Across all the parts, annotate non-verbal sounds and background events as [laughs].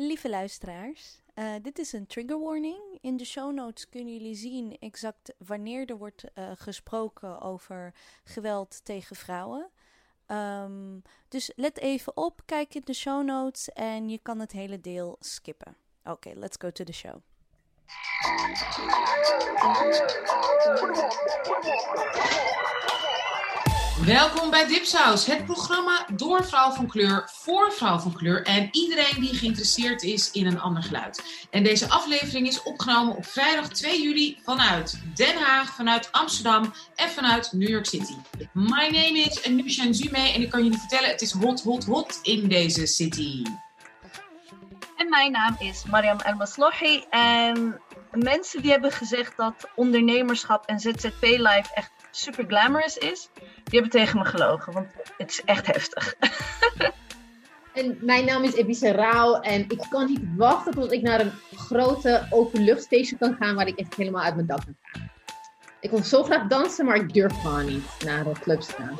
Lieve luisteraars, uh, dit is een trigger warning. In de show notes kunnen jullie zien exact wanneer er wordt uh, gesproken over geweld tegen vrouwen. Um, dus let even op, kijk in de show notes en je kan het hele deel skippen. Oké, let's go to the show. Welkom bij Dipsaus, het programma door vrouw van kleur, voor vrouw van kleur en iedereen die geïnteresseerd is in een ander geluid. En deze aflevering is opgenomen op vrijdag 2 juli vanuit Den Haag, vanuit Amsterdam en vanuit New York City. My name is Anusha Zume en ik kan jullie vertellen, het is hot, hot, hot in deze city. En mijn naam is Mariam El en mensen die hebben gezegd dat ondernemerschap en ZZP-life echt super glamorous is, die hebben tegen me gelogen, want het is echt heftig. [laughs] en mijn naam is Ebise Rauw en ik kan niet wachten tot ik naar een grote openluchtfeestje kan gaan waar ik echt helemaal uit mijn dak kan gaan. Ik wil zo graag dansen, maar ik durf gewoon niet naar de clubs te gaan.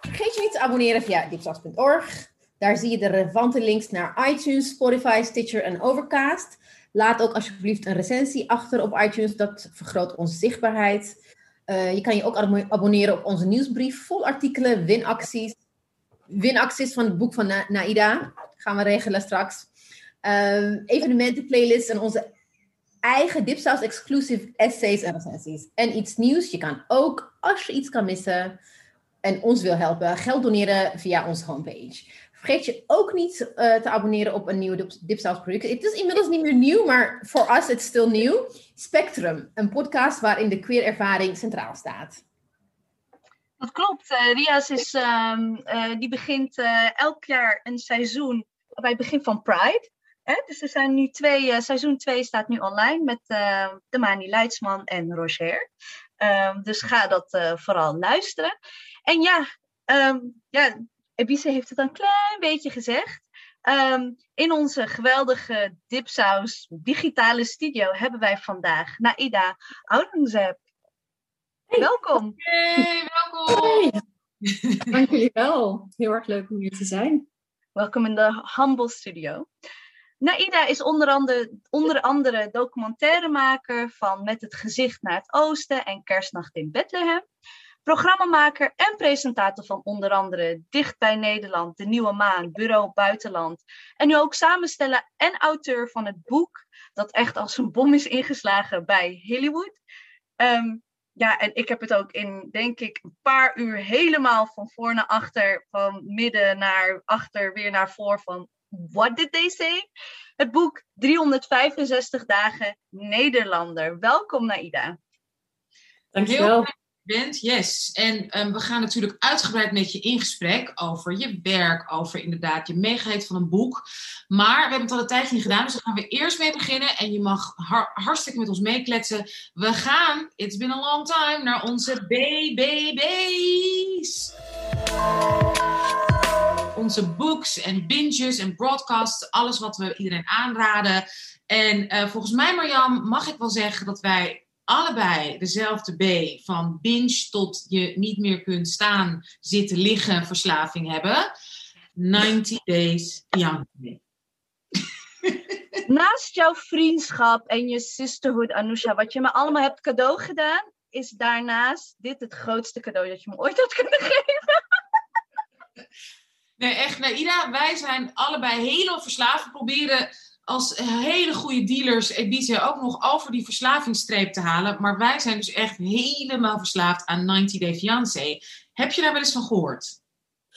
Vergeet je niet te abonneren via dipsas.org. Daar zie je de relevante links naar iTunes, Spotify, Stitcher en Overcast. Laat ook alsjeblieft een recensie achter op iTunes. Dat vergroot onze zichtbaarheid. Uh, je kan je ook abonneren op onze nieuwsbrief. Vol artikelen, winacties. Winacties van het boek van Na Naida. Gaan we regelen straks. Uh, evenementen, playlists en onze eigen Dipsaus exclusive essays en recensies. En iets nieuws. Je kan ook, als je iets kan missen en ons wil helpen, geld doneren via onze homepage. Vergeet je ook niet uh, te abonneren op een nieuwe Dipsaus product. Het is inmiddels niet meer nieuw, maar voor ons is het stil nieuw. Spectrum, een podcast waarin de queer ervaring centraal staat. Dat klopt. Uh, Rias is, uh, uh, die begint elk jaar een seizoen bij het begin van Pride. Hè? Dus er zijn nu twee, seizoen 2 staat nu online met de Mani Leidsman en Roger. Ehm, dus ga dat vooral luisteren. En ja, um, ja Ebise heeft het een klein beetje gezegd. Um, in onze geweldige Dipsaus digitale studio hebben wij vandaag Naida Aurangzeb. Hey. Welkom. Hey, welkom. Dank jullie wel. Heel erg leuk om hier te zijn. Welkom in de Humble Studio. Naida is onder andere, onder andere documentairemaker van Met het gezicht naar het oosten en Kerstnacht in Bethlehem programmamaker en presentator van onder andere Dicht bij Nederland, De Nieuwe Maan, Bureau Buitenland. En nu ook samensteller en auteur van het boek dat echt als een bom is ingeslagen bij Hollywood. Ehm, ja, en ik heb het ook in, denk ik, een paar uur helemaal van voor naar achter, van midden naar achter, weer naar voor van What did they say? Het boek 365 dagen Nederlander. Welkom, Naida. Dankjewel bent. Yes. En um, we gaan natuurlijk uitgebreid met je in gesprek over je werk, over inderdaad je meegeheid van een boek. Maar we hebben het al een tijdje niet gedaan, dus daar gaan we eerst mee beginnen. En je mag har hartstikke met ons meekletsen. We gaan, it's been a long time, naar onze BBB's. Onze books en binges en broadcasts, alles wat we iedereen aanraden. En uh, volgens mij, Marjam, mag ik wel zeggen dat wij allebei dezelfde B van binge tot je niet meer kunt staan, zitten, liggen, verslaving hebben. 90 Days Young. [laughs] Naast jouw vriendschap en je sisterhood, Anusha, wat je me allemaal hebt cadeau gedaan, is daarnaast dit het grootste cadeau dat je me ooit had kunnen geven. Nee, echt. Nee, Ida, wij zijn allebei helemaal verslaafd. We proberen als hele goede dealers Ibiza ook nog over die verslavingsstreep te halen. Maar wij zijn dus echt helemaal verslaafd aan 90 Day Fiancé. Heb je daar wel eens van gehoord?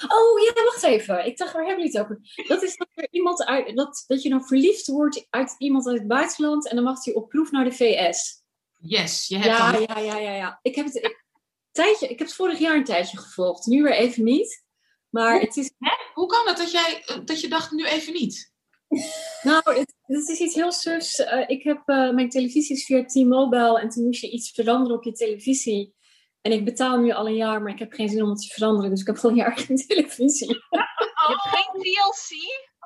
Oh ja, wacht even. Ik dacht, waar hebben jullie het over? Dat is dat er iemand uit, dat, dat je dan verliefd wordt uit iemand uit het buitenland en dan mag hij op proef naar de VS. Yes, je hebt ja, ja, ja, ja, ja. Ik heb het ik, tijdje, ik heb het vorig jaar een tijdje gevolgd, nu weer even niet. Maar Hoe, het is. Hè? Hoe kan het dat jij dat je dacht nu even niet? Nou, het, het, is iets heel sufs. Uh, ik heb uh, mijn televisie is via T-Mobile en toen moest je iets veranderen op je televisie. En ik betaal nu al een jaar, maar ik heb geen zin om het te veranderen. Dus ik heb gewoon een jaar [laughs] geen televisie. Oh. [laughs] Je hebt geen DLC?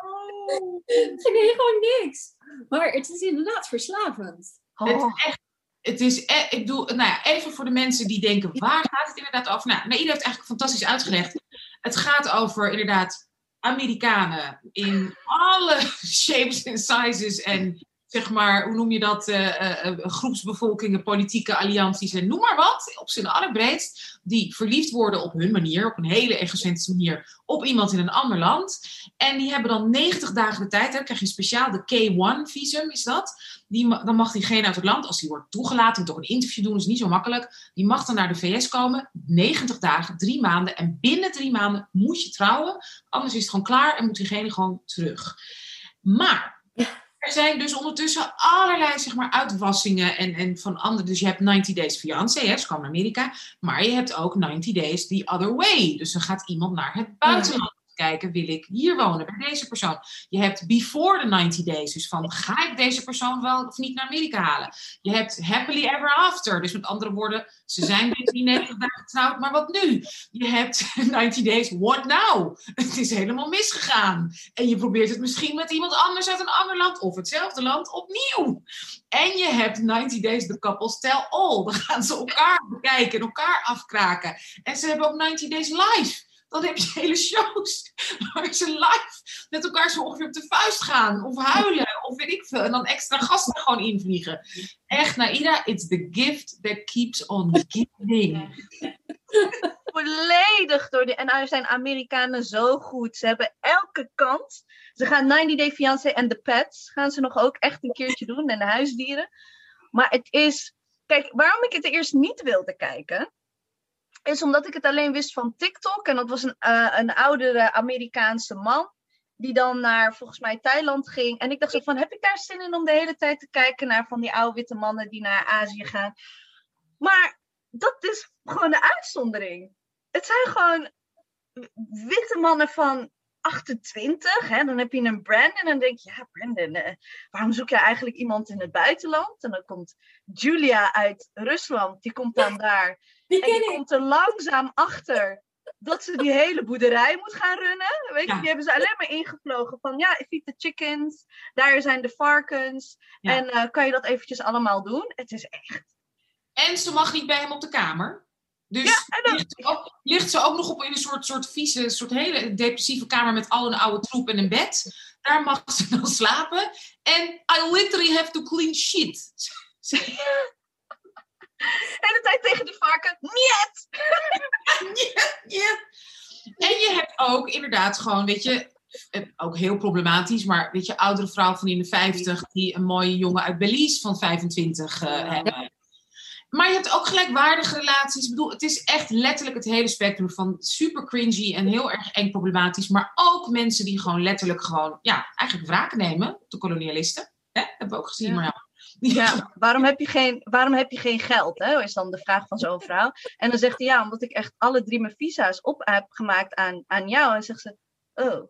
Oh. Nee, gewoon niks. Maar het is inderdaad verslavend. Oh. Het is echt het is, e- ik doe, nou ja, even voor de mensen die denken, waar gaat het inderdaad over? Nou, Naida heeft eigenlijk fantastisch uitgelegd. Het gaat over inderdaad Amerikanen in alle [laughs] shapes en sizes en zeg maar, hoe noem je dat, uh, uh, groepsbevolkingen, politieke allianties en noem maar wat, op zijn allerbreedst, die verliefd worden op hun manier, op een hele egocentrische manier, op iemand in een ander land. En die hebben dan 90 dagen de tijd, dan krijg je speciaal de K1-visum, is dat. Die, dan mag diegene uit het land, als die wordt toegelaten, toch een interview doen, is niet zo makkelijk. Die mag dan naar de VS komen, 90 dagen, drie maanden. En binnen drie maanden moet je trouwen, anders is het gewoon klaar en moet diegene gewoon terug. Maar er zijn dus ondertussen allerlei zeg maar, uitwassingen en, en van andere. Dus je hebt 90 Days Fiancé, hè, ze komen naar Amerika. Maar je hebt ook 90 Days the other way. Dus dan gaat iemand naar het buitenland kijken, wil ik hier wonen bij deze persoon? Je hebt before the 90 days, dus van ga ik deze persoon wel of niet naar Amerika halen? Je hebt happily ever after, dus met andere woorden, ze zijn deze 90 dagen getrouwd, maar wat nu? Je hebt [laughs] 90 days, what now? Het is helemaal misgegaan. En je probeert het misschien met iemand anders uit een ander land of hetzelfde land opnieuw. En je hebt 90 Days The Couples Tell All. Dan gaan ze elkaar bekijken en elkaar afkraken. En ze hebben ook 90 Days Live dan heb je [laughs] hele shows waar ze live met elkaar zo ongeveer op de vuist gaan. Of huilen, of weet ik veel. En dan extra gasten gewoon invliegen. Echt, Naida, it's the gift that keeps on giving. [laughs] Volledig door de... En daar zijn Amerikanen zo goed. Ze hebben elke kans. Ze gaan 90 Day Fiancé en The Pets gaan ze nog ook echt een keertje doen. En de huisdieren. Maar het is... Kijk, waarom ik het eerst niet wilde kijken is omdat ik het alleen wist van TikTok. En dat was een, uh, een oudere Amerikaanse man. Die dan naar volgens mij Thailand ging. En ik dacht zo van, heb ik daar zin in om de hele tijd te kijken naar van die oude witte mannen die naar Azië gaan. Maar dat is gewoon de uitzondering. Het zijn gewoon witte mannen van 28. Hè? Dan heb je een Brandon en dan denk je, ja Brandon, uh, waarom zoek je eigenlijk iemand in het buitenland? En dan komt Julia uit Rusland, die komt dan [laughs] daar. Die en die komt er langzaam achter dat ze die hele boerderij moet gaan runnen. Weet je, die hebben ze alleen maar ingevlogen van ja, feed the chickens, daar zijn de varkens. En uh, kan je dat eventjes allemaal doen? Het is echt. En ze mag niet bij hem op de kamer. Dus ja, dan... ligt, ze ook, ligt, ze ook, nog op in een soort, soort vieze, soort hele depressieve kamer met al een oude troep en een bed. Daar mag ze dan slapen. En I literally have to clean shit. [laughs] [laughs] En de tijd tegen de varken, niet! [laughs] niet, niet. En je hebt ook inderdaad gewoon, weet je, eh, ook heel problematisch, maar weet je, oudere vrouw van in de 50 die een mooie jongen uit Belize van 25 uh, eh, hebben. Maar je hebt ook gelijkwaardige relaties. Ik bedoel, het is echt letterlijk het hele spectrum van super cringy en heel erg eng problematisch. Maar ook mensen die gewoon letterlijk gewoon, ja, eigenlijk wraak nemen. De kolonialisten. Hè? Hebben we ook gezien, maar ja. Waarom heb je geen, waarom heb je geen geld? Hè? Is dan de vraag van zo'n vrouw. En dan zegt hij ja, omdat ik echt alle drie mijn visa's op heb gemaakt aan, aan jou. En zegt ze, oh.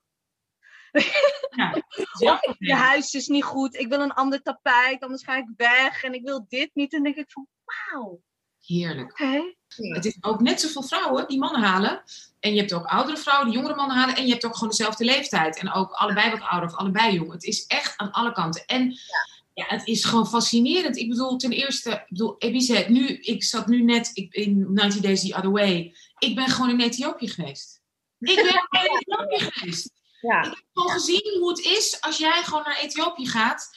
Ja, [laughs] je huis is niet goed, ik wil een ander tapijt, anders ga ik weg en ik wil dit niet. En dan denk ik van, wauw. Heerlijk. Okay. Het is ook net zoveel vrouwen die mannen halen. En je hebt ook oudere vrouwen die jongere mannen halen. En je hebt ook gewoon dezelfde leeftijd. En ook allebei wat ouder of allebei jong. Het is echt aan alle kanten. En ja, het is gewoon fascinerend. Ik bedoel, ten eerste, ik bedoel, Ebize, nu, ik zat nu net ik, in 90 Days the Other Way. Ik ben gewoon in Ethiopië geweest. Ik ben in [laughs] Ethiopië geweest. Ja. Ik heb gewoon gezien hoe het is als jij gewoon naar Ethiopië gaat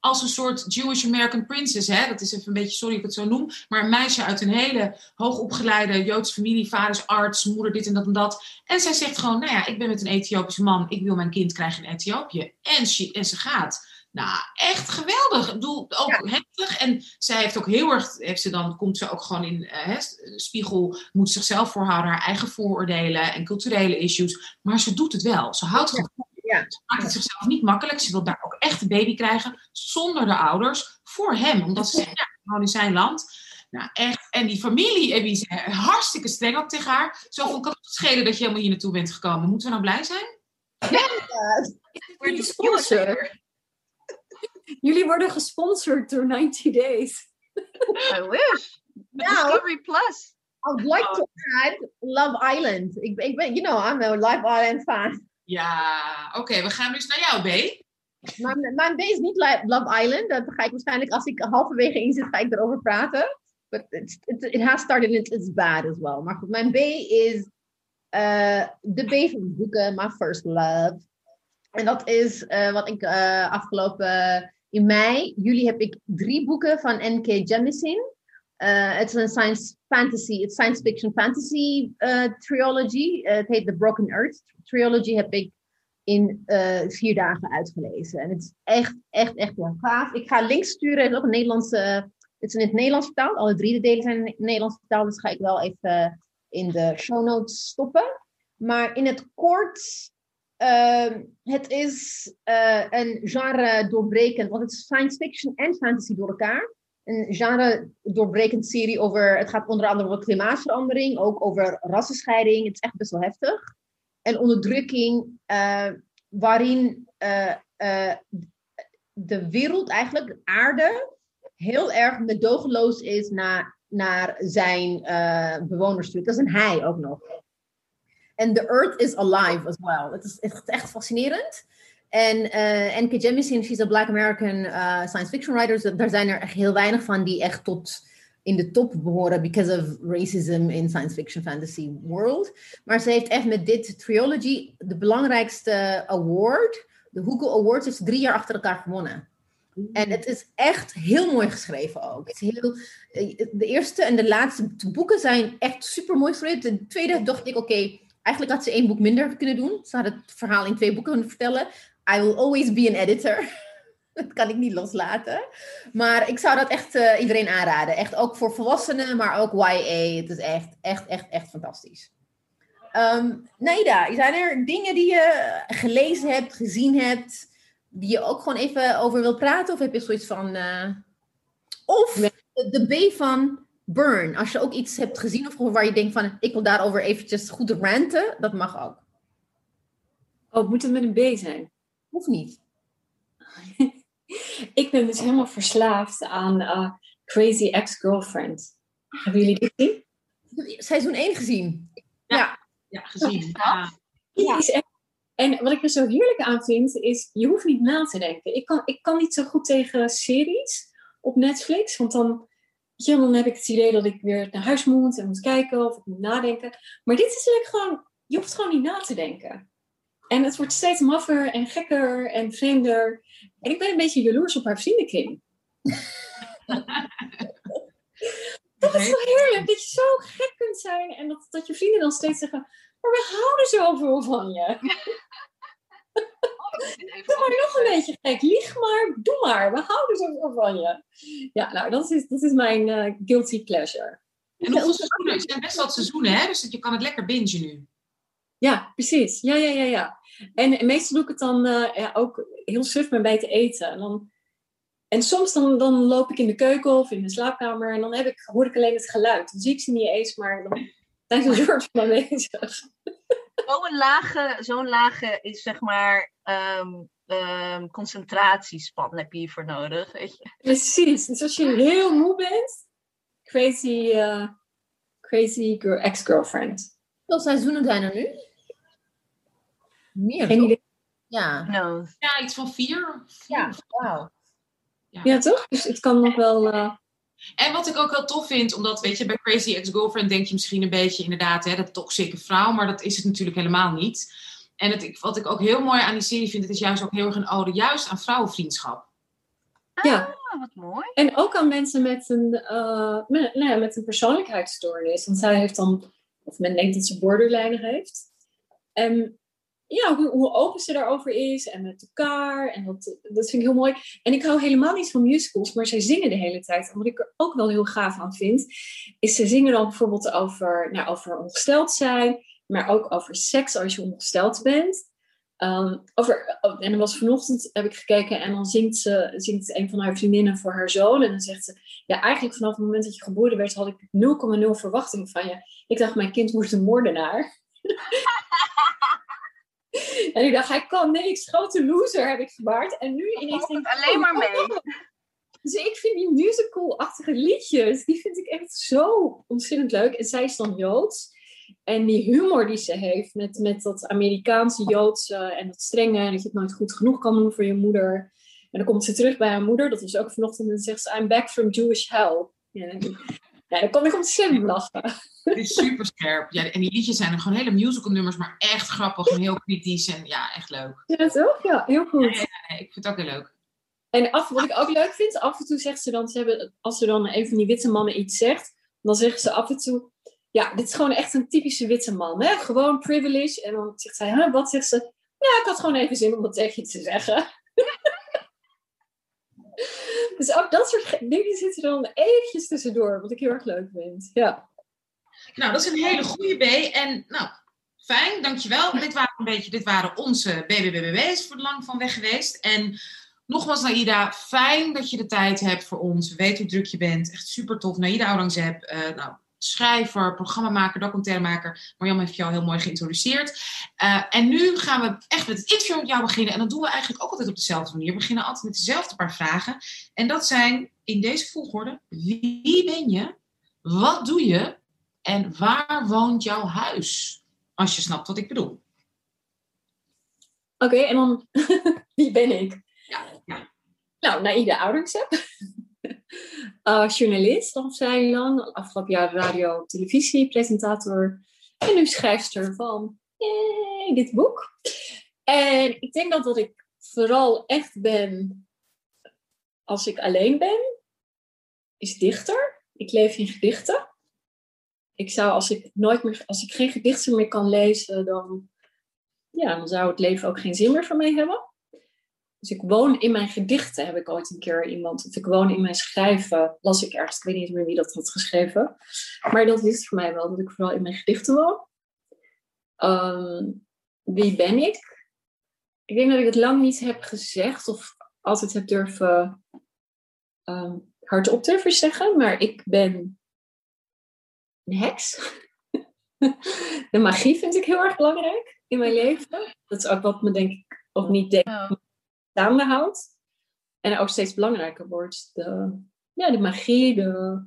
als een soort Jewish American princess. Hè? Dat is even een beetje, sorry ik het zo noem. Maar een meisje uit een hele hoogopgeleide Joodse familie. Vader is arts, moeder dit en dat en dat. En zij zegt gewoon, nou ja, ik ben met een Ethiopische man. Ik wil mijn kind krijgen in Ethiopië. En, she, en ze gaat. Nou, echt geweldig. Ik bedoel, ook heftig. En zij heeft ook heel erg, heeft ze dan, komt ze ook gewoon in uh, spiegel, moet zichzelf voorhouden, haar eigen vooroordelen en culturele issues. Maar ze doet het wel. Ze houdt gewoon. Ja. Ze maakt het zichzelf niet makkelijk. Ze wil daar ook echt een baby krijgen, zonder de ouders, voor hem. Omdat ze zegt, ja, gewoon in zijn land. Nou, echt. En die familie, die is hartstikke streng ook tegen haar. Zo van, kan het schelen dat je helemaal hier naartoe bent gekomen. Moeten we nou blij zijn? Ja, we're the sponsor. Jullie worden gesponsord door 90 Days. I wish. Discovery Plus. I would like to add Love Island. Ik, ik ben, you know, I'm a Love Island fan. Ja, oké. we gaan dus naar jou, B. Mijn, mijn B is niet Love Island. Dat ga ik waarschijnlijk, als ik halverwege in zit, ga ik erover praten. But it, it, it has started, it is bad as well. Maar goed, mijn B is eh, de B van boeken, My First Love. En dat is eh, wat ik eh, afgelopen in mei, juli heb ik drie boeken van N.K. Jemisin. Eh, het is een science fantasy, het science fiction fantasy eh, trilogy. Eh, het heet The Broken Earth trilogy. Heb ik in vier dagen uitgelezen. En het is echt, echt, echt heel gaaf. Ik ga links sturen. Het is een Nederlandse. het is in het Nederlands vertaald. Alle drie de delen zijn in het Nederlands vertaald. Dus ga ik wel even in de show notes stoppen. Maar in het kort. Ehm, het is eh, een genre doorbrekend, want het is science fiction en fantasy door elkaar een genre doorbrekend serie over. Het gaat onder andere over klimaatverandering, ook over rassenscheiding. Het is echt best wel heftig. En onderdrukking, eh, waarin eh, de wereld, eigenlijk de aarde, heel erg medogeloos is naar, naar zijn bewoners. Dat is een hij ook nog. En the earth is alive as well. Het is echt, echt fascinerend. En uh, N.K. Jemisin, she's a Black American uh, science fiction writer. Dus daar zijn er echt heel weinig van die echt tot in de top behoren because of racism in science fiction fantasy world. Maar ze heeft echt met dit trilogy de belangrijkste award, de Hugo Awards, ze drie jaar achter elkaar gewonnen. En het is echt heel mooi geschreven ook. Het is heel, eh, de eerste en de laatste boeken zijn echt super mooi geschreven. De tweede dacht ik, oké, eigenlijk had ze één boek minder kunnen doen. Ze had het verhaal in twee boeken kunnen vertellen. I will always be an editor. [laughs] dat kan ik niet loslaten. Maar ik zou dat echt uh, iedereen aanraden. Echt ook voor volwassenen, maar ook YA. Het is echt, echt, echt, echt fantastisch. Um, Naida, zijn er dingen die je gelezen hebt, gezien hebt, die je ook gewoon even over wilt praten? Of heb je zoiets van... Uh... Of de B van Burn. Als je ook iets hebt gezien of waar je denkt van... ik wil daarover eventjes goed ranten, dat mag ook. Oh, moet het met een B zijn? Hoeft niet. [laughs] ik ben dus helemaal verslaafd aan uh, Crazy Ex-Girlfriend. Hebben jullie dit gezien? Seizoen 1 gezien. Ja, ja. ja gezien. Ja. ja. Is echt... En wat ik er zo heerlijk aan vind, is je hoeft niet na te denken. Ik kan, ik kan niet zo goed tegen series op Netflix, want dan, ja, dan heb ik het idee dat ik weer naar huis moet en moet kijken of ik moet nadenken. Maar dit is lekker gewoon, je hoeft gewoon niet na te denken. En het wordt steeds maffer en gekker en vreemder. En ik ben een beetje jaloers op haar vriendenkring. [laughs] dat is zo heerlijk, dat je zo gek kunt zijn. En dat, dat je vrienden dan steeds zeggen, maar we houden zoveel van je. [laughs] Maar nog een beetje gek. Lieg maar, doe maar. We houden zoveel van je. Ja, nou, dat is, dat is mijn uh, guilty pleasure. En hoeveel seizoenen? Het zijn best wel seizoenen, hè? Dus je kan het lekker bingen nu. Ja, precies. Ja, ja, ja, ja. En, en meestal doe ik het dan uh, ja, ook heel suf met bij te eten. En, dan, en soms dan, dan loop ik in de keuken of in de slaapkamer en dan heb ik, hoor ik alleen het geluid. Dan zie ik ze niet eens, maar dan zijn ze een soort van aanwezig. [laughs] Zo'n lage, zo'n lage is zeg maar um, um, concentratiespan heb je hiervoor nodig. Weet je? Precies. Dus als je heel moe bent, crazy, uh, crazy girl, ex-girlfriend. Hoeveel seizoenen zijn er nu? Meer, Geen idee. Ja. No. Ja, iets van vier. Ja, wauw. Ja. Ja, toch? Dus het kan nog wel... Uh... En wat ik ook heel tof vind, omdat weet je, bij Crazy Ex-Girlfriend denk je misschien een beetje inderdaad, hè, dat toxische vrouw, maar dat is het natuurlijk helemaal niet. En het, wat ik ook heel mooi aan die serie vind, het is juist ook heel erg een ode juist aan vrouwenvriendschap. Ja. Ah, wat mooi. En ook aan mensen met een, uh, met, nou ja, met een persoonlijkheidsstoornis. Want zij heeft dan, of men denkt dat ze borderline heeft. En ja, hoe, hoe, open ze daarover is en met elkaar. En dat, dat vind ik heel mooi. En ik hou helemaal niet van musicals, maar zij zingen de hele tijd. En wat ik er ook wel heel gaaf aan vind, is ze zingen dan bijvoorbeeld over, nou, over ongesteld zijn, maar ook over seks als je ongesteld bent. Um, over, en dan was vanochtend, heb ik gekeken, en dan zingt, ze, zingt een van haar vriendinnen voor haar zoon. En dan zegt ze, ja, eigenlijk vanaf het moment dat je geboren werd, had ik 0,0 verwachting van je. Ik dacht, mijn kind wordt een moordenaar. [laughs] En ik dacht, hij kan niks, grote loser heb ik gebaard. En nu ineens denk ik, alleen maar mee. Oh. Dus ik vind die musical-achtige liedjes, die vind ik echt zo ontzettend leuk. En zij is dan Joods. En die humor die ze heeft met, met dat Amerikaanse Joodse en dat strenge, en dat je het nooit goed genoeg kan doen voor je moeder. En dan komt ze terug bij haar moeder, dat is ook vanochtend, en dan zegt ze, I'm back from Jewish hell. Ja, Ja, dan kom ik om te slim lachen. Het is super scherp. Ja, en die liedjes zijn er gewoon hele musical nummers, maar echt grappig en heel kritisch. En ja, echt leuk. Ja, toch? Ja, heel goed. Nee, ik vind het ook heel leuk. En af, wat ik ook leuk vind, af en toe zegt ze dan, ze hebben, als er dan een van die witte mannen iets zegt, dan zeggen ze af en toe, ja, dit is gewoon echt een typische witte man, hè? gewoon privilege. En dan zegt zij, huh, wat zegt ze? Ja, ik had gewoon even zin om dat tegen je te zeggen. [laughs] dus ook dat soort dingen zitten er dan eventjes tussendoor, wat ik heel erg leuk vind. Ja. Nou, dat is een hele goede B. En nou, fijn, dankjewel. Dit waren, een beetje, dit waren onze BBBB's voor lang van weg geweest. En nogmaals, Naida, fijn dat je de tijd hebt voor ons. We weten hoe druk je bent. Echt super tof. Naida Aurangzeb, uh, nou, schrijver, programmamaker, documentairemaker. Marjam heeft jou heel mooi geïntroduceerd. Uh, en nu gaan we echt met het interview met jou beginnen. En dat doen we eigenlijk ook altijd op dezelfde manier. We beginnen altijd met dezelfde paar vragen. En dat zijn in deze volgorde. Wie ben je? Wat doe je? En waar woont jouw huis? Als je snapt wat ik bedoel. Oké, en dan [laughs] wie ben ik? Ja, ja. Nou, Naïda Oudersep. Uh, journalist al vrij lang. Afgelopen jaar radio, televisie, presentator. En nu schrijfster van dit boek. En ik denk dat wat ik vooral echt ben als ik alleen ben, is dichter. Ik leef in gedichten. Ik zou als ik nooit meer, als ik geen gedichten meer kan lezen, dan, ja, dan zou het leven ook geen zin meer voor mij hebben. Dus ik woon in mijn gedichten, heb ik ooit een keer iemand. Of ik woon in mijn schrijven, las ik ergens. Ik weet niet meer wie dat had geschreven. Maar dat is voor mij wel, dat ik vooral in mijn gedichten woon. Ehm, wie ben ik? Ik denk dat ik het lang niet heb gezegd of altijd heb durven um, hardop durven zeggen. Maar ik ben een heks. [laughs] De magie vind ik heel erg belangrijk in mijn leven. Dat is ook wat me denk ik, of niet denk, staande houdt. En ook steeds belangrijker wordt. De, ja, de magie, de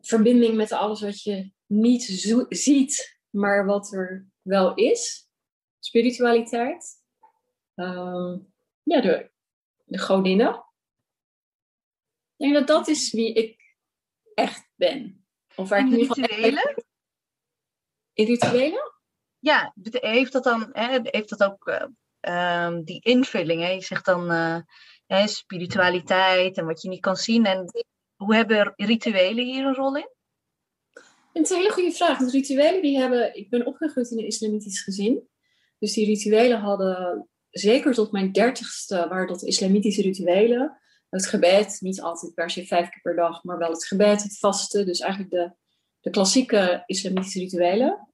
verbinding met alles wat je niet ziet, maar wat er wel is. Spiritualiteit. Um, ja, de, de godinnen. Ik denk dat dat is wie ik echt ben. Of waar ik in rituelen? In rituelen? Ja, heeft dat dan, hè, heeft dat ook uh, um, die invulling. Hè? Je zegt dan uh, hè, spiritualiteit en wat je niet kan zien. En hoe hebben rituelen hier een rol in? Het is een hele goede vraag. Want rituelen die hebben. Ik ben opgegroeid in een islamitisch gezin. Dus die rituelen hadden zeker tot mijn dertigste waren dat islamitische rituelen. Het gebed, niet altijd per se vijf keer per dag, maar wel het gebed, het vasten. Dus eigenlijk de, de klassieke islamitische rituelen.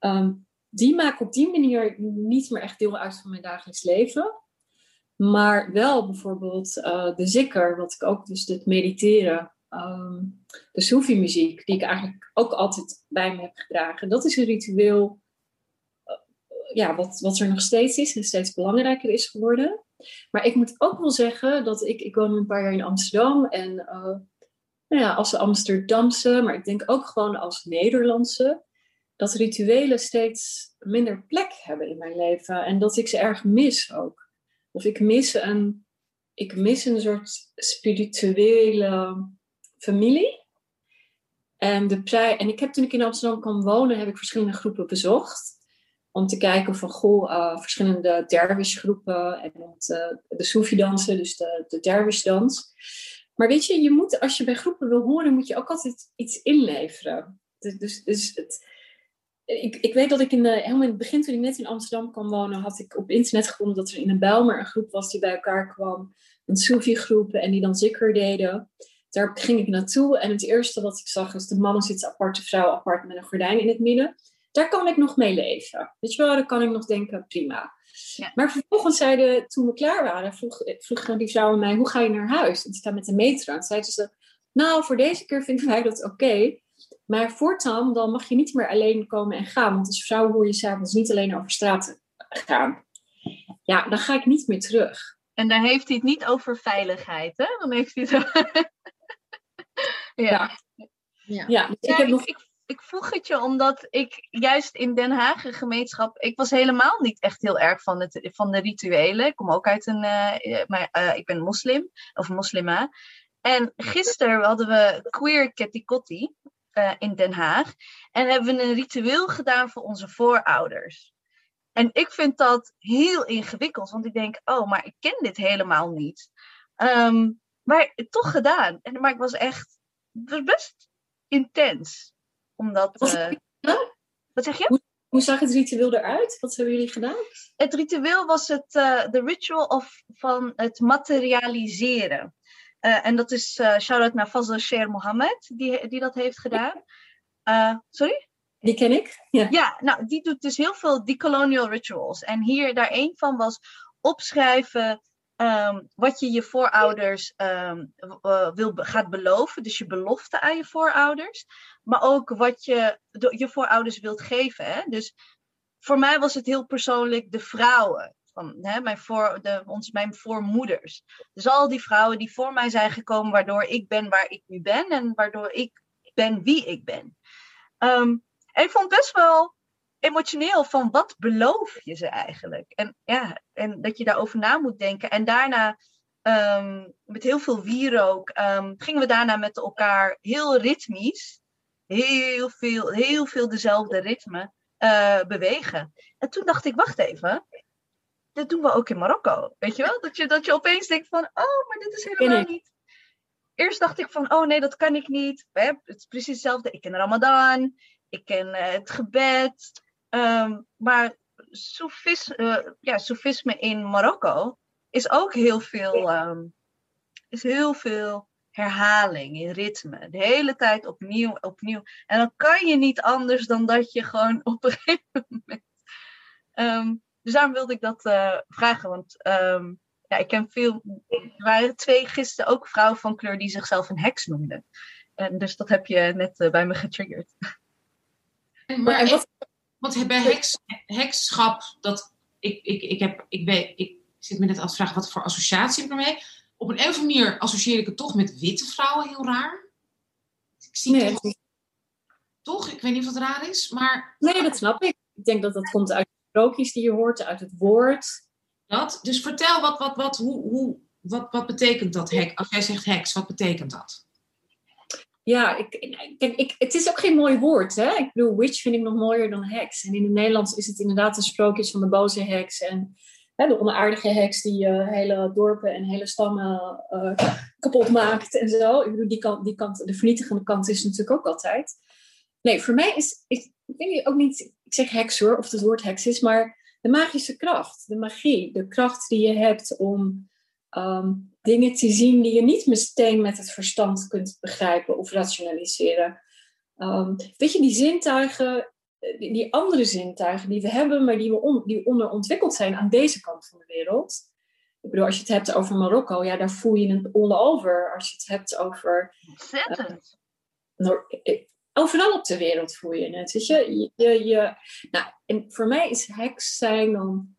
Um, die maken op die manier niet meer echt deel uit van mijn dagelijks leven. Maar wel bijvoorbeeld uh, de zikker, wat ik ook, dus het mediteren, um, de Sufi-muziek, die ik eigenlijk ook altijd bij me heb gedragen. Dat is een ritueel uh, ja, wat, wat er nog steeds is en steeds belangrijker is geworden. Maar ik moet ook wel zeggen dat ik, ik woon een paar jaar in Amsterdam en uh, nou ja, als Amsterdamse, maar ik denk ook gewoon als Nederlandse, dat rituelen steeds minder plek hebben in mijn leven en dat ik ze erg mis ook. Of ik mis een, ik mis een soort spirituele familie. En, de en ik heb toen ik in Amsterdam kwam wonen, heb ik verschillende groepen bezocht. Om te kijken van, goh, uh, verschillende dervishgroepen en de, de Soefi-dansen, dus de, de dervishdans. Maar weet je, je moet, als je bij groepen wil horen, moet je ook altijd iets inleveren. Dus, dus, dus het, ik, ik weet dat ik in de, helemaal in het begin, toen ik net in Amsterdam kwam wonen, had ik op internet gevonden dat er in een Bijlmer een groep was die bij elkaar kwam. Een Sufi-groep en die dan zikker deden. Daar ging ik naartoe en het eerste wat ik zag is de mannen zitten apart, de vrouwen apart met een gordijn in het midden. Daar kan ik nog mee leven. Weet je wel, daar kan ik nog denken, prima. Ja. Maar vervolgens zeiden, toen we klaar waren, vroeg, vroeg die vrouwen mij, hoe ga je naar huis? En ik sta met de metro. En zeiden ze, nou, voor deze keer vinden wij dat oké. Maar voortaan, dan mag je niet meer alleen komen en gaan. Want als vrouw hoor je s'avonds niet alleen over straat gaan. Ja, dan ga ik niet meer terug. En daar heeft hij het niet over veiligheid, hè? Dan heeft hij het... [laughs] ja. Ja. ja. Dus ik, heb nog... ik, ik vroeg het je omdat ik juist in Den Haag gemeenschap... Ik was helemaal niet echt heel erg van, het, van de rituelen. Ik kom ook uit een... Uh, maar, uh, ik ben moslim, of moslima. En gisteren hadden we Queer Ketikotti uh, in Den Haag. En hebben we een ritueel gedaan voor onze voorouders. En ik vind dat heel ingewikkeld, want ik denk, oh, maar ik ken dit helemaal niet. Ehm, maar toch gedaan. En, maar ik was echt, het was best intens. Omdat. Uh, wat zeg je? Hoe, hoe, zag het ritueel eruit? Wat hebben jullie gedaan? Het ritueel was het uh, de ritual of van het materialiseren. Uh, en dat is uh, shout-out naar Fazl Sher Mohammed, die, die dat heeft gedaan. sorry? Die ken ik. Ja. ja, nou, die doet dus heel veel decolonial rituals. En hier, daar een van was opschrijven um, wat je je voorouders um, uh, wil, gaat beloven. Dus je belofte aan je voorouders. Maar ook wat je je voorouders wilt geven. Hè? Dus voor mij was het heel persoonlijk de vrouwen. Van, hè, mijn, voor, de, ons, mijn voormoeders. Dus al die vrouwen die voor mij zijn gekomen, waardoor ik ben waar ik nu ben en waardoor ik ben wie ik ben. Um, en ik vond best wel emotioneel van wat beloof je ze eigenlijk? En ja, en dat je daarover na moet denken. En daarna, um, met heel veel wierook, um, gingen we daarna met elkaar heel ritmisch, heel veel, heel veel dezelfde ritme uh, bewegen. En toen dacht ik, wacht even, dit doen we ook in Marokko. Weet je wel? Dat je, dat je opeens denkt van, oh, maar dit is helemaal niet. Eerst dacht ik van, oh nee, dat kan ik niet. Het is precies hetzelfde. Ik ken Ramadan, ik ken uh, het gebed. Um, maar Soefis, uh, ja, Soefisme in Marokko is ook heel veel, um, is heel veel herhaling in ritme. De hele tijd opnieuw, opnieuw. En dan kan je niet anders dan dat je gewoon op een gegeven moment. Um, dus daarom wilde ik dat uh, vragen. Want um, ja, ik ken veel. Er waren twee gisteren ook vrouwen van kleur die zichzelf een heks noemden. En dus dat heb je net uh, bij me getriggerd. Maar, maar wat... Want bij heks, hekschap, dat, ik, ik, ik, heb, ik, weet, ik zit me net af te vragen wat voor associatie heb ik ermee. Op een of andere manier associeer ik het toch met witte vrouwen heel raar. Ik zie nee, toch, toch, ik weet niet of dat raar is, maar... Nee, dat snap ik. Ik denk dat dat komt uit sprookjes die je hoort, uit het woord. Dat, dus vertel, wat, wat, wat, hoe, hoe, wat, wat betekent dat hek? Als jij zegt heks, wat betekent dat? Ja, ik, ik, ik, het is ook geen mooi woord. Hè? Ik bedoel, witch vind ik nog mooier dan heks. En in het Nederlands is het inderdaad een sprookjes van de boze heks. En hè, de onaardige heks die uh, hele dorpen en hele stammen uh, kapot maakt en zo. Ik bedoel, die kant, die kant, de vernietigende kant is natuurlijk ook altijd. Nee, voor mij is, ik weet ook niet, ik zeg heks hoor, of het woord heks is, maar de magische kracht, de magie, de kracht die je hebt om um, dingen te zien die je niet meteen met het verstand kunt begrijpen of rationaliseren. Um, weet je, die zintuigen, eh, die, die, andere zintuigen die we hebben, maar die, we on, die onderontwikkeld zijn aan deze kant van de wereld. Ik bedoel, als je het hebt over Marokko, ja, daar voel je het all over. Als je het hebt over. Ontzettend. Uh, overal op de wereld voel je het. Weet je? Je, je, nou, en voor mij is heks zijn dan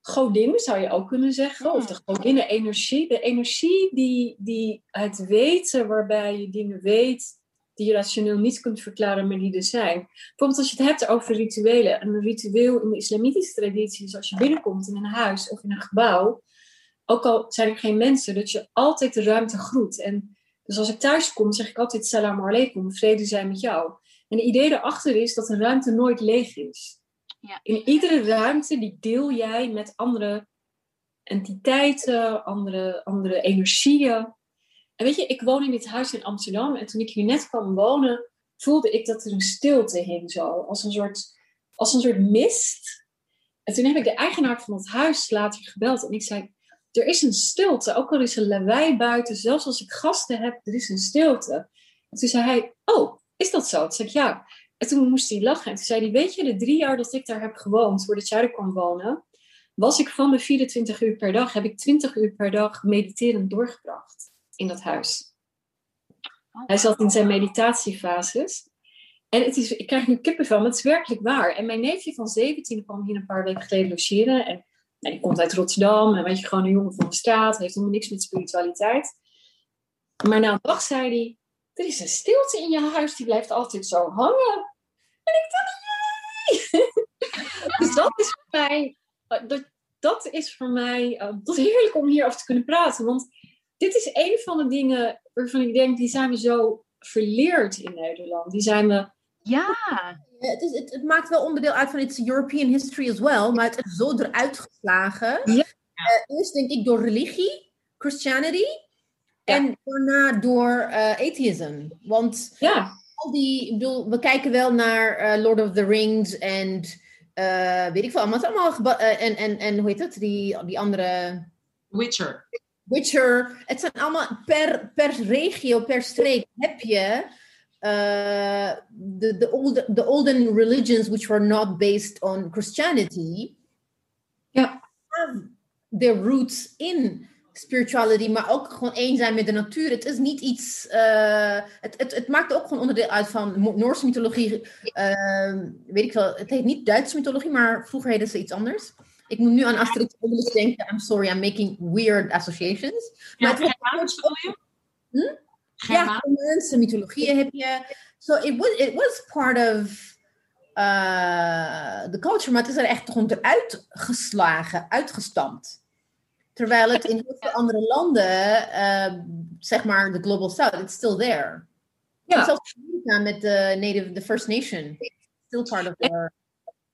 godin, zou je ook kunnen zeggen. Of de godinnen-energie. De energie die, die het weten, waarbij je dingen weet die je rationeel niet kunt verklaren, maar die er zijn. Bijvoorbeeld als je het hebt over rituelen. Een ritueel in de islamitische traditie is als je binnenkomt in een huis of in een gebouw. Ook al zijn er geen mensen, dat je altijd de ruimte groet. En dus als ik thuis kom, zeg ik altijd salam alaikum, vrede zijn met jou. En het idee daarachter is dat een ruimte nooit leeg is. Ja. In iedere ruimte die deel jij met andere entiteiten, andere, andere energieën. En weet je, ik woon in dit huis in Amsterdam en toen ik hier net kwam wonen, voelde ik dat er een stilte hing zo, als een soort, als een soort mist. En toen heb ik de eigenaar van het huis later gebeld en ik zei, er is een stilte, ook al is er lawaai buiten, zelfs als ik gasten heb, er is een stilte. En toen zei hij, oh, is dat zo? Toen zei ik, ja. En toen moest hij lachen. En toen zei hij, weet je, de drie jaar dat ik daar heb gewoond, voordat jij er kwam wonen, was ik van de 24 uur per dag, heb ik 20 uur per dag mediterend doorgebracht in dat huis. Hij zat in zijn meditatiefases. En het is, ik krijg nu kippenvel, maar het is werkelijk waar. En mijn neefje van 17 kwam hier een paar weken geleden logeren. En nou, die komt uit Rotterdam. En weet je, gewoon een jongen van de straat. Heeft helemaal niks met spiritualiteit. Maar na een dag zei hij, er is een stilte in je huis, die blijft altijd zo hangen. En ik dacht, jee! [laughs] dus dat is voor mij, eh, dat, dat is voor mij, is heerlijk om hierover te kunnen praten. Want dit is een van de dingen waarvan ik denk, die zijn we zo verleerd in Nederland. Die zijn we... Ja. Het, is, het, het maakt wel onderdeel uit van its European history as well, maar het is zo eruit geslagen. Ja. Eh, eerst denk ik door religie, Christianity, en daarna door eh, atheism. Want Ja, al die, ik bedoel, we kijken wel naar eh, Lord of the Rings en eh, weet ik veel, maar het is allemaal eh, en, en, en hoe heet het, die, die andere Witcher. Witcher. Het zijn allemaal per, per regio, per streek heb je uh, the, the, old, the olden religions which were not based on Christianity. Ja. Have their roots in spirituality, maar ook gewoon één zijn met de natuur. Het is niet iets. uh, het, het, het maakt ook gewoon onderdeel uit van Noorse mythologie. Uh, weet ik wel, het heet niet Duitse mythologie, maar vroeger heette ze iets anders. Ik moet nu aan Asterix en Obelix denken. I'm sorry, I'm making weird associations. Ja, Maar het Ja? Germaanse mythologieën heb je. So it was, it was part of uh, the culture, maar het is er echt gewoon eruit geslagen, uitgestampt. Terwijl het in heel veel andere landen, uh, zeg maar de Global South, it's still there. Ja. Zelfs Amerika met de Native, the First Nation, still part of their...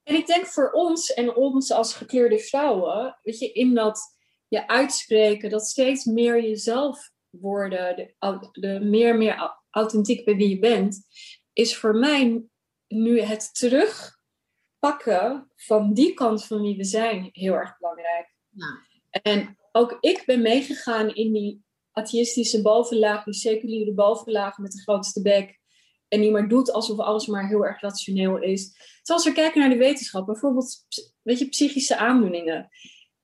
En ik denk voor ons en ons als gekleurde vrouwen, weet je, in dat je uitspreken, dat steeds meer jezelf worden, de, de meer en meer au- authentiek bij wie je bent, is voor mij nu het terugpakken van die kant van wie we zijn heel erg belangrijk. Ja. En ook ik ben meegegaan in die atheïstische bovenlaag, die seculiere bovenlaag met de grootste bek. En die maar doet alsof alles maar heel erg rationeel is. Terwijl als we kijken naar de wetenschap, bijvoorbeeld weet je, psychische aandoeningen.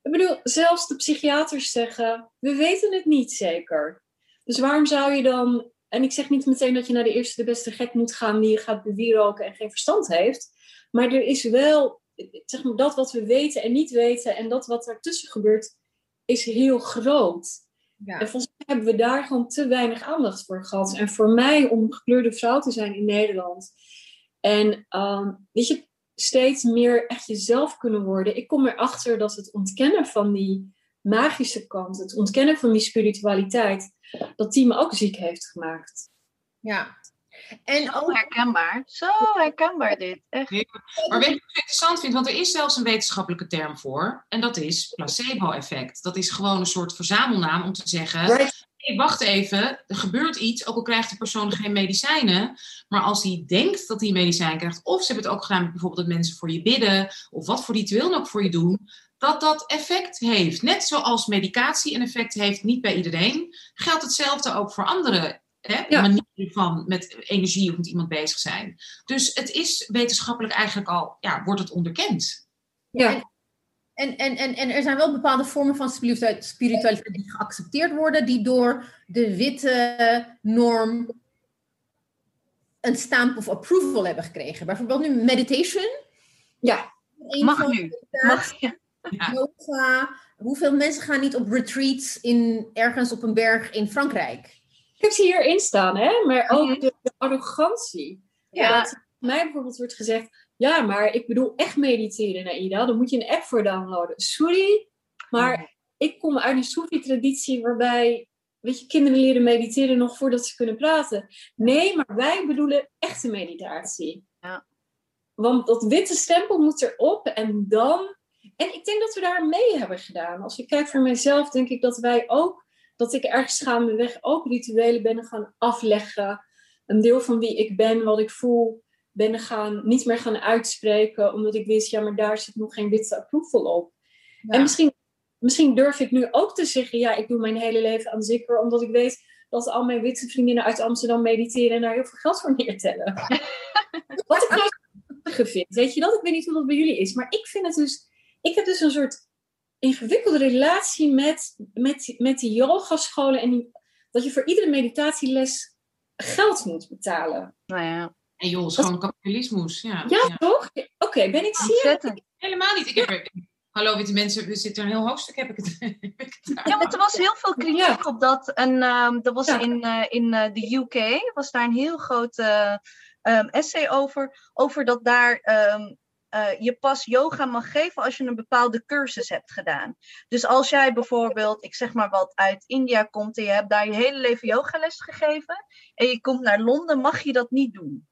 Ik bedoel, zelfs de psychiaters zeggen, we weten het niet zeker. Dus waarom zou je dan, en ik zeg niet meteen dat je naar de eerste de beste gek moet gaan die je gaat bewieroken en geen verstand heeft. Maar er is wel, zeg maar, dat wat we weten en niet weten en dat wat ertussen gebeurt, is heel groot. Ja. En volgens mij hebben we daar gewoon te weinig aandacht voor gehad. En voor mij, om gekleurde vrouw te zijn in Nederland. En um, weet je, steeds meer echt jezelf kunnen worden. Ik kom erachter dat het ontkennen van die magische kant, het ontkennen van die spiritualiteit, dat die me ook ziek heeft gemaakt. ja. En Zo ook, herkenbaar. Zo herkenbaar dit. Echt. Maar weet je wat ik interessant vind? Want er is zelfs een wetenschappelijke term voor. En dat is placebo-effect. Dat is gewoon een soort verzamelnaam om te zeggen... Right. Hey, wacht even, er gebeurt iets, ook al krijgt de persoon geen medicijnen. Maar als hij denkt dat hij medicijn krijgt, of ze hebben het ook gedaan met bijvoorbeeld dat mensen voor je bidden, of wat voor ritueel ook voor je doen, dat dat effect heeft. Net zoals medicatie een effect heeft, niet bij iedereen, geldt hetzelfde ook voor andere hè, Ja. manieren van met energie of met iemand bezig zijn. Dus het is wetenschappelijk eigenlijk al, ja, wordt het onderkend. Ja, En, en, en, en er zijn wel bepaalde vormen van spiritualiteit, spiritualiteit die geaccepteerd worden, die door de witte norm een stamp of approval hebben gekregen. Bijvoorbeeld nu meditation. ja. Mag nu. Mag, ja. Yoga. Hoeveel mensen gaan niet op retreats in, ergens op een berg in Frankrijk? Ik heb ze hierin staan, hè? maar ook Mhm. de, de arrogantie. Ja. Dat mij bijvoorbeeld wordt gezegd, ja, maar ik bedoel echt mediteren, Naida. Daar moet je een app voor downloaden. Sorry, maar ik kom uit een Soefi-traditie waarbij, weet je, kinderen leren mediteren nog voordat ze kunnen praten. Nee, maar wij bedoelen echte meditatie. Ja. Want dat witte stempel moet erop en dan... En ik denk dat we daar mee hebben gedaan. Als ik kijk voor mezelf, denk ik dat wij ook... Dat ik ergens gaandeweg ook rituelen ben gaan afleggen. Een deel van wie ik ben, wat ik voel, ben gaan, niet meer gaan uitspreken. Omdat ik wist, ja, maar daar zit nog geen witte approval op. Ja. En misschien, misschien durf ik nu ook te zeggen, ja, ik doe mijn hele leven aan zikker, omdat ik weet dat al mijn witte vriendinnen uit Amsterdam mediteren en daar heel veel geld voor neertellen. [laughs] Wat ik nou vind, weet je dat? Ik weet niet hoe dat bij jullie is, maar ik vind het dus, ik heb dus een soort ingewikkelde relatie met, met, met die yogascholen en die, dat je voor iedere meditatieles geld moet betalen. Nou ja, En joh, het is gewoon kapitalismus. Ja, Ja, toch? Oké, ben ik zeer. Helemaal niet. Ik heb er, hallo witte mensen, we zitten er een heel hoofdstuk, heb ik het, [laughs] heb ik het daar. Ja, want er was heel veel kritiek op dat. En ehm er was Ja. in, eh, in eh, de UK was daar een heel groot eh, ehm, essay over. Over dat daar ehm, eh, je pas yoga mag geven als je een bepaalde cursus hebt gedaan. Dus als jij bijvoorbeeld, ik zeg maar wat, uit India komt en je hebt daar je hele leven yogales gegeven en je komt naar Londen, mag je dat niet doen.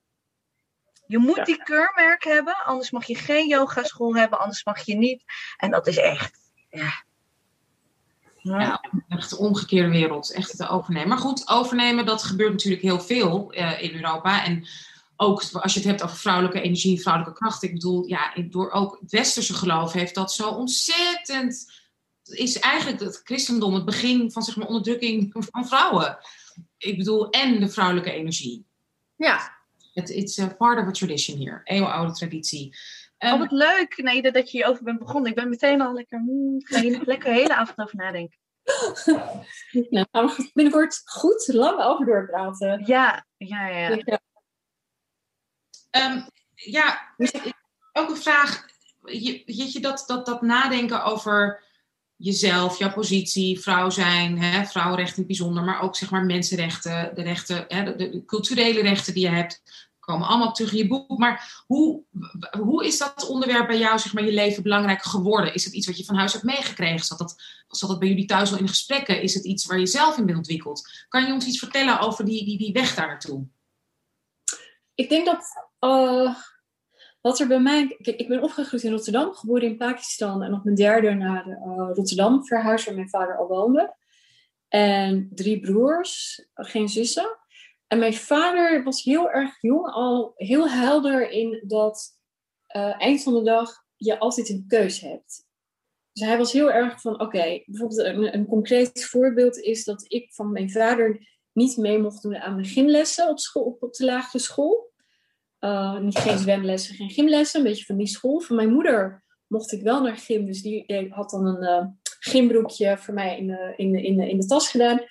Je moet die keurmerk hebben, anders mag je geen yogaschool hebben, anders mag je niet. En dat is echt, ja. Ja, echt de omgekeerde wereld. Echt te overnemen. Maar goed, overnemen, dat gebeurt natuurlijk heel veel uh, in Europa. En ook als je het hebt over vrouwelijke energie, vrouwelijke kracht. Ik bedoel, ja, door ook het westerse geloof heeft dat zo ontzettend. Is eigenlijk het christendom het begin van zeg maar, onderdrukking van vrouwen. Ik bedoel, en de vrouwelijke energie. Ja. Het is part of a tradition hier, eeuwenoude traditie. Um, oh, wat leuk, nee, dat je hierover bent begonnen. Ik ben meteen al lekker, mm, ga hier lekker de hele avond over nadenken. [laughs] nou, gaan we binnenkort goed lang over doorpraten. Ja, ja, ja. ja. Um, ja, ook een vraag. Je, je, dat, dat, dat nadenken over jezelf, jouw positie, vrouw zijn, hè, vrouwenrechten in het bijzonder, maar ook zeg maar mensenrechten, de rechten, hè, de, de, culturele rechten die je hebt, komen allemaal terug in je boek. Maar hoe, hoe is dat onderwerp bij jou, zeg maar, je leven belangrijk geworden? Is het iets wat je van huis hebt meegekregen? Zat dat, dat bij jullie thuis al in gesprekken? Is het iets waar je zelf in bent ontwikkeld? Kan je ons iets vertellen over die, die, die weg daar naartoe? Ik denk dat uh, wat er bij mij. Ik ben opgegroeid in Rotterdam, geboren in Pakistan en op mijn derde naar uh, Rotterdam verhuisd waar mijn vader al woonde. En drie broers, geen zussen. En mijn vader was heel erg jong al heel helder in dat uh, eind van de dag je altijd een keus hebt. Dus hij was heel erg van, oké, bijvoorbeeld een, een, concreet voorbeeld is dat ik van mijn vader niet mee mocht doen aan mijn gymlessen op, school, op, de lagere school. Uh, niet, geen zwemlessen, geen gymlessen, een beetje van die school. Van mijn moeder mocht ik wel naar gym, dus die, had dan een uh, gymbroekje voor mij in de, in, de, in, de, in de tas gedaan.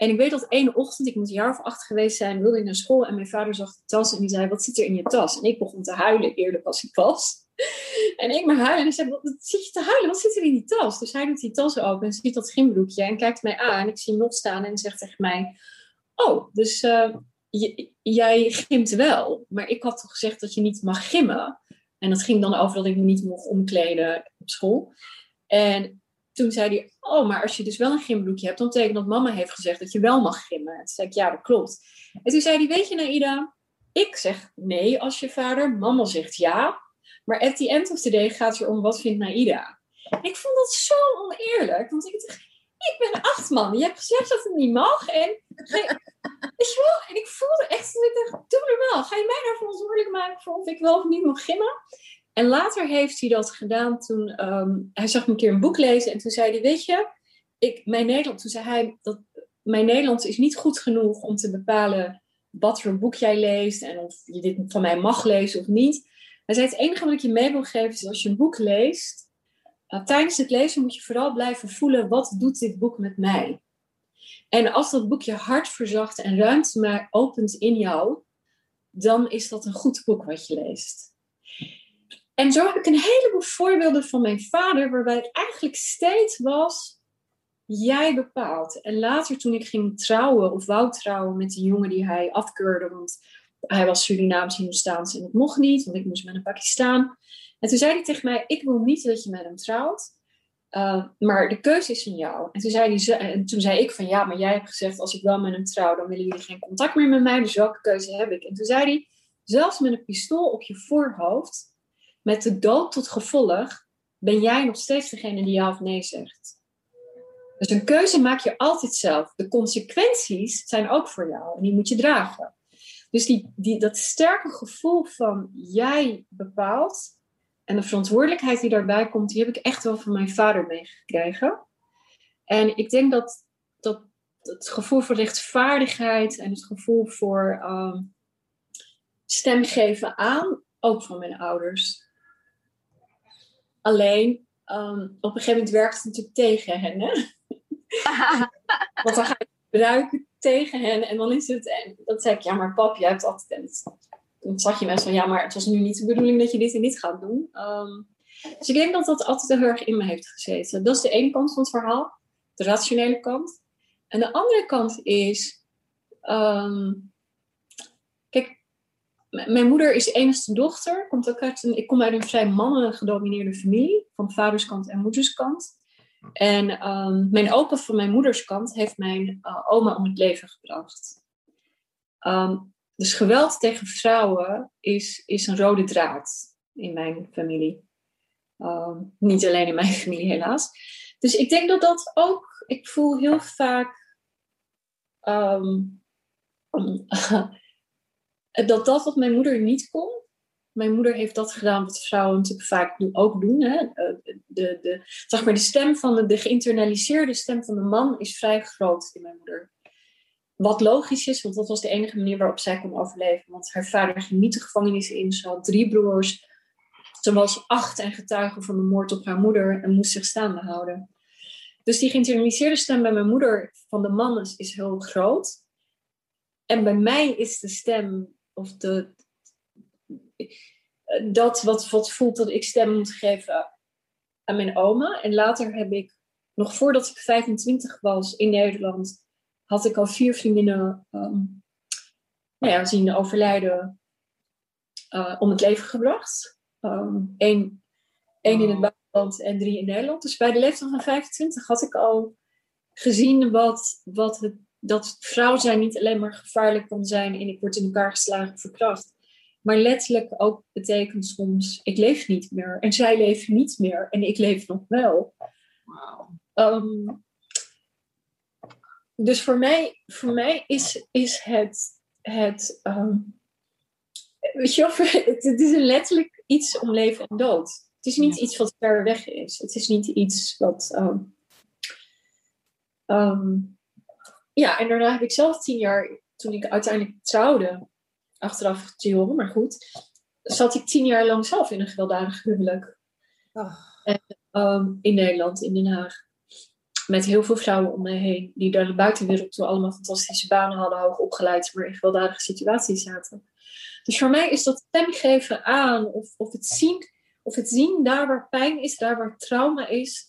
En ik weet dat één ochtend, ik moet een jaar of acht geweest zijn, wilde ik naar school en mijn vader zag de tas en die zei, wat zit er in je tas? En ik begon te huilen, eerlijk als ik was. [laughs] En ik maar huilen en zei, wat zit je te huilen? Wat zit er in die tas? Dus hij doet die tas open en ziet dat gymbroekje en kijkt mij aan. En ik zie hem nog staan en zegt tegen mij, oh, dus uh, jij gymt wel, maar ik had toch gezegd dat je niet mag gimmen. En dat ging dan over dat ik me niet mocht omkleden op school. En toen zei hij, oh, maar als je dus wel een gymbroekje hebt, dan betekent dat mama heeft gezegd dat je wel mag gimmen. En toen zei ik, ja, dat klopt. En toen zei hij, weet je Naida, ik zeg nee als je vader, mama zegt ja. Maar at the end of the day gaat het erom, wat vindt Naida? Ik vond dat zo oneerlijk, want ik dacht, ik ben acht man. Je hebt gezegd dat het niet mag. En, je wel? en ik voelde echt dat ik dacht, doe normaal. Ga je mij nou verantwoordelijk maken voor of ik wel of niet mag gimmen? En later heeft hij dat gedaan toen um, hij zag me een keer een boek lezen. En toen zei hij, weet je, ik, mijn Nederland, toen zei hij dat mijn Nederlands is niet goed genoeg om te bepalen wat voor boek jij leest en of je dit van mij mag lezen of niet. Hij zei, het enige wat ik je mee wil geven is als je een boek leest, uh, tijdens het lezen moet je vooral blijven voelen, wat doet dit boek met mij? En als dat boek je hart verzacht en ruimte maar opent in jou, dan is dat een goed boek wat je leest. En zo heb ik een heleboel voorbeelden van mijn vader, waarbij het eigenlijk steeds was, jij bepaalt. En later toen ik ging trouwen, of wou trouwen met een jongen die hij afkeurde, want hij was Surinaams Hindoestaans en dat mocht niet, want ik moest met een Pakistan. En toen zei hij tegen mij, ik wil niet dat je met hem trouwt, uh, maar de keuze is van jou. En toen, zei en toen zei ik van, ja, maar jij hebt gezegd, als ik wel met hem trouw, dan willen jullie geen contact meer met mij, dus welke keuze heb ik? En toen zei hij, zelfs met een pistool op je voorhoofd, met de dood tot gevolg, ben jij nog steeds degene die ja of nee zegt. Dus een keuze maak je altijd zelf. De consequenties zijn ook voor jou en die moet je dragen. Dus die, die, dat sterke gevoel van jij bepaalt en de verantwoordelijkheid die daarbij komt, die heb ik echt wel van mijn vader meegekregen. En ik denk dat, dat het gevoel voor rechtvaardigheid en het gevoel voor um, stem geven aan, ook van mijn ouders. Alleen, um, op een gegeven moment werkt het natuurlijk tegen hen. Hè? [laughs] Want dan ga je gebruiken tegen hen. En dan is het, en dan zeg ik, ja, maar pap, jij hebt altijd. dan zag je mensen van, ja, maar het was nu niet de bedoeling dat je dit en dit gaat doen. Um, dus ik denk dat dat altijd heel erg in me heeft gezeten. Dat is de ene kant van het verhaal, de rationele kant. En de andere kant is, um, kijk, mijn moeder is enigste dochter. Komt ook uit een, ik kom uit een vrij mannen gedomineerde familie. Van vaderskant en moederskant. En ehm, mijn opa van mijn moederskant heeft mijn uh, oma om het leven gebracht. Ehm, dus geweld tegen vrouwen is, is een rode draad in mijn familie. Ehm, niet alleen in mijn [laughs] familie, helaas. Dus ik denk dat dat ook, ik voel heel vaak [laughs] dat dat wat mijn moeder niet kon. Mijn moeder heeft dat gedaan wat vrouwen natuurlijk vaak ook doen. Hè? Eh, de, de, zeg maar de stem van de, de geïnternaliseerde stem van de man is vrij groot in mijn moeder. Wat logisch is, want dat was de enige manier waarop zij kon overleven. Want haar vader ging niet de gevangenis in. Ze had drie broers. Ze was acht en getuige van de moord op haar moeder en moest zich staande houden. Dus die geïnternaliseerde stem bij mijn moeder van de man is heel groot. En bij mij is de stem of de, dat wat, wat voelt dat ik stem moet geven aan mijn oma. En later heb ik, nog voordat ik 25 was in Nederland, had ik al vier vriendinnen um, nou ja, zien overlijden uh, om het leven gebracht. Um, Eén in het buitenland en drie in Nederland. Dus bij de leeftijd van 25 had ik al gezien wat, wat het dat vrouw zijn niet alleen maar gevaarlijk kan zijn en ik word in elkaar geslagen verkracht. Maar letterlijk ook betekent soms, ik leef niet meer. En zij leven niet meer en ik leef nog wel. Wow. Ehm, dus voor mij, voor mij is, is het, het um, weet je wel, [laughs] het, is letterlijk iets om leven en dood. Het is niet iets wat ver weg is. Het is niet iets wat... Um, ja, en daarna heb ik zelf tien jaar, toen ik uiteindelijk trouwde, achteraf te horen, maar goed, zat ik tien jaar lang zelf in een gewelddadig huwelijk. Oh. En, um, in Nederland, in Den Haag. Met heel veel vrouwen om me heen, die daar de buitenwereld toe allemaal fantastische banen hadden, hoog opgeleid, maar in gewelddadige situaties zaten. Dus voor mij is dat stemgeven aan, of, of, het zien, of het zien daar waar pijn is, daar waar trauma is.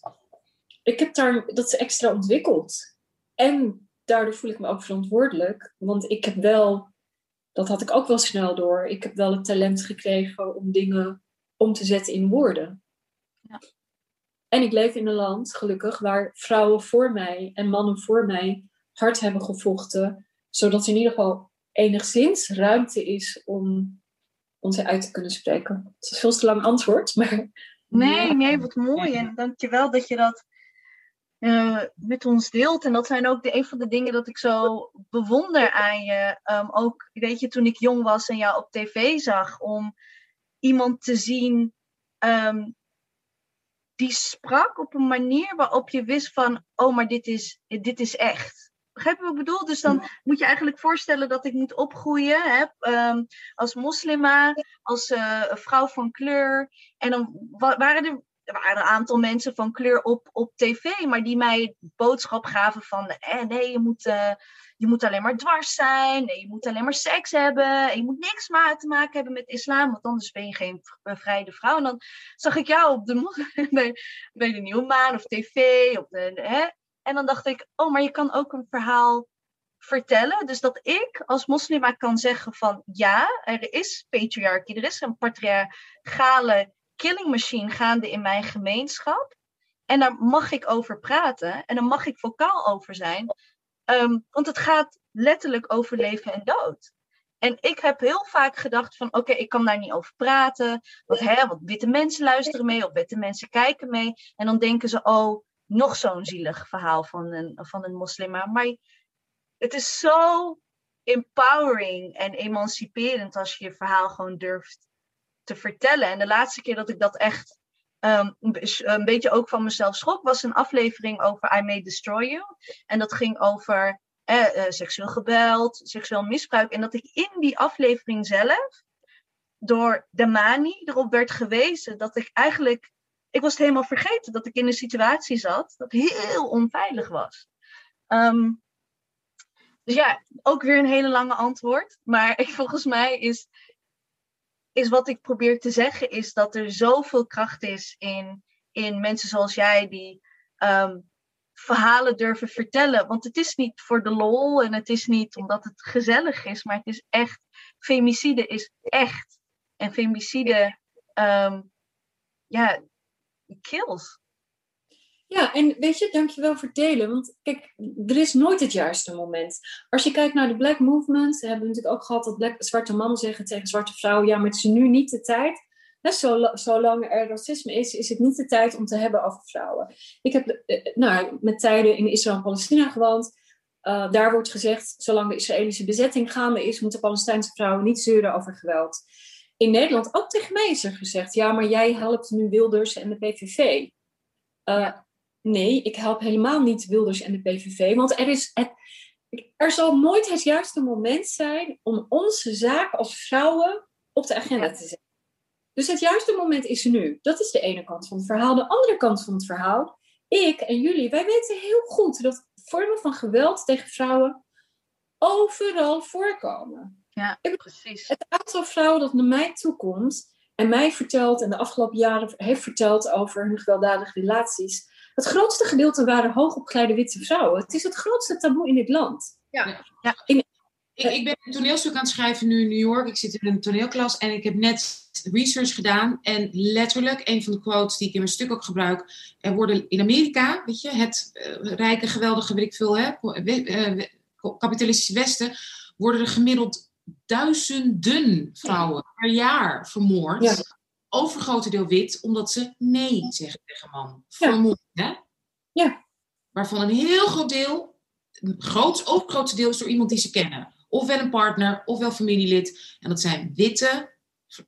Ik heb daar dat extra ontwikkeld. En daardoor voel ik me ook verantwoordelijk. Want ik heb wel, dat had ik ook wel snel door, ik heb wel het talent gekregen om dingen om te zetten in woorden. Ja. En ik leef in een land, gelukkig, waar vrouwen voor mij en mannen voor mij hard hebben gevochten, zodat er in ieder geval enigszins ruimte is om ons uit te kunnen spreken. Het is een veel te lang antwoord, maar... Nee, nee, wat mooi. En dankjewel dat je dat uh, met ons deelt. En dat zijn ook de, een van de dingen dat ik zo bewonder aan je. Um, ook, weet je, toen ik jong was en jou op tv zag, om iemand te zien um, die sprak op een manier waarop je wist van, oh, maar dit is, dit is echt. Begrijp je wat ik bedoel? Dus dan moet je eigenlijk voorstellen dat ik moet opgroeien hè, um, als moslima, als uh, vrouw van kleur. En dan waren er er waren een aantal mensen van kleur op, op tv, maar die mij boodschap gaven van eh, nee, je moet, uh, je moet alleen maar dwars zijn, nee, je moet alleen maar seks hebben, je moet niks maar te maken hebben met islam, want anders ben je geen bevrijde vrouw. En dan zag ik jou op de, [laughs] bij, bij de Nieuwe Maan of tv, op de, hè? en dan dacht ik, oh, maar je kan ook een verhaal vertellen. Dus dat ik als moslima kan zeggen van ja, er is patriarchie, er is een patriarchale killing machine gaande in mijn gemeenschap. En daar mag ik over praten en daar mag ik vocaal over zijn. Ehm, want het gaat letterlijk over leven en dood. En ik heb heel vaak gedacht van oké, ik kan daar niet over praten. Want, hè, want witte mensen luisteren mee of witte mensen kijken mee. En dan denken ze, oh, nog zo'n zielig verhaal van een, van een. Maar het is zo empowering en emanciperend als je je verhaal gewoon durft te vertellen. En de laatste keer dat ik dat echt um, een beetje ook van mezelf schrok, was een aflevering over I May Destroy You. En dat ging over eh, seksueel geweld, seksueel misbruik. En dat ik in die aflevering zelf door de mani erop werd gewezen dat ik eigenlijk, ik was het helemaal vergeten dat ik in een situatie zat dat heel onveilig was. Um, dus ja, ook weer een hele lange antwoord. Maar ik, [laughs] volgens mij is is wat ik probeer te zeggen, is dat er zoveel kracht is in, in mensen zoals jij die ehm, verhalen durven vertellen. Want het is niet voor de lol en het is niet omdat het gezellig is, maar het is echt femicide is echt. En femicide, ehm, ja, kills. Ja, en weet je, dankjewel voor het delen. Want kijk, er is nooit het juiste moment. Als je kijkt naar de Black Movement, hebben we natuurlijk ook gehad dat black, zwarte mannen zeggen tegen zwarte vrouwen: ja, maar het is nu niet de tijd. Zolang er racisme is, is het niet de tijd om te hebben over vrouwen. Ik heb eh, eh, nou, met tijden in Israël en Palestina gewoond. Uh, daar wordt gezegd, zolang de Israëlische bezetting gaande is, moeten Palestijnse vrouwen niet zeuren over geweld. In Nederland, ook tegen mij is er gezegd, ja, maar jij helpt nu Wilders en de PVV. Nee, ik help helemaal niet Wilders en de PVV, want er, is het, er zal nooit het juiste moment zijn om onze zaak als vrouwen op de agenda te zetten. Dus het juiste moment is nu. Dat is de ene kant van het verhaal. De andere kant van het verhaal, ik en jullie, wij weten heel goed dat vormen van geweld tegen vrouwen overal voorkomen. Ja, precies. Het aantal vrouwen dat naar mij toekomt en mij vertelt en de afgelopen jaren heeft verteld over hun gewelddadige relaties, het grootste gedeelte waren hoogopgeleide witte vrouwen. Het is het grootste taboe in dit land. Ja. ja. ik, ik, ben een toneelstuk aan het schrijven nu in New York. Ik zit in een toneelklas en ik heb net research gedaan. En letterlijk, een van de quotes die ik in mijn stuk ook gebruik. Er worden in Amerika, weet je, het uh, rijke, geweldige, weet ik veel, hè, uh, kapitalistische Westen, worden er gemiddeld duizenden vrouwen per jaar vermoord. Ja. Overgrote deel wit, omdat ze nee zeggen tegen man. Vermoord, hè? Ja. Waarvan een heel groot deel, een groot, overgrote deel is door iemand die ze kennen. Ofwel een partner, ofwel familielid. En dat zijn witte,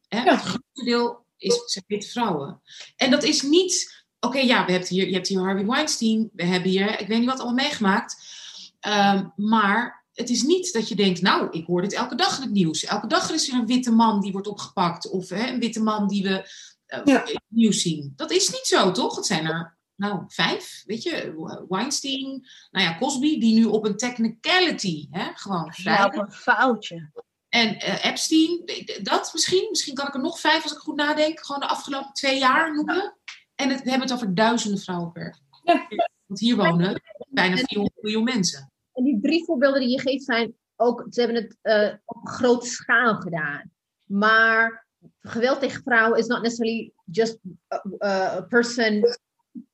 hè, het grootste deel is, zijn witte vrouwen. En dat is niet, oké ja, we hebben hier, je hebt hier Harvey Weinstein, we hebben hier, ik weet niet wat allemaal meegemaakt. Um, maar het is niet dat je denkt, nou, ik hoor dit elke dag in het nieuws. Elke dag is er een witte man die wordt opgepakt. Of hè, een witte man die we uh, in het nieuws zien. Dat is niet zo, toch? Het zijn er, nou, vijf. Weet je, Weinstein, nou ja, Cosby, die nu op een technicality, hè, gewoon. Ja, op een foutje. En uh, Epstein, dat misschien. Misschien kan ik er nog vijf, als ik goed nadenk, gewoon de afgelopen twee jaar noemen. En het, we hebben het over duizenden vrouwen per. Ja. Want hier wonen bijna 400 miljoen mensen. En die drie voorbeelden die je geeft zijn ook, ze hebben het uh, op grote schaal gedaan. Maar geweld tegen vrouwen is not necessarily just a, a person.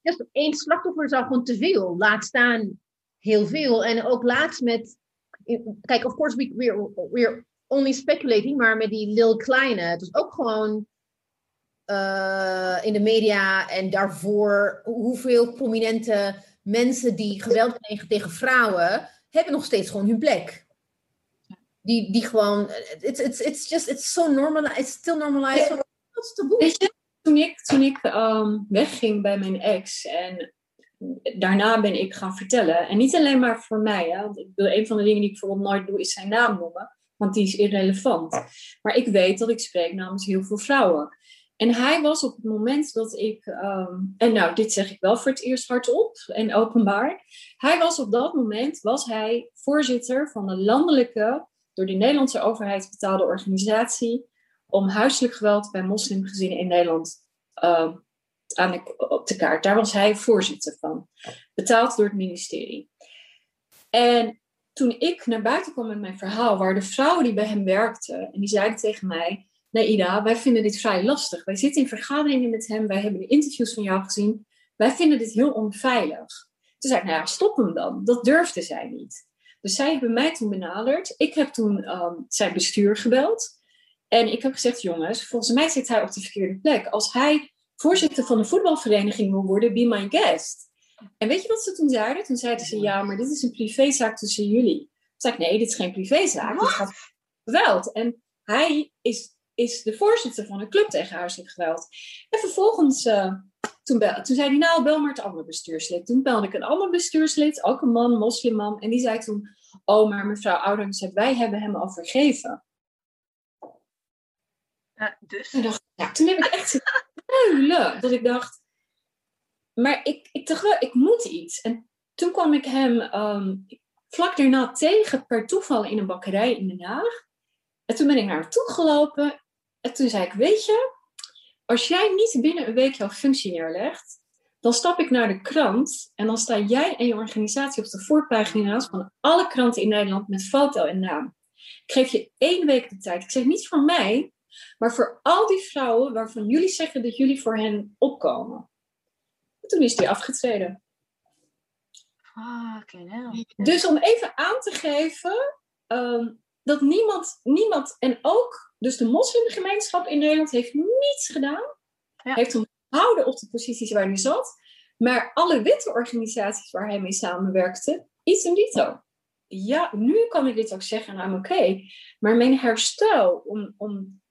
Just één slachtoffer is al gewoon te veel. Laat staan heel veel. En ook laatst met. Kijk, of course, we, we're, only speculating, maar met die Lil Kleine. Het was ook gewoon in de media en daarvoor hoeveel prominente mensen die geweld plegen tegen vrouwen, hebben nog steeds gewoon hun plek. Die, die gewoon, it's, it's, it's just, it's so normal, it's still normalized. Weet je, toen ik, toen ik um, wegging bij mijn ex en daarna ben ik gaan vertellen. En niet alleen maar voor mij. Hè, want ik bedoel, een van de dingen die ik bijvoorbeeld nooit doe, is zijn naam noemen. Want die is irrelevant. Maar ik weet dat ik spreek namens heel veel vrouwen. En hij was op het moment dat ik, ehm, en nou, dit zeg ik wel voor het eerst hardop en openbaar. Hij was op dat moment, was hij voorzitter van de landelijke, door de Nederlandse overheid betaalde organisatie om huiselijk geweld bij moslimgezinnen in Nederland uh, aan de, op de kaart. Daar was hij voorzitter van, betaald door het ministerie. En toen ik naar buiten kwam met mijn verhaal, waar de vrouwen die bij hem werkten, en die zeiden tegen mij, nee Ida, wij vinden dit vrij lastig. Wij zitten in vergaderingen met hem, wij hebben de interviews van jou gezien. Wij vinden dit heel onveilig. Toen zei ik, nou ja, stop hem dan. Dat durfde zij niet. Dus zij hebben mij toen benaderd. Ik heb toen um, zijn bestuur gebeld. En ik heb gezegd, jongens, volgens mij zit hij op de verkeerde plek. Als hij voorzitter van een voetbalvereniging wil worden, be my guest. En weet je wat ze toen zeiden? Toen zeiden ze, ja, maar dit is een privézaak tussen jullie. Toen zei ik, nee, dit is geen privézaak. Dit gaat geweld. En hij is is de voorzitter van een club tegen huiselijk geweld. En vervolgens, uh, toen, toen zei hij, nou, bel maar het andere bestuurslid. Toen belde ik een ander bestuurslid, ook een man, moslimman. En die zei toen, oh, maar mevrouw Oudens, wij hebben hem al vergeven. Uh, dus? dacht, ja, toen heb ik echt huilen. Dat ik dacht, maar ik, ik dacht wel, ik moet iets. En toen kwam ik hem um, vlak daarna tegen, per toeval, in een bakkerij in Den Haag. En toen ben ik naar hem toe gelopen en toen zei ik, weet je, als jij niet binnen een week jouw functie neerlegt, dan stap ik naar de krant en dan sta jij en je organisatie op de voorpagina's van alle kranten in Nederland met foto en naam. Ik geef je één week de tijd. Ik zeg niet voor mij, maar voor al die vrouwen waarvan jullie zeggen dat jullie voor hen opkomen. toen is hij afgetreden. Fucking hell. Dus om even aan te geven ehm, dat niemand, niemand, en ook dus de moslimgemeenschap in Nederland heeft niets gedaan. Ja. Heeft hem gehouden op de posities waar hij zat. Maar alle witte organisaties waar hij mee samenwerkte, iets en dito. Ja, nu kan ik dit ook zeggen, nou oké. Maar mijn herstel om, om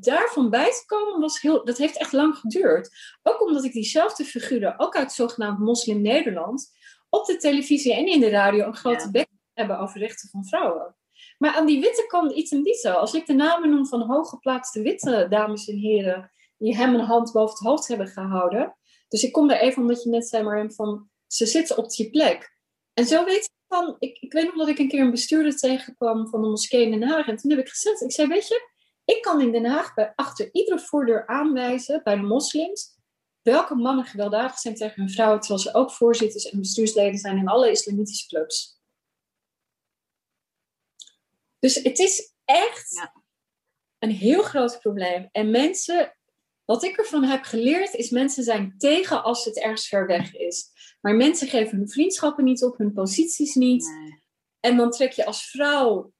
daarvan bij te komen, was heel, dat heeft echt lang geduurd. Ook omdat ik diezelfde figuren, ook uit zogenaamd moslim Nederland, op de televisie en in de radio een grote Ja. bek hebben over rechten van vrouwen. Maar aan die witte kant iets en dito. Als ik de namen noem van hooggeplaatste witte dames en heren die hem een hand boven het hoofd hebben gehouden. Dus ik kom daar even omdat je net zei, maar van ze zitten op die plek. En zo weet ik van, ik, ik weet nog dat ik een keer een bestuurder tegenkwam van de moskee in Den Haag. En toen heb ik gezegd, ik zei, weet je, ik kan in Den Haag bij, achter iedere voordeur aanwijzen bij de moslims welke mannen gewelddadig zijn tegen hun vrouwen, terwijl ze ook voorzitters en bestuursleden zijn in alle islamitische clubs. Dus het is echt Ja. een heel groot probleem. En mensen, wat ik ervan heb geleerd, is mensen zijn tegen als het ergens ver weg is. Maar mensen geven hun vriendschappen niet op, hun posities niet. Nee. En dan trek je als vrouw,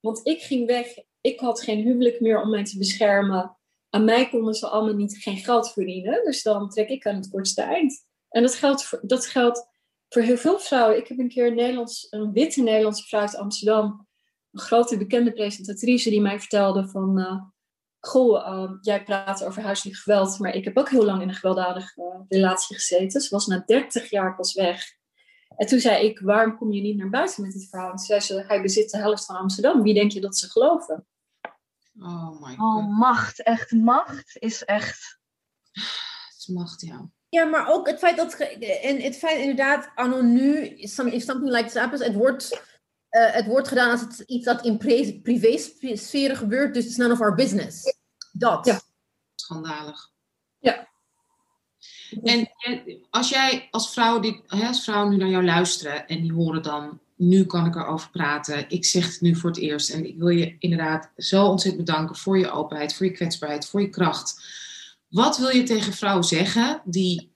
want ik ging weg, ik had geen huwelijk meer om mij te beschermen. Aan mij konden ze allemaal niet, geen geld verdienen, dus dan trek ik aan het kortste eind. En dat geldt voor, dat geldt voor heel veel vrouwen. Ik heb een keer een, Nederlands, een witte Nederlandse vrouw uit Amsterdam, een grote bekende presentatrice, die mij vertelde van... eh, Goh, eh, jij praat over huiselijk geweld, maar ik heb ook heel lang in een gewelddadige eh, relatie gezeten. Ze was na 30 jaar pas weg. En toen zei ik, waarom kom je niet naar buiten met dit verhaal? En toen zei ze, hij bezit de helft van Amsterdam. Wie denk je dat ze geloven? Oh my god. Oh, macht. Echt, macht is echt... Het is macht, ja. Ja, maar ook het feit dat. En het feit inderdaad, anno nu, some- if something like this happens, het wordt, eh, het wordt gedaan als het iets dat in privé-sferen gebeurt, dus it's none of our business. Dat. Ja. Schandalig. Ja. En als jij als vrouw, hè, als vrouw nu naar jou luisteren en die horen dan, nu kan ik erover praten, ik zeg het nu voor het eerst en ik wil je inderdaad zo ontzettend bedanken voor je openheid, voor je kwetsbaarheid, voor je kracht. Wat wil je tegen vrouwen zeggen die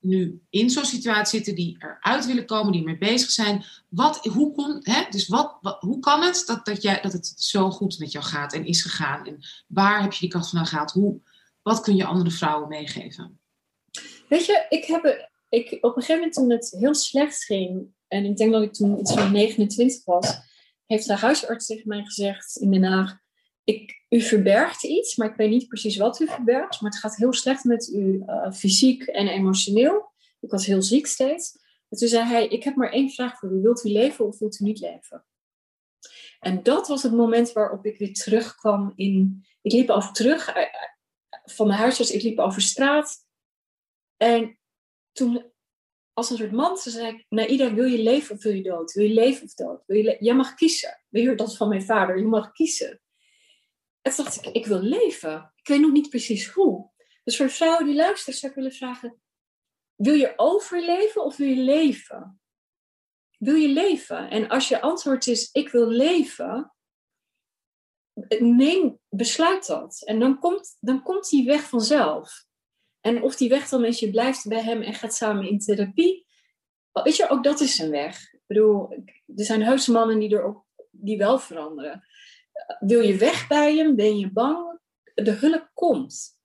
nu in zo'n situatie zitten, die eruit willen komen, die ermee bezig zijn? Wat, hoe, kon, hè, dus wat, wat- hoe kan het dat, dat, jij, dat het zo goed met jou gaat en is gegaan? En waar heb je die kracht vandaan gehaald? Hoe, wat kun je andere vrouwen meegeven? Weet je, ik heb ik, op een gegeven moment toen het heel slecht ging, en ik denk dat ik toen iets van 29 was, heeft de huisarts tegen mij gezegd in Den Haag, ik, u verbergt iets, maar ik weet niet precies wat u verbergt, maar het gaat heel slecht met u eh, fysiek en emotioneel. Ik was heel ziek steeds. En toen zei hij, ik heb maar één vraag voor u, wilt u leven of wilt u niet leven? En dat was het moment waarop ik weer terugkwam in, ik liep over terug eh, eh, van de huisarts, ik liep over straat. En toen, als een soort mantra, zei ik: Naida, wil je leven of wil je dood? Wil je leven of dood? Wil je Jij mag kiezen. We hoorden dat van mijn vader. Je mag kiezen. En dacht ik: Ik wil leven. Ik weet nog niet precies hoe. Dus voor vrouwen die luisteren, zou ik willen vragen: Wil je overleven of wil je leven? Wil je leven? En als je antwoord is: Ik wil leven. Neem, besluit dat. En dan komt, dan komt die weg vanzelf. En of die weg dan is, je blijft bij hem en gaat samen in therapie. Weet je, ook dat is een weg. Ik bedoel, er zijn heuse mannen die, er ook, die wel veranderen. Wil je weg bij hem? Ben je bang? De hulp komt.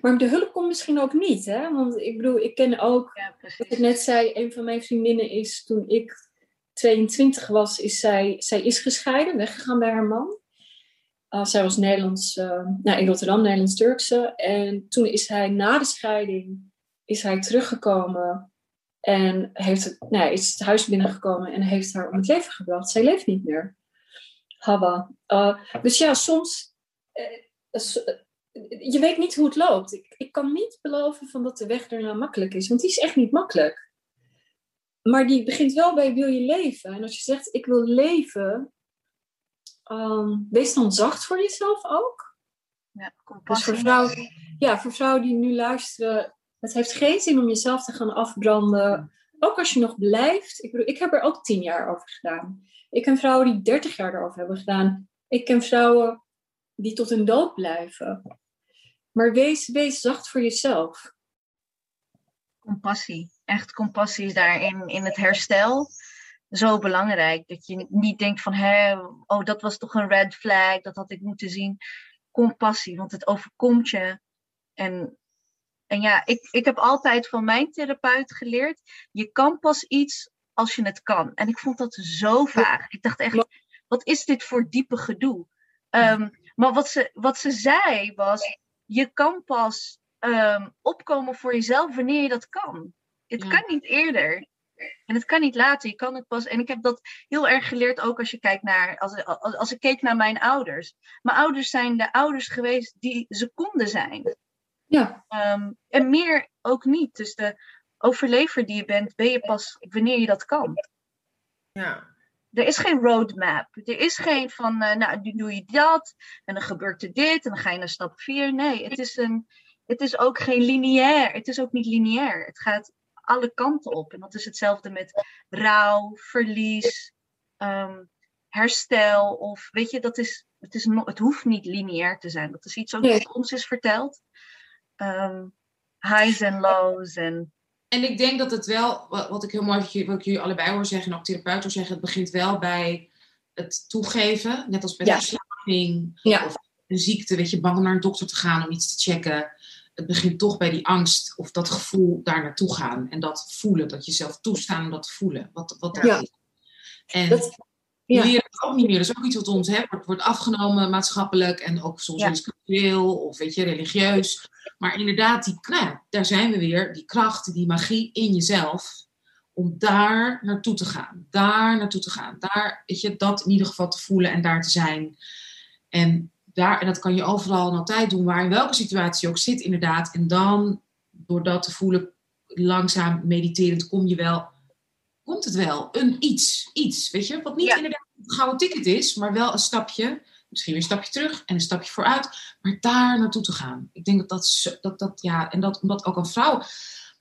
Maar de hulp komt misschien ook niet. Hè? Want ik bedoel, ik ken ook, Ja, wat ik net zei, een van mijn vriendinnen is toen ik 22 was, is zij, zij is gescheiden, weggegaan bij haar man. Uh, zij was Nederlands, uh, nou, in Rotterdam, Nederlands-Turkse. En toen is hij na de scheiding is hij teruggekomen en heeft het, nou, is het huis binnengekomen en heeft haar om het leven gebracht. Zij leeft niet meer. Hawa. Uh, dus ja, soms, je weet niet hoe het loopt. Ik, ik kan niet beloven van dat de weg ernaar makkelijk is, want die is echt niet makkelijk. Maar die begint wel bij wil je leven. En als je zegt ik wil leven, Um, wees dan zacht voor jezelf ook. Ja, dus voor vrouwen, ja, voor vrouwen die nu luisteren, het heeft geen zin om jezelf te gaan afbranden. Ook als je nog blijft. Ik bedoel, ik heb er ook tien jaar over gedaan. Ik ken vrouwen die dertig jaar erover hebben gedaan. Ik ken vrouwen die tot hun dood blijven. Maar wees, wees zacht voor jezelf. Compassie. Echt compassie is daarin in het herstel zo belangrijk. Dat je niet denkt van, hé, oh, dat was toch een red flag, dat had ik moeten zien. Compassie, want het overkomt je. En, en ja, ik, ik heb altijd van mijn therapeut geleerd, je kan pas iets als je het kan. En ik vond dat zo vaag. Ik dacht echt, wat is dit voor diepe gedoe? Ehm, maar wat ze, wat ze zei was, je kan pas ehm, opkomen voor jezelf wanneer je dat kan. Het kan niet eerder. En het kan niet later. Je kan het pas. En ik heb dat heel erg geleerd ook als je kijkt naar. Als, als, als ik keek naar mijn ouders. Mijn ouders zijn de ouders geweest die ze konden zijn. Ja. Ehm, en meer ook niet. Dus de overlever die je bent, ben je pas wanneer je dat kan. Ja. Er is geen roadmap. Er is geen van, uh, nou, nu doe je dat. En dan gebeurt er dit. En dan ga je naar stap 4. Nee, het is, een, het is ook geen lineair. Het is ook niet lineair. Het gaat alle kanten op. En dat is hetzelfde met rouw, verlies, ehm, herstel. Of weet je, dat is, het, is het hoeft niet lineair te zijn. Dat is iets ook wat ons is verteld. Um, highs en lows. En... en ik denk dat het wel, wat, ik heel mooi wat ik jullie allebei hoor zeggen, en ook therapeuten zeggen, het begint wel bij het toegeven. Net als bij ja. verslaving ja. of een ziekte, weet je, bang om naar een dokter te gaan om iets te checken het begint toch bij die angst of dat gevoel daar naartoe gaan. En dat voelen, dat jezelf toestaan om dat te voelen. Wat, wat daar ja. is. En Dat- ja. leren het ook niet meer. Dat is ook iets wat ons hè, wordt, wordt afgenomen maatschappelijk. En ook soms Ja. cultureel of weet je, religieus. Maar inderdaad, die, nou daar zijn we weer. Die kracht, die magie in jezelf. Om daar naartoe te gaan. Daar naartoe te gaan. Daar, weet je, dat in ieder geval te voelen en daar te zijn. En, daar, en dat kan je overal en altijd doen, waar in welke situatie je ook zit, inderdaad. En dan, door dat te voelen, langzaam mediterend, kom je wel, komt het wel. Een iets, iets, weet je, wat niet Ja. inderdaad een gouden ticket is, maar wel een stapje, misschien weer een stapje terug en een stapje vooruit, maar daar naartoe te gaan. Ik denk dat dat, dat, dat ja, en dat omdat ook een vrouw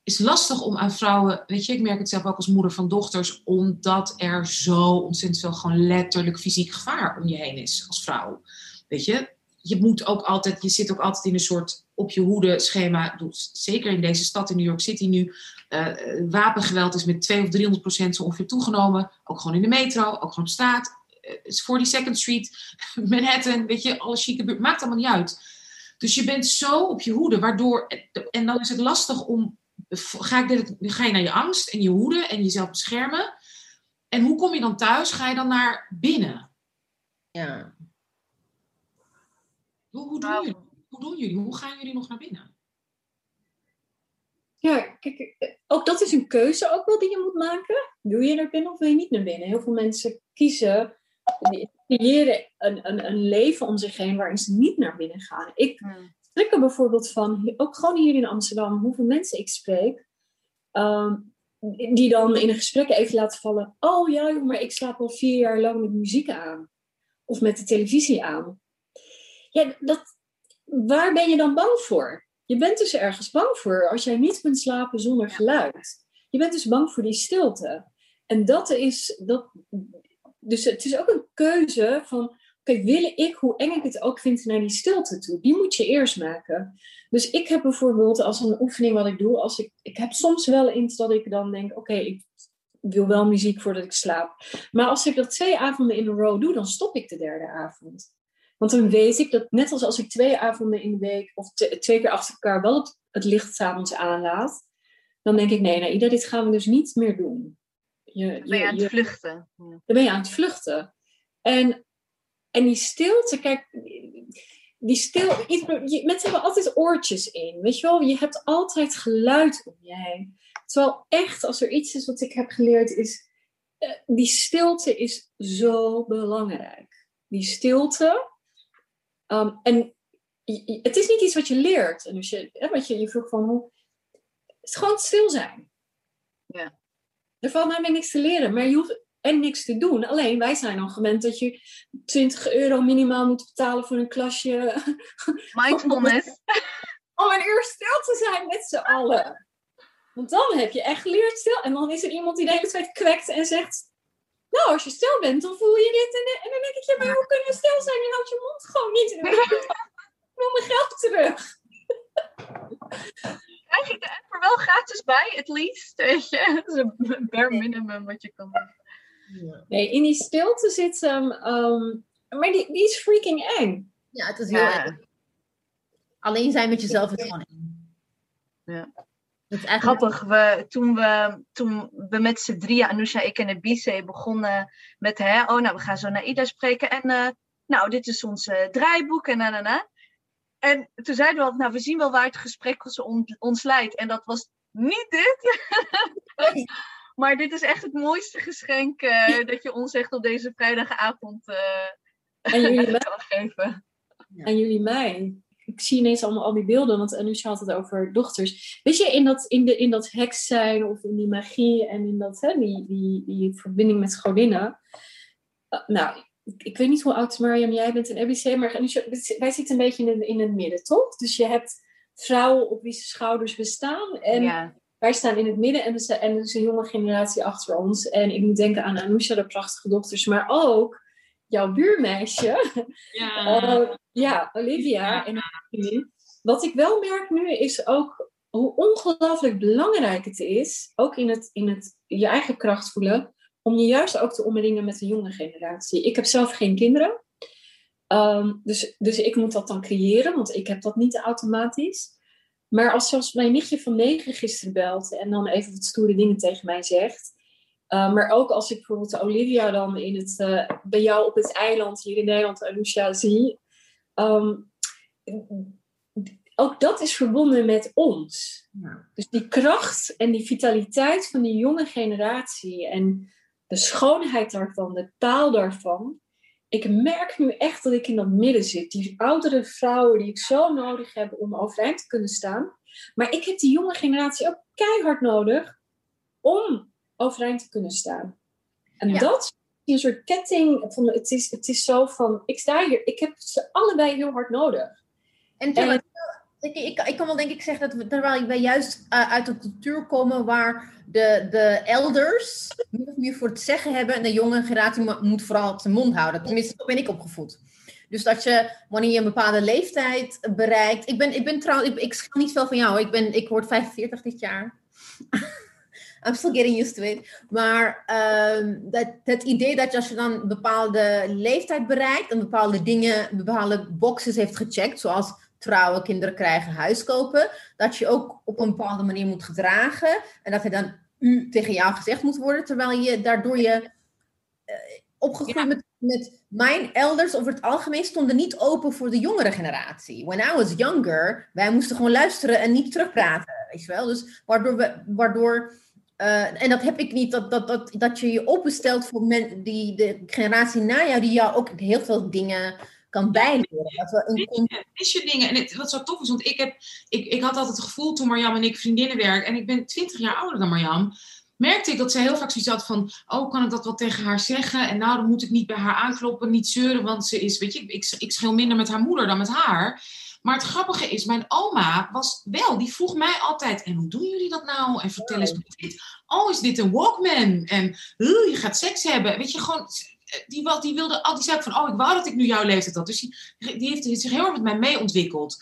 is lastig om aan vrouwen, weet je, ik merk het zelf ook als moeder van dochters, omdat er zo ontzettend veel gewoon letterlijk fysiek gevaar om je heen is als vrouw. Weet je, je moet ook altijd, je zit ook altijd in een soort op je hoede schema. Zeker in deze stad in New York City nu. Eh, eh, wapengeweld is met 200 of 300 procent zo ongeveer toegenomen. Ook gewoon in de metro, ook gewoon op straat. Eh, 42nd Street, [laughs] Manhattan, weet je, alle chique buurt. Maakt allemaal niet uit. Dus je bent zo op je hoede, waardoor. En dan is het lastig om. Ga, ik ga je naar je angst en je hoede en jezelf beschermen? En hoe kom je dan thuis? Ga je dan naar binnen? Ja. Hoe, hoe, doen Nou. jullie? hoe doen jullie? Hoe gaan jullie nog naar binnen? Ja, kijk, eh, ook dat is een keuze ook wel die je moet maken. Wil je naar binnen of wil je niet naar binnen? Heel veel mensen kiezen, creëren een, een, een leven om zich heen waarin ze niet naar binnen gaan. Ik schrik er bijvoorbeeld van, ook gewoon hier in Amsterdam, hoeveel mensen ik spreek, ehm, die dan in een gesprek even laten vallen, oh ja, maar ik slaap al vier jaar lang met muziek aan. Of met de televisie aan. Ja, dat, waar ben je dan bang voor? Je bent dus ergens bang voor als jij niet kunt slapen zonder geluid. Je bent dus bang voor die stilte. En dat is, dat, dus het is ook een keuze van, oké, wil ik, hoe eng ik het ook vind, naar die stilte toe? Die moet je eerst maken. Dus ik heb bijvoorbeeld als een oefening wat ik doe, als ik, ik heb soms wel eens dat ik dan denk, oké, ik wil wel muziek voordat ik slaap. Maar als ik dat twee avonden in een row doe, dan stop ik de derde avond. Want dan weet ik dat net als als ik twee avonden in de week of twee keer achter elkaar wel het, het licht s'avonds aanlaat, dan denk ik, nee, Naida, dit gaan we dus niet meer doen. Je, Ben je aan het vluchten? Ja. dan ben je aan het vluchten. En, en die stilte, kijk, die stil, iets- je- mensen hebben altijd oortjes in, weet je wel? Je hebt altijd geluid om je heen. Terwijl echt, als er iets is wat ik heb geleerd, is eh, die stilte is zo belangrijk. Die stilte. Ehm, en het is niet iets wat je leert. En dus je, hè, wat je, je vroeg van hoe. Het is gewoon stil zijn. Ja. Er valt namelijk niks te leren, maar je hoeft en niks te doen. Alleen wij zijn al gewend dat je 20 euro minimaal moet betalen voor een klasje. [laughs] Mindfulness. [laughs] Om een uur stil te zijn met z'n allen. Want dan heb je echt geleerd stil. En dan is er iemand die de hele tijd kwekt en zegt... Nou, als je stil bent, dan voel je dit. En, en dan denk ik, ja, maar hoe kunnen we stil zijn? Je houdt je mond gewoon niet. [laughs] Ik wil mijn geld terug. Krijg je de app er wel gratis bij, at least? Weet je? Dat is een bare minimum wat je kan doen. Nee, in die stilte zit hem... ehm, maar die, die is freaking eng. Ja, het is heel Ja. erg. Alleen zijn met jezelf is gewoon eng. Ja. Het is eigenlijk Grappig, we, toen, we, toen we met z'n drieën, Anousha, ik en Ebice, begonnen met, hè, oh nou, we gaan zo naar Ida spreken. En eh, nou, dit is ons eh, draaiboek en na, na, na. En toen zeiden we al, nou, we zien wel waar het gesprek ons, on- ons leidt. En dat was niet dit. [laughs] maar dit is echt het mooiste geschenk eh, dat je ons echt op deze vrijdagavond En jullie, [laughs] kan geven. en jullie mij. Ik zie ineens allemaal al die beelden, want Anusha had het over dochters. Weet je, in dat, in de, in dat heks zijn of in die magie en in dat, hè, die, die, die verbinding met godinnen. Eh, nou, ik, ik weet niet hoe oud Mariam jij bent en ABC, maar Anusha, wij zitten een beetje in, het- in het midden, toch? Dus je hebt vrouwen op wie ze schouders bestaan en ja. wij staan in het midden en er is, en er is een jonge generatie achter ons. En ik moet denken aan Anousha, de prachtige dochters, maar ook jouw buurmeisje. Ja. Eh, [laughs] ja, Olivia. En wat ik wel merk nu is ook hoe ongelooflijk belangrijk het is, ook in het, in het je eigen kracht voelen, om je juist ook te omringen met de jonge generatie. Ik heb zelf geen kinderen. Ehm, dus, dus ik moet dat dan creëren, want ik heb dat niet automatisch. Maar als zelfs mijn nichtje van negen gisteren belt en dan even wat stoere dingen tegen mij zegt. Uh, maar ook als ik bijvoorbeeld Olivia dan in het, uh, bij jou op het eiland hier in Nederland, Alusha, zie. Um, ook dat is verbonden met ons. Ja. Dus die kracht en die vitaliteit van die jonge generatie en de schoonheid daarvan, de taal daarvan. Ik merk nu echt dat ik in dat midden zit. Die oudere vrouwen die ik zo nodig heb om overeind te kunnen staan. Maar ik heb die jonge generatie ook keihard nodig om overeind te kunnen staan. En ja. dat is een soort ketting. Van, het, is, het is zo van, ik sta hier, ik heb ze allebei heel hard nodig. En, terwijl, en ik, ik, ik, kan wel denk ik zeggen dat we, terwijl wij juist uh, uit een cultuur komen waar de, de elders meer voor het zeggen hebben en de jonge generatie moet vooral zijn mond houden. Tenminste, zo ben ik opgevoed. Dus dat je, wanneer je een bepaalde leeftijd bereikt. Ik ben, ik ben trouwens, ik, ik niet veel van jou. Ik, ben, ik word 45 dit jaar. I'm still getting used to it. Maar um, dat, het idee dat je als je dan een bepaalde leeftijd bereikt en bepaalde dingen, bepaalde boxes heeft gecheckt, zoals trouwen, kinderen krijgen, huis kopen, dat je ook op een bepaalde manier moet gedragen en dat er dan u tegen jou gezegd moet worden, terwijl je daardoor je uh, opgegroeid ja. met, met mijn elders over het algemeen stonden niet open voor de jongere generatie. When I was younger, wij moesten gewoon luisteren en niet terugpraten, weet je wel. Dus waardoor we, waardoor uh, en dat heb ik niet, dat, dat, dat, dat je je openstelt voor men, die, de generatie na jou, die jou ook heel veel dingen kan bijleren. Dat we een... Is je dingen, en het, wat zo tof is, want ik, heb, ik, ik had altijd het gevoel toen Marjam en ik vriendinnen werken, en ik ben 20 jaar ouder dan Marjam, merkte ik dat ze heel vaak zoiets had van, oh, kan ik dat wel tegen haar zeggen? En nou, dan moet ik niet bij haar aankloppen, niet zeuren, want ze is, weet je, ik, ik schil minder met haar moeder dan met haar. Maar het grappige is, mijn oma was wel, die vroeg mij altijd, en hoe doen jullie dat nou? En vertel eens dit. Oh, is dit een Walkman? En uh, je gaat seks hebben. Weet je, gewoon, die, die wilde al, die zei van, oh, ik wou dat ik nu jouw leeftijd had. Dus die, die heeft zich heel erg met mij mee ontwikkeld.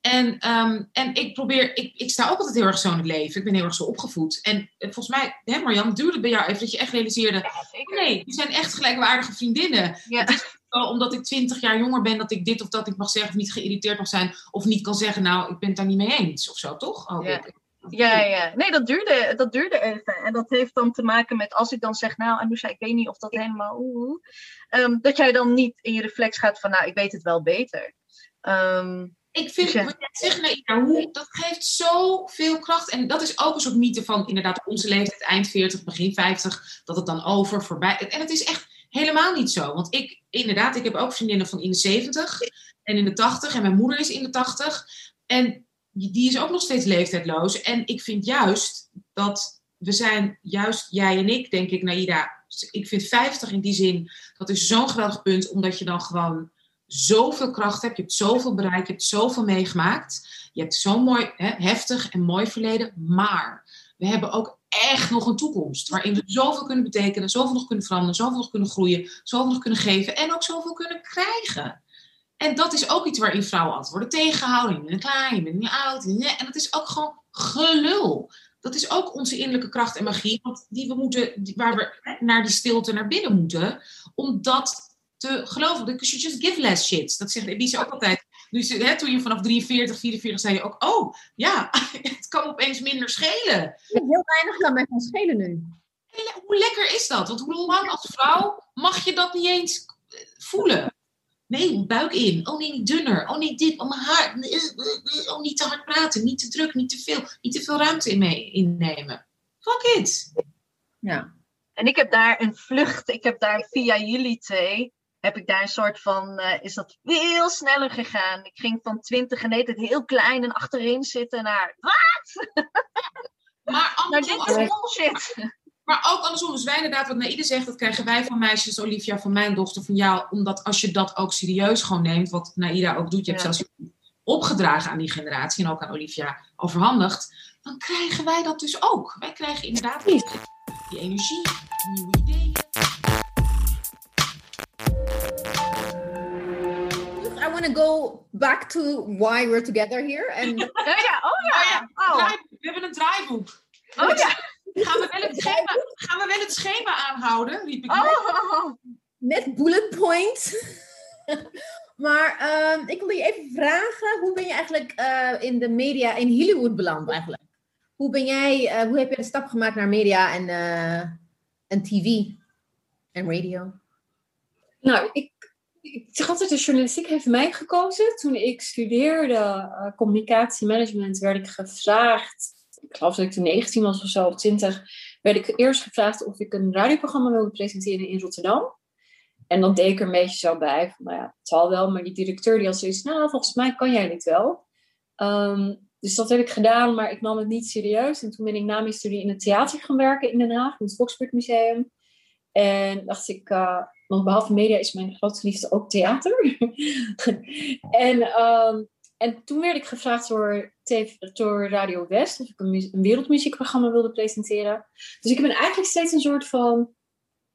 En, um, en ik probeer, ik, ik sta ook altijd heel erg zo in het leven. Ik ben heel erg zo opgevoed. En volgens mij, hè Marjan, duurde het bij jou even dat je echt realiseerde, ja, nee, die zijn echt gelijkwaardige vriendinnen. Ja. Het is wel omdat ik twintig jaar jonger ben, dat ik dit of dat ik mag zeggen of niet geïrriteerd mag zijn. Of niet kan zeggen, nou, ik ben het daar niet mee eens of zo, toch? Oh, ja. Ja, ja. Nee, dat duurde, dat duurde even. En dat heeft dan te maken met als ik dan zeg, nou, Anousha, ik weet niet of dat helemaal... Uh, um, dat jij dan niet in je reflex gaat van, nou, ik weet het wel beter. Um, ik vind, wat jij zegt, Naïda, hoe, dat geeft zoveel kracht. En dat is ook een soort mythe van inderdaad onze leeftijd, eind 40, begin 50, dat het dan over, voorbij... En het is echt helemaal niet zo. Want ik, inderdaad, ik heb ook vriendinnen van in de 70 en in de 80. En mijn moeder is in de 80. En die is ook nog steeds leeftijdloos. En ik vind juist dat we zijn, juist jij en ik, denk ik, Naïda. Ik vind 50 in die zin, dat is zo'n geweldig punt, omdat je dan gewoon zoveel kracht hebt. Je hebt zoveel bereikt, je hebt zoveel meegemaakt. Je hebt zo'n mooi, hè, heftig en mooi verleden. Maar we hebben ook echt nog een toekomst. Waarin we zoveel kunnen betekenen, zoveel nog kunnen veranderen, zoveel nog kunnen groeien, zoveel nog kunnen geven en ook zoveel kunnen krijgen. En dat is ook iets waarin vrouwen altijd worden tegengehouden. Je bent klaar, je bent niet oud. En dat is ook gewoon gelul. Dat is ook onze innerlijke kracht en magie, want die we moeten, waar we naar die stilte naar binnen moeten, om dat te geloven. Because you just give less shit. Dat zegt Elise ook altijd. Dus hè, toen je vanaf 43, 44 zei je ook, oh ja, [laughs] het kan opeens minder schelen. Heel weinig kan mij van schelen nu. Hoe lekker is dat? Want hoe lang als vrouw mag je dat niet eens eh, voelen? Nee, buik in. Oh nee, niet dunner. Oh nee, dit. Oh mijn haar. Oh, niet te hard praten. Niet te druk. Niet te veel. Niet te veel ruimte in mee, innemen. Fuck it. Ja. En ik heb daar een vlucht. Ik heb daar via jullie twee. Heb ik daar een soort van. Uh, is dat veel sneller gegaan? Ik ging van 20 en het heel klein en achterin zitten naar. Wat? [laughs] Maar nou, dit is bullshit. Maar ook andersom, dus wij inderdaad, wat Naïde zegt, dat krijgen wij van meisjes, Olivia, van mijn dochter, van jou. Omdat als je dat ook serieus gewoon neemt, wat Naïda ook doet, je hebt zelfs opgedragen aan die generatie en ook aan Olivia overhandigd, dan krijgen wij dat dus ook. Wij krijgen inderdaad die, die energie, nieuwe ideeën. Go back to why we're together here. And... [laughs] ja, oh ja. Oh, ja. We hebben een draaiboek. Oh ja. Gaan we, wel het schema, gaan we wel het schema aanhouden? Riep ik. Oh. Met bullet points. [laughs] maar um, ik wil je even vragen, hoe ben je eigenlijk uh, in de media in Hollywood beland eigenlijk? Hoe ben jij, uh, hoe heb je de stap gemaakt naar media en, uh, en tv en radio? Nou, ik, ik zeg altijd, de journalistiek heeft mij gekozen. Toen ik studeerde communicatiemanagement werd ik gevraagd ik geloof dat ik toen 19 was of zo, of 20, werd ik eerst gevraagd of ik een radioprogramma wilde presenteren in Rotterdam. En dan deed ik er een beetje zo bij, nou ja, het zal wel, maar die directeur die had zoiets, nou, volgens mij kan jij dit wel. Um, dus dat heb ik gedaan, maar ik nam het niet serieus. En toen ben ik na mijn studie in het theater gaan werken in Den Haag, in het Volkspark Museum. En dacht ik, uh, want behalve media is mijn grootste liefde ook theater. [laughs] en um, en toen werd ik gevraagd door, TV, door Radio West of ik een, wereldmuziekprogramma wilde presenteren. Dus ik ben eigenlijk steeds een soort van.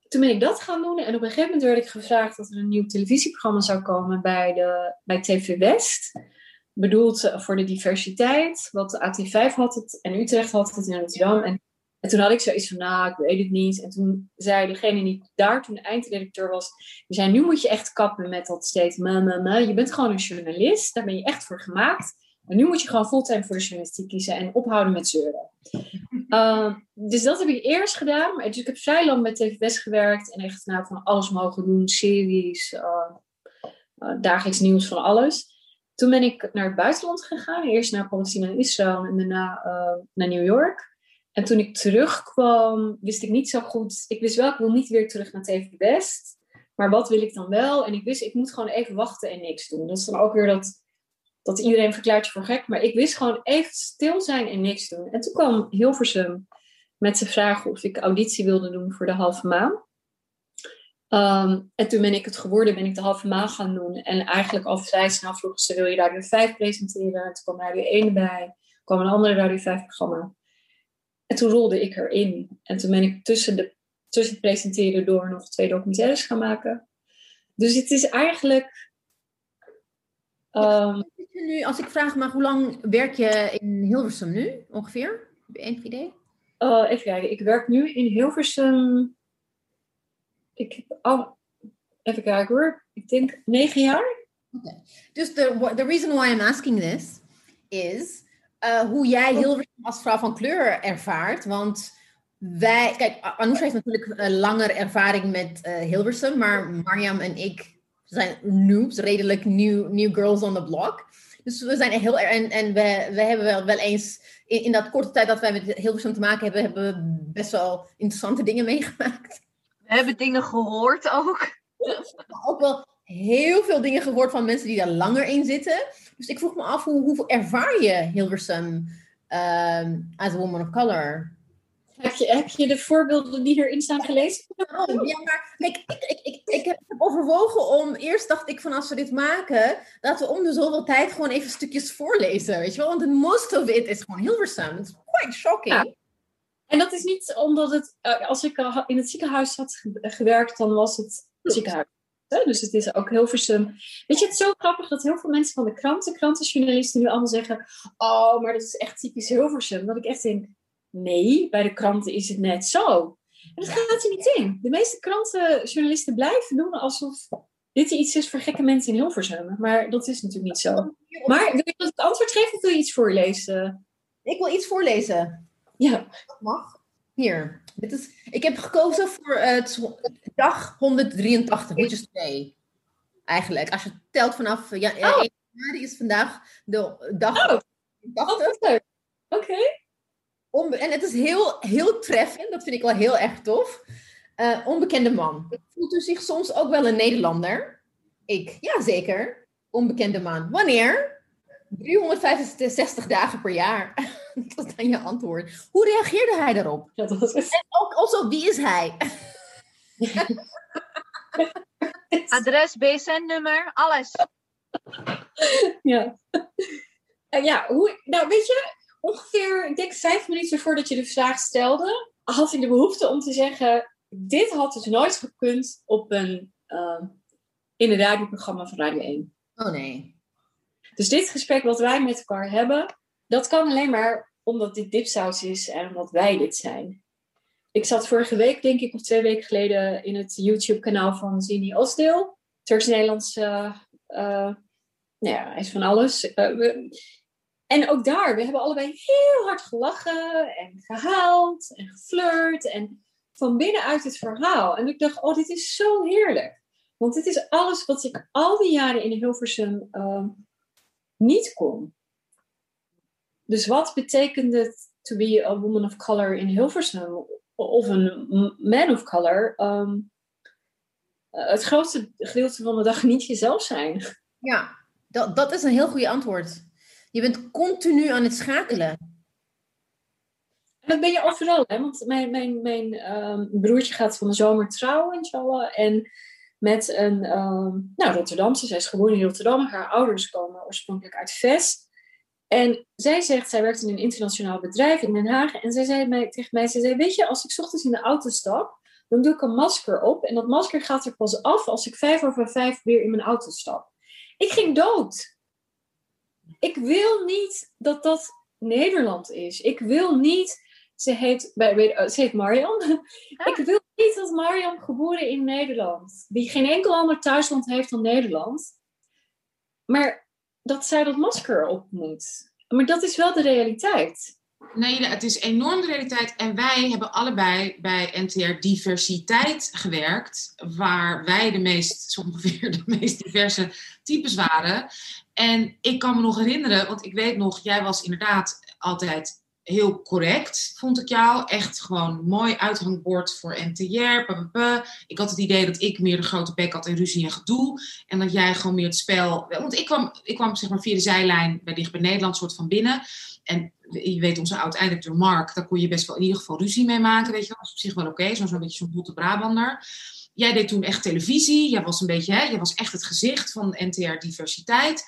Toen ben ik dat gaan doen en op een gegeven moment werd ik gevraagd dat er een nieuw televisieprogramma zou komen bij, de, bij TV West. Bedoeld eh, voor de diversiteit, wat AT5 had het en Utrecht had het in Rotterdam. En en toen had ik zoiets van, nou, ik weet het niet. En toen zei degene die daar toen de eindredacteur was, die zei, nu moet je echt kappen met dat steeds, ma, Je bent gewoon een journalist, daar ben je echt voor gemaakt. En nu moet je gewoon fulltime voor de journalistiek kiezen en ophouden met zeuren. Uh, [laughs] dus dat heb ik eerst gedaan. Dus ik heb vrij lang bij TV West gewerkt en echt nou, van alles mogen doen, series, uh, uh, dagelijks nieuws van alles. Toen ben ik naar het buitenland gegaan. Eerst naar Palestina en Israël en daarna naar New York. En toen ik terugkwam, wist ik niet zo goed. Ik wist wel, ik wil niet weer terug naar TV West. Maar wat wil ik dan wel? En ik wist, ik moet gewoon even wachten en niks doen. Dat is dan ook weer dat, dat iedereen verklaart je voor gek. Maar ik wist gewoon even stil zijn en niks doen. En toen kwam Hilversum met zijn vraag of ik auditie wilde doen voor de halve maan. Ehm, en toen ben ik het geworden, ben ik de halve maan gaan doen. En eigenlijk al vrij snel vroegen ze, wil je daar weer vijf presenteren? En toen kwam daar weer één bij. kwam een andere Radio 5 programma. En toen rolde ik erin. En toen ben ik tussen, de, tussen het presenteren door nog twee documentaires gaan maken. Dus het is eigenlijk. Um, nu, als ik vraag, maar hoe lang werk je in Hilversum nu ongeveer? Heb je enig idee? Uh, even kijken, ik werk nu in Hilversum. Ik heb al, even kijken hoor, ik denk negen jaar. Okay. Dus the, the reason why I'm asking this is uh, hoe jij Hilversum als vrouw van kleur ervaart. Want wij, kijk, Anoush heeft natuurlijk een langer ervaring met uh, Hilversum, maar Mariam en ik zijn noobs, redelijk new, new girls on the block. Dus we zijn heel en, en we, we hebben wel, wel eens in, in dat korte tijd dat wij met Hilversum te maken hebben, hebben we best wel interessante dingen [laughs] meegemaakt. We hebben dingen gehoord ook. ook wel heel veel dingen gehoord van mensen die daar langer in zitten. Dus ik vroeg me af, hoe, hoe ervaar je Hilversum um, as a woman of color? Heb je, heb je de voorbeelden die erin staan gelezen? Oh, ja, maar kijk, ik, ik, ik, ik heb overwogen om... Eerst dacht ik van als we dit maken... dat we om de zoveel tijd gewoon even stukjes voorlezen, weet je wel? Want most of it is gewoon Hilversum. It's quite shocking. En dat is niet omdat het, eh, als ik in het ziekenhuis had ge- gewerkt, dan was het ziekenhuis. Dus het is ook heel versum. Weet je, het is zo grappig dat heel veel mensen van de kranten, krantenjournalisten, nu allemaal zeggen: Oh, maar dat is echt typisch Hilversum. Dat ik echt denk: Nee, bij de kranten is het net zo. En dat gaat er niet in. De meeste krantenjournalisten blijven doen alsof dit iets is voor gekke mensen in Hilversum. Maar dat is natuurlijk niet zo. Maar wil je dat ik antwoord geef of wil je iets voorlezen? Ik wil iets voorlezen. Ja. Dat mag. Hier. Dit is, ik heb gekozen voor eh, het dag 183, which is today. Eigenlijk. Als je telt vanaf ja, eh, Oh. 1 januari is vandaag de dag Oh. 183. Oh. Oké. En het is heel, heel treffend, dat vind ik wel heel erg tof. Eh, onbekende man. Voelt u zich soms ook wel een Nederlander? Ik, ja zeker. Onbekende man. Wanneer? 365 dagen per jaar. [laughs] dat is dan je antwoord. Hoe reageerde hij daarop? Ja, dat was het. Ook, also, wie is hij? [laughs] Adres, BSN-nummer, alles. Ja. En ja, hoe, nou weet je, ongeveer, ik denk vijf minuten voordat je de vraag stelde, had ik de behoefte om te zeggen, dit had dus nooit gekund op een, ehm, in een radioprogramma van Radio 1. Oh nee. Dus dit gesprek wat wij met elkaar hebben, dat kan alleen maar omdat dit dipsaus is en omdat wij dit zijn. Ik zat vorige week, denk ik, of twee weken geleden, in het YouTube-kanaal van Zini Osdeel. Turks-Nederlands, eh, eh, nou ja, hij is van alles. Eh, en ook daar, we hebben allebei heel hard gelachen en gehaald en geflirt. En van binnenuit het verhaal. En ik dacht, oh, dit is zo heerlijk. Want dit is alles wat ik al die jaren in Hilversum ehm, niet kon. Dus wat betekent het to be a woman of color in Hilversum? Of een man of color? Ehm, eh, het grootste gedeelte van de dag niet jezelf zijn. Ja, dat, dat is een heel goede antwoord. Je bent continu aan het schakelen. En dat ben je overal, hè? Want mijn, mijn, mijn ehm, broertje gaat van de zomer trouwen, inshallah. En met een ehm nou, Rotterdamse, zij is geboren in Rotterdam. Haar ouders komen oorspronkelijk uit Vest. En zij zegt, zij werkt in een internationaal bedrijf in Den Haag. En zij zei mij, tegen mij, zij zei, weet je, als ik 's ochtends in de auto stap, dan doe ik een masker op. En dat masker gaat er pas af als ik vijf over vijf weer in mijn auto stap. Ik ging dood. Ik wil niet dat dat Nederland is. Ik wil niet ze heet, bij, eh, ze heet Mariam. Ik wil niet dat Mariam geboren in Nederland, die geen enkel ander thuisland heeft dan Nederland, maar dat zij dat masker op moet. Maar dat is wel de realiteit. Nee, het is enorm de realiteit. En wij hebben allebei bij NTR diversiteit gewerkt. Waar wij de meest, zo ongeveer de meest diverse types waren. En ik kan me nog herinneren, want ik weet nog, jij was inderdaad altijd heel correct, vond ik jou. Echt gewoon mooi uithangbord voor NTR. Ik had het idee dat ik meer de grote bek had en ruzie en gedoe. En dat jij gewoon meer het spel... Want ik kwam, ik kwam zeg maar via de zijlijn bij Dicht bij Nederland soort van binnen. En je weet, onze oud-eindredacteur Mark, daar kon je best wel in ieder geval ruzie mee maken. Weet je dat is op zich wel oké. Zo'n zo'n beetje zo'n botte Brabander. Jij deed toen echt televisie. Jij was een beetje, hè, jij was echt het gezicht van NTR Diversiteit.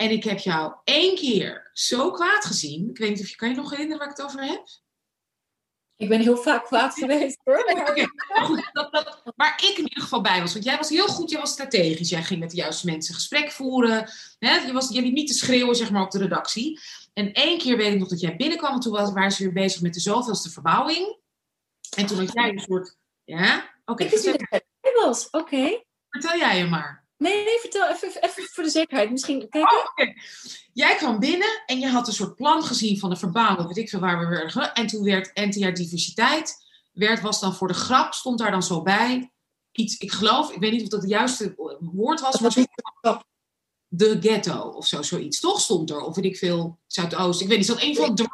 En ik heb jou één keer zo kwaad gezien. Ik weet niet of je kan je nog herinneren waar ik het over heb. Ik ben heel vaak kwaad geweest hoor. maar- goed, dat, dat, waar ik in ieder geval bij was. Want jij was heel goed, jij was strategisch. Jij ging met de juiste mensen gesprek voeren. Hè? Je, was, je liep niet te schreeuwen zeg maar, op de redactie. En één keer weet ik nog dat jij binnenkwam. En toen was, waren ze weer bezig met de zoveelste verbouwing. En toen had jij een soort... Ja? Oké, vertel, erbij was. Oké. vertel jij je maar. Nee, nee, vertel even, even voor de zekerheid. Misschien, kijk. Oh. Jij kwam binnen en je had een soort plan gezien van de verbouwing, weet ik veel waar we werden. ge- En toen werd NTR Diversiteit, werd, was dan voor de grap, stond daar dan zo bij. Iets, ik geloof, ik weet niet of dat het juiste woord was, Dat maar was zo- de ghetto of zo, zoiets. Toch stond er, of weet ik veel, Zuidoost. Ik weet niet, zat een van de.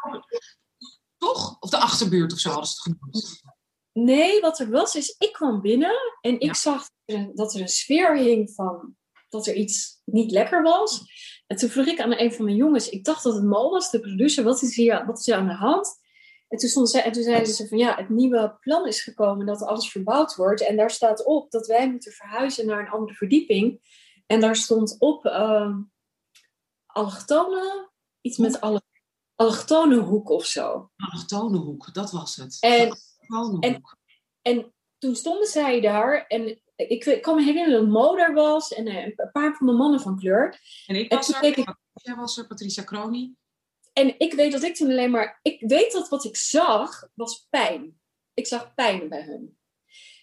Toch? Of de achterbuurt of zo hadden ze het genoemd. Nee, wat er was, is ik kwam binnen en ik Ja. zag dat er, een, er sfeer hing van dat er iets niet lekker was. En toen vroeg ik aan een van mijn jongens, ik dacht dat het Mo was, de producer, wat is hier, wat is hier aan de hand? En toen, stond zij, en toen zeiden ze van ja, het nieuwe plan is gekomen dat alles verbouwd wordt. En daar staat op dat wij moeten verhuizen naar een andere verdieping. En daar stond op allochtonen, iets met alle allochtone hoek of zo. Allochtone hoek, dat was het. En, en- en toen stonden zij daar en ik, ik kan me herinneren dat Mo daar was en eh, een paar van de mannen van kleur. En ik was er, ik- was er, Patricia Crony. En ik weet dat ik toen alleen maar, ik weet dat wat ik zag was pijn. Ik zag pijn bij hen.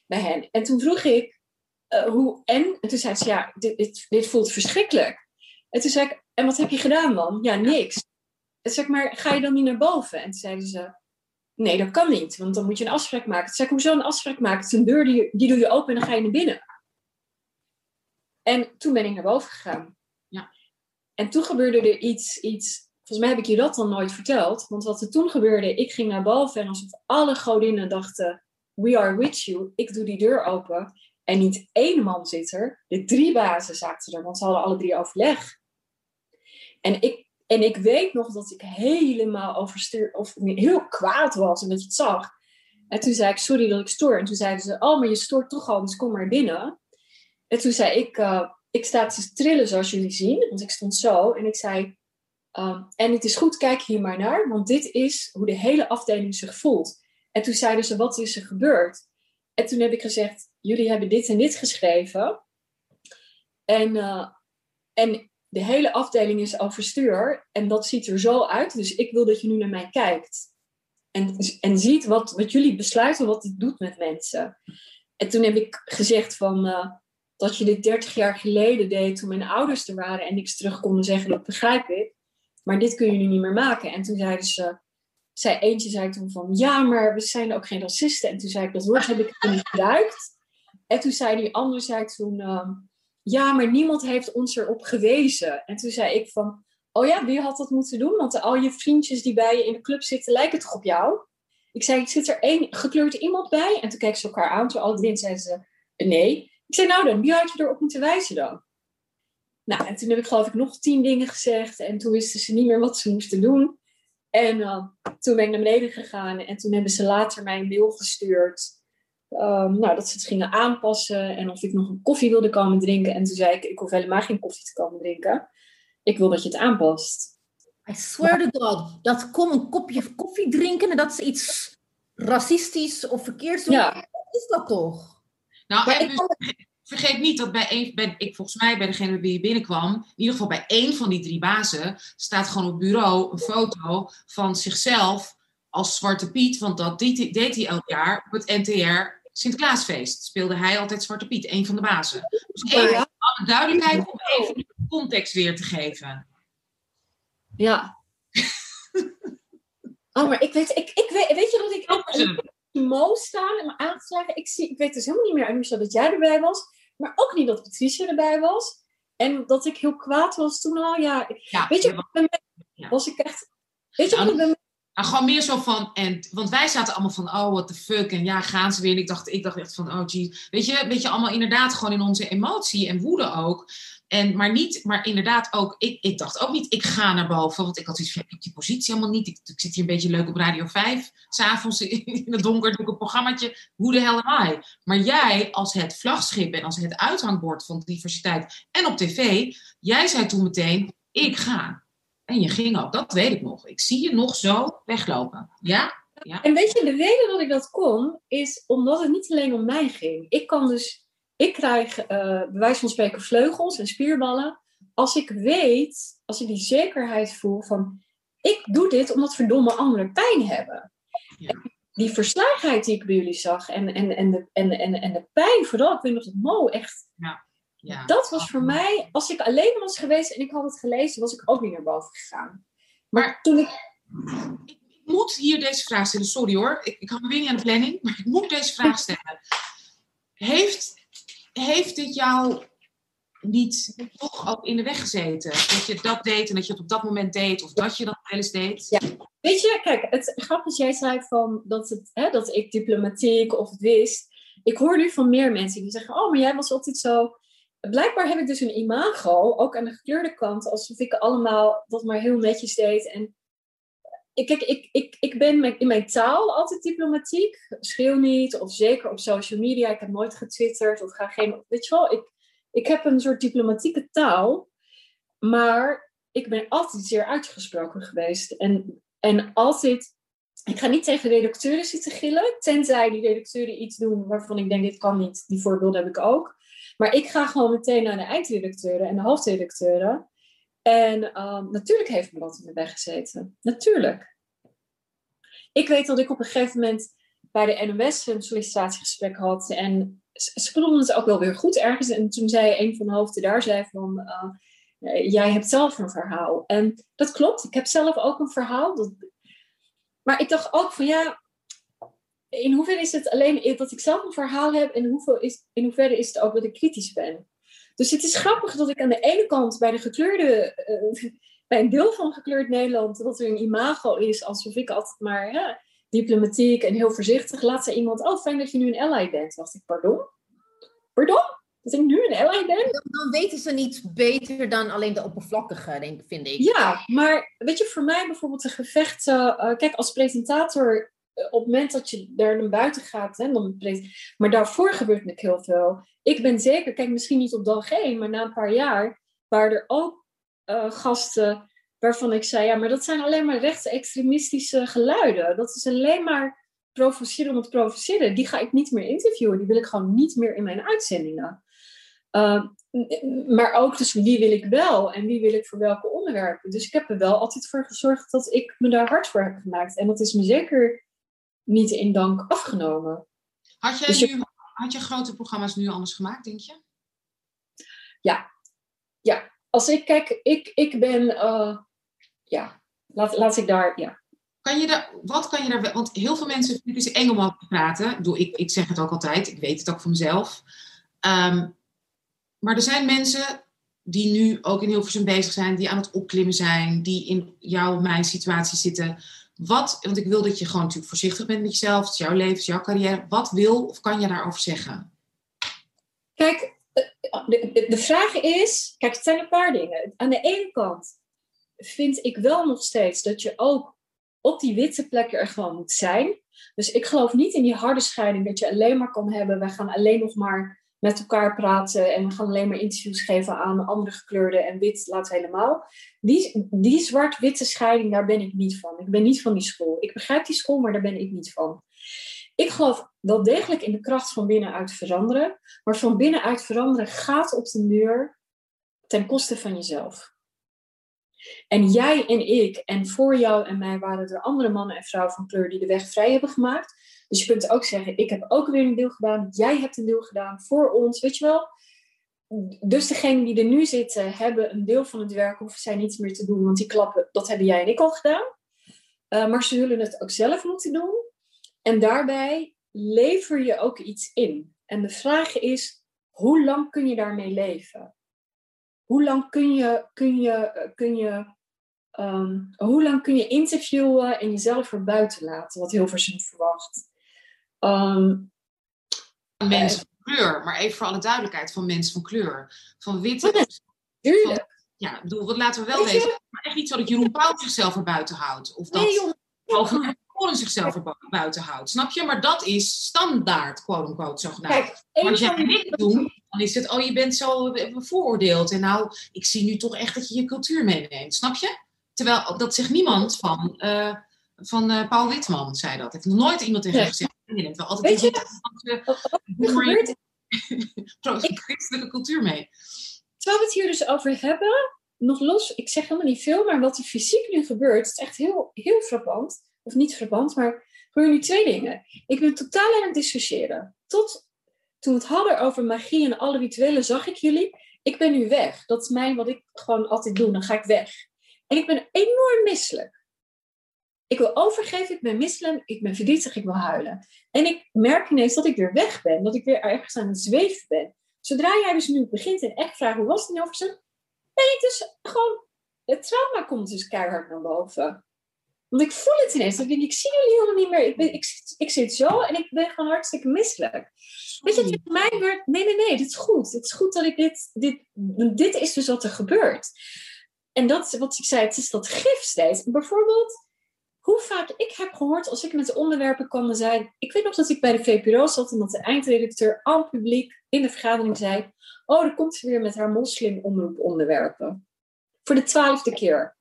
Bij hen. En toen vroeg ik, eh, hoe en? En toen zei ze, ja, dit, dit, dit voelt verschrikkelijk. En toen zei ik, en wat heb je gedaan dan? Ja, niks. En ik, maar ga je dan niet naar boven? En toen zeiden ze, nee, dat kan niet, want dan moet je een afspraak maken. Toen zei ik, hoezo een afspraak maken? Het is een deur, die, die doe je open en dan ga je naar binnen. En toen ben ik naar boven gegaan. Ja. En toen gebeurde er iets, iets, volgens mij heb ik je dat dan nooit verteld. Want wat er toen gebeurde, ik ging naar boven en alsof alle godinnen dachten, we are with you. Ik doe die deur open. En niet één man zit er, de drie bazen zaten er, want ze hadden alle drie overleg. En ik, en ik weet nog dat ik helemaal overstuur, of heel kwaad was en dat je het zag. En toen zei ik, sorry dat ik stoor. En toen zeiden ze, oh, maar je stoort toch al, dus kom maar binnen. En toen zei ik, eh, ik sta te trillen zoals jullie zien, want ik stond zo. En ik zei, ehm, en het is goed, kijk hier maar naar, want dit is hoe de hele afdeling zich voelt. En toen zeiden ze, wat is er gebeurd? En toen heb ik gezegd, jullie hebben dit en dit geschreven. En, eh, en de hele afdeling is overstuur. En dat ziet er zo uit. Dus ik wil dat je nu naar mij kijkt. En, en ziet wat, wat jullie besluiten, wat het doet met mensen. En toen heb ik gezegd van, eh, dat je dit 30 jaar geleden deed toen mijn ouders er waren en niks terug konden zeggen, dat begrijp ik. Maar dit kun je nu niet meer maken. En toen zeiden ze, zei eentje zei toen van, ja, maar we zijn ook geen racisten. En toen zei ik, dat woord heb ik niet gebruikt. En toen zei die ander, zei toen, ehm, ja, maar niemand heeft ons erop gewezen. En toen zei ik van, oh ja, wie had dat moeten doen? Want al je vriendjes die bij je in de club zitten, lijken toch op jou? Ik zei, zit er één gekleurd iemand bij? En toen keken ze elkaar aan, toen alle drie en zeiden ze, nee. Ik zei, nou dan, wie had je erop moeten wijzen dan? Nou, en toen heb ik geloof ik nog tien dingen gezegd. En toen wisten ze niet meer wat ze moesten doen. En uh, toen ben ik naar beneden gegaan. En toen hebben ze later mij een mail gestuurd. Um, nou, dat ze het gingen aanpassen. En of ik nog een koffie wilde komen drinken. En toen zei ik, ik hoef helemaal geen koffie te komen drinken. Ik wil dat je het aanpast. I swear to God, dat kom een kopje koffie drinken en dat is iets racistisch of verkeerds doen. Ja. Wat is dat toch? Nou, en dus vergeet niet dat bij een, bij, ik volgens mij bij degene je binnenkwam, in ieder geval bij één van die drie bazen, staat gewoon op het bureau een foto van zichzelf als Zwarte Piet, want dat deed, deed hij elk jaar op het NTR Sinterklaasfeest. Speelde hij altijd Zwarte Piet, een van de bazen. Dus even Ja. alle duidelijkheid om even de context weer te geven. Ja. [laughs] oh, maar ik weet, ik, ik weet, weet je dat ik ook Mo staan en me aangeslagen. Ik, zie, ik weet dus helemaal niet meer, Anusha, dat jij erbij was. Maar ook niet dat Patricia erbij was. En dat ik heel kwaad was toen al. Ja, Ja, weet je, mij Ja. was ik echt... Weet je Ja, mij- Nou, gewoon meer zo van, en, want wij zaten allemaal van, oh, what the fuck, en ja, gaan ze weer. Ik dacht, ik dacht echt van, oh, gee. Weet je, weet je, allemaal inderdaad gewoon in onze emotie en woede ook. En, maar niet, maar inderdaad ook, ik, ik dacht ook niet, ik ga naar boven, want ik had iets van, ik heb die positie helemaal niet. Ik, ik zit hier een beetje leuk op Radio 5, s'avonds in het donker doe ik een programmaatje, hoe de hell am I? Maar jij, als het vlagschip en als het uithangbord van diversiteit en op tv, jij zei toen meteen, ik ga. En je ging ook, dat weet ik nog. Ik zie je nog zo weglopen. Ja? En weet je, de reden dat ik dat kon, is omdat het niet alleen om mij ging. Ik kan dus, ik krijg eh bij wijze van spreken vleugels en spierballen. Als ik weet, als ik die zekerheid voel van, ik doe dit omdat verdomme anderen pijn hebben. Ja. En Die verslagenheid die ik bij jullie zag en, en, en, de, en, en, en de pijn, vooral, ik weet nog dat Mo echt ja. Dat was voor mij, als ik alleen was geweest en ik had het gelezen, was ik ook niet naar boven gegaan. Maar, Maar- toen ik. Ik moet hier deze vraag stellen. Sorry hoor, ik, ik hou me weer niet aan de planning. Maar ik moet deze vraag [laughs] stellen. Heeft, heeft dit jou niet toch ook in de weg gezeten? Dat je dat deed en dat je het op dat moment deed. Of dat je dat wel eens deed? Ja. Weet je, kijk, het grappige is, jij zei van dat, het, hè, dat ik diplomatiek of het wist. Ik hoor nu van meer mensen die zeggen: Oh, maar jij was altijd zo. Blijkbaar heb ik dus een imago, ook aan de gekleurde kant, alsof ik allemaal dat maar heel netjes deed. En ik, ik, ik, ik ben in mijn taal altijd diplomatiek. Schreeuw niet, of zeker op social media. Ik heb nooit getwitterd of ga geen. Weet je wel, ik, ik heb een soort diplomatieke taal. Maar ik ben altijd zeer uitgesproken geweest. En En altijd, ik ga niet tegen redacteuren zitten gillen, tenzij die redacteuren iets doen waarvan ik denk, dit kan niet. Die voorbeelden heb ik ook. Maar ik ga gewoon meteen naar de eindredacteuren en de hoofdredacteuren. En ehm, natuurlijk heeft me dat in de weg gezeten. Natuurlijk. Ik weet dat ik op een gegeven moment bij de NOS een sollicitatiegesprek had. En ze vonden het ook wel weer goed ergens. En toen zei een van de hoofden daar, zei van... Uh, jij hebt zelf een verhaal. En dat klopt, ik heb zelf ook een verhaal. Dat... Maar ik dacht ook van ja, in hoeverre is het alleen dat ik zelf een verhaal heb en hoeveel is, in hoeverre is het ook dat ik kritisch ben? Dus het is grappig dat ik aan de ene kant bij de gekleurde, uh, [laughs] bij een deel van gekleurd Nederland, dat er een imago is alsof ik altijd maar diplomatiek en heel voorzichtig. Laat ze iemand, oh fijn dat je nu een ally bent. Dacht ik, pardon? Pardon? Dat ik nu een ally ben? Dan, dan weten ze niet beter dan alleen de oppervlakkige, denk, vind ik. Ja, maar weet je, voor mij bijvoorbeeld de gevechten. Uh, kijk, als presentator eh, op het moment dat je daar naar buiten gaat, hè, dan maar daarvoor gebeurt natuurlijk heel veel. Ik ben zeker, kijk, misschien niet op dag één, maar na een paar jaar waren er ook uh, gasten waarvan ik zei, ja, maar dat zijn alleen maar rechtsextremistische geluiden. Dat is alleen maar provoceren om het provoceren. Die ga ik niet meer interviewen. Die wil ik gewoon niet meer in mijn uitzendingen. Uh, maar ook dus wie wil ik wel en wie wil ik voor welke onderwerpen. Dus ik heb er wel altijd voor gezorgd dat ik me daar hard voor heb gemaakt. En dat is me zeker niet in dank afgenomen. Had, jij dus je... nu, had je grote programma's nu anders gemaakt, denk je? Ja, ja. Als ik kijk, ik, ik ben, uh, ja, laat, laat ik daar, ja. Kan je daar, wat kan je daar, want heel veel mensen, het is eng om over te praten. Ik, ik zeg het ook altijd, ik weet het ook van mezelf. Um, maar er zijn mensen die nu ook in Hilversum bezig zijn, die aan het opklimmen zijn, die in jouw, mijn situatie zitten. Wat, want ik wil dat je gewoon natuurlijk voorzichtig bent met jezelf, jouw leven, jouw carrière. Wat wil of kan je daarover zeggen? Kijk, de, de vraag is, kijk, het zijn een paar dingen. Aan de ene kant vind ik wel nog steeds dat je ook op die witte plekken er gewoon moet zijn. Dus ik geloof niet in die harde scheiding dat je alleen maar kan hebben, wij gaan alleen nog maar met elkaar praten en we gaan alleen maar interviews geven aan andere gekleurden en wit laat helemaal. Die, die zwart-witte scheiding, daar ben ik niet van. Ik ben niet van die school. Ik begrijp die school, maar daar ben ik niet van. Ik geloof wel degelijk in de kracht van binnenuit veranderen, maar van binnenuit veranderen gaat op de deur ten koste van jezelf. En jij en ik, en voor jou en mij waren er andere mannen en vrouwen van kleur die de weg vrij hebben gemaakt. Dus je kunt ook zeggen, ik heb ook weer een deel gedaan, jij hebt een deel gedaan voor ons, weet je wel. Dus degenen die er nu zitten, hebben een deel van het werk, hoeven zij niets meer te doen, want die klappen, dat hebben jij en ik al gedaan. Uh, maar ze zullen het ook zelf moeten doen. En daarbij lever je ook iets in. En de vraag is, hoe lang kun je daarmee leven? Hoe lang kun je, kun je, kun je, um, hoe lang kun je interviewen en jezelf er buiten laten, wat Hilversum verwacht? Um, mensen van kleur, maar even voor alle duidelijkheid, van mensen van kleur. Van witte. Oh, tuurlijk. ja, bedoel, laten we wel weten. Maar echt niet zo dat Jeroen Pauw zichzelf er buiten houdt. Of dat nee, zichzelf er buiten houdt. Snap je? Maar dat is standaard, quote unquote, zogenaamd. Kijk, maar als jij dit doet, dan is het, oh, je bent zo bevooroordeeld. En nou, ik zie nu toch echt dat je je cultuur meeneemt. Snap je? Terwijl, dat zegt niemand van, uh, van uh, Paul Witman, zei dat. Heeft nog nooit iemand tegen gezegd. Je neemt wel altijd Weet je, christelijke [laughs] cultuur mee. Terwijl we het hier dus over hebben, nog los, ik zeg helemaal niet veel, maar wat er fysiek nu gebeurt, is echt heel, heel frappant. Of niet frappant, maar gebeuren nu twee dingen. Ik ben totaal aan het dissociëren. Tot toen we het hadden over magie en alle rituelen, zag ik jullie. Ik ben nu weg. Dat is mijn wat ik gewoon altijd doe. Dan ga ik weg. En ik ben enorm misselijk. Ik wil overgeven, ik ben misselijk, ik ben verdrietig, ik wil huilen. En ik merk ineens dat ik weer weg ben, dat ik weer ergens aan het zweven ben. Zodra jij dus nu begint en echt vraagt hoe was het in Hilversum, ben ik dus gewoon, het trauma komt dus keihard naar boven. Want ik voel het ineens. Dan denk ik, ik zie jullie helemaal niet meer. Ik, ben, ik, ik, zit zo en ik ben gewoon hartstikke misselijk. Weet je, het mij werd, nee, nee, nee, dit is goed. Het is goed dat ik dit, dit, dit is dus wat er gebeurt. En dat is wat ik zei, het is dat gif steeds. Bijvoorbeeld, hoe vaak ik heb gehoord als ik met de onderwerpen kwam en zei... Ik weet nog dat ik bij de VPRO zat en dat de eindredacteur al publiek in de vergadering zei... Oh, dan komt ze weer met haar moslim onderwerpen. Voor de twaalfde keer.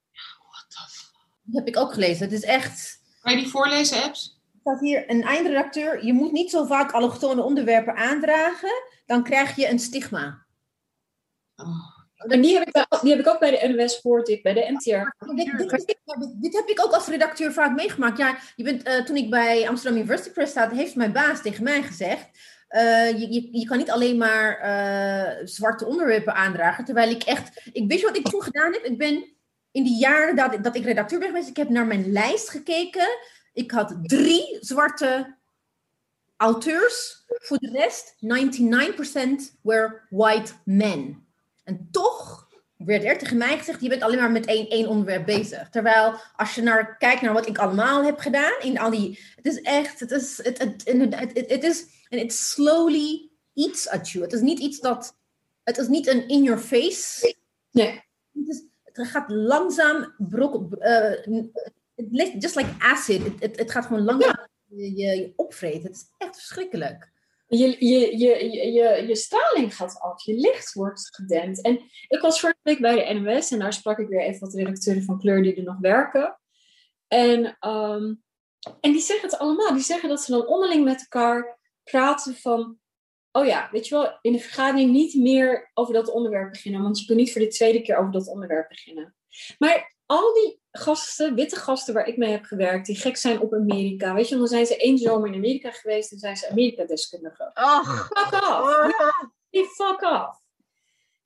Die heb ik ook gelezen. Het is echt... Kan je die voorlezen, Apps? Er staat hier een eindredacteur. Je moet niet zo vaak allochtone onderwerpen aandragen. Dan krijg je een stigma. Oh. En die heb, ik, die heb ik ook bij de NOS gehoord, dit, bij de NTR. Dit, dit, dit- dit- dit heb ik ook als redacteur vaak meegemaakt. Ja, je bent, eh, toen ik bij Amsterdam University Press zat, heeft mijn baas tegen mij gezegd. eh, je, je, je kan niet alleen maar eh, zwarte onderwerpen aandragen. Terwijl ik echt. Ik weet je wat ik toen gedaan heb? Ik ben in die jaren dat, dat ik redacteur ben geweest, ik heb naar mijn lijst gekeken. Ik had drie zwarte auteurs. Voor de rest, 99% were white men. En toch werd er tegen mij gezegd, je bent alleen maar met één, één onderwerp bezig. Terwijl als je naar, kijkt naar wat ik allemaal heb gedaan, in al die, het is echt, het is, het, het, het, het, het, het is, en it slowly eats at you. Het is niet iets dat, het is niet een in your face. Nee. Het, is, het gaat langzaam, brok, eh, het ligt just like acid. Het, het, het gaat gewoon langzaam je, je, je opvreten. Het is echt verschrikkelijk. Je, je, je, je, je, straling gaat af, je licht wordt gedempt. En ik was vorige week bij de NOS en daar sprak ik weer even wat redacteuren van kleur die er nog werken. En, ehm, en die zeggen het allemaal. Die zeggen dat ze dan onderling met elkaar praten van... Oh ja, weet je wel, in de vergadering niet meer over dat onderwerp beginnen. Want je kunt niet voor de tweede keer over dat onderwerp beginnen. Maar al die gasten, witte gasten waar ik mee heb gewerkt, die gek zijn op Amerika. Weet je, dan zijn ze één zomer in Amerika geweest en zijn ze Amerika-deskundigen. Ach, Fuck off. Die fuck off.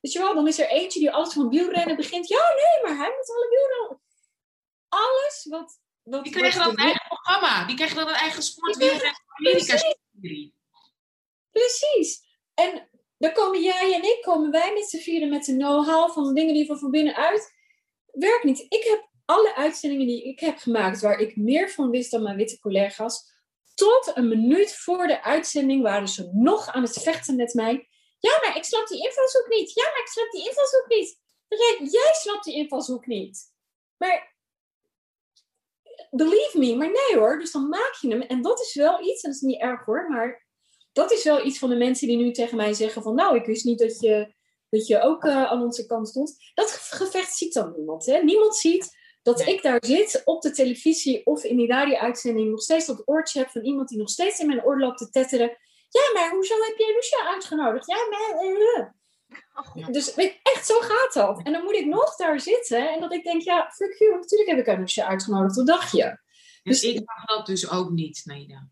Weet je wel, dan is er eentje die alles van wielrennen begint. Ja, nee, maar hij moet alle wielrennen. Alles wat... wat Die wat dan een eigen programma. Die kregen dan een eigen sport. Ja, wielrennen van Amerika. precies. Precies. En dan komen jij en ik, komen wij met z'n vieren met de know-how van de dingen die van van binnenuit. Werkt niet. Ik heb alle uitzendingen die ik heb gemaakt, waar ik meer van wist dan mijn witte collega's, tot een minuut voor de uitzending waren ze nog aan het vechten met mij. Ja, maar ik snap die invalshoek niet. Ja, maar ik snap die invalshoek niet. Jij snapt die invalshoek niet. Maar believe me, maar nee hoor. Dus dan maak je hem. En dat is wel iets, en dat is niet erg hoor, maar dat is wel iets van de mensen die nu tegen mij zeggen van nou, ik wist niet dat je, dat je ook eh, aan onze kant stond. Dat ge- gevecht ziet dan niemand. Hè? Niemand ziet dat ik daar zit op de televisie of in die radio-uitzending nog steeds dat oortje heb van iemand die nog steeds in mijn oor loopt te tetteren. Ja, maar hoezo heb jij Lucia uitgenodigd? Ja, maar... eh, eh. Dus weet, je, echt, zo gaat dat. En dan moet ik nog daar zitten en dat ik denk, ja, fuck you, natuurlijk heb ik haar Lucia uitgenodigd, wat dacht je? Dus Dus- ik zag dat dus ook niet, Naida.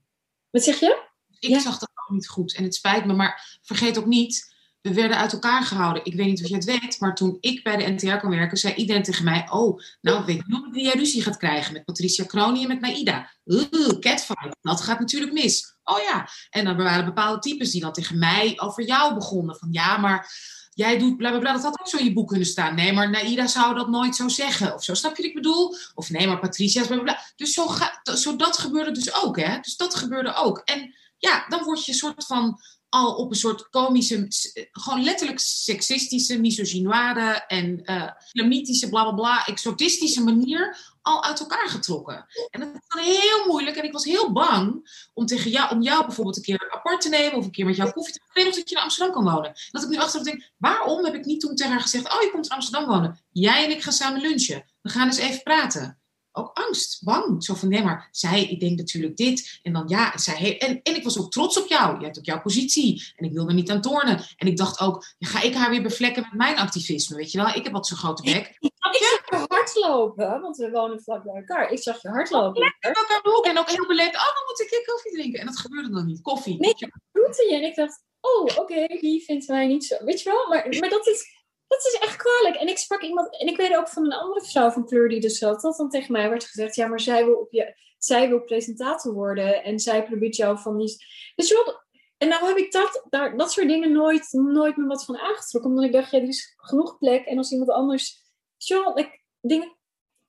Wat zeg je? Ik Ja. zag dat ook niet goed. En het spijt me, maar vergeet ook niet, we werden uit elkaar gehouden. Ik weet niet of je het weet, maar toen ik bij de NTR kon werken, zei iedereen tegen mij: Oh, nou ik weet niet of jij ruzie gaat krijgen met Patricia Kronie en met Naida. Oeh, catfight, dat gaat natuurlijk mis. Oh ja. En dan waren bepaalde types die dan tegen mij over jou begonnen. Van ja, maar jij doet bla bla bla, dat had ook zo in je boek kunnen staan. Nee, maar Naida zou dat nooit zo zeggen. Of zo, snap je wat ik bedoel? Of nee, maar Patricia bla. Dus zo, ga, zo dat gebeurde dus ook, hè? Dus dat gebeurde ook. En ja, dan word je een soort van al op een soort komische, s- gewoon letterlijk seksistische, misogynoire en eh islamitische, bla bla bla, exotistische manier al uit elkaar getrokken. En dat dan heel moeilijk. En ik was heel bang om tegen jou, om jou bijvoorbeeld een keer apart te nemen of een keer met jou koffie te Ik weet nog dat je naar Amsterdam kan wonen. Dat ik nu achteraf denk, waarom heb ik niet toen tegen haar gezegd, oh je komt in Amsterdam wonen. Jij en ik gaan samen lunchen. We gaan eens even praten ook angst, bang. Zo van, nee, maar zij, ik denk natuurlijk dit. En dan ja, en zij en, en ik was ook trots op jou. Je hebt ook jouw positie. En ik wilde niet aan tornen. En ik dacht ook, ga ik haar weer bevlekken met mijn activisme? Weet je wel, ik heb wat zo'n grote bek. Ik zag je hardlopen, want we wonen vlak bij elkaar. Ik zag je hardlopen. Hoek. En ook heel beleefd, oh, dan moet ik een koffie drinken. En dat gebeurde dan niet. Koffie. Nee. groette je en ik dacht, oh, oké, die vindt mij niet zo. Weet je wel, maar, maar dat, is, dat is echt kwalijk. En ik sprak iemand, en ik weet ook van een andere vrouw van kleur die dus zat, dat dan tegen mij werd gezegd, ja, maar zij wil, op je, zij wil presentator worden en zij probeert jou van die... Wel, en nou heb ik dat, daar, dat soort dingen nooit, nooit meer wat van aangetrokken, omdat ik dacht, ja, er is genoeg plek en als iemand anders... Wel, ik, dingen,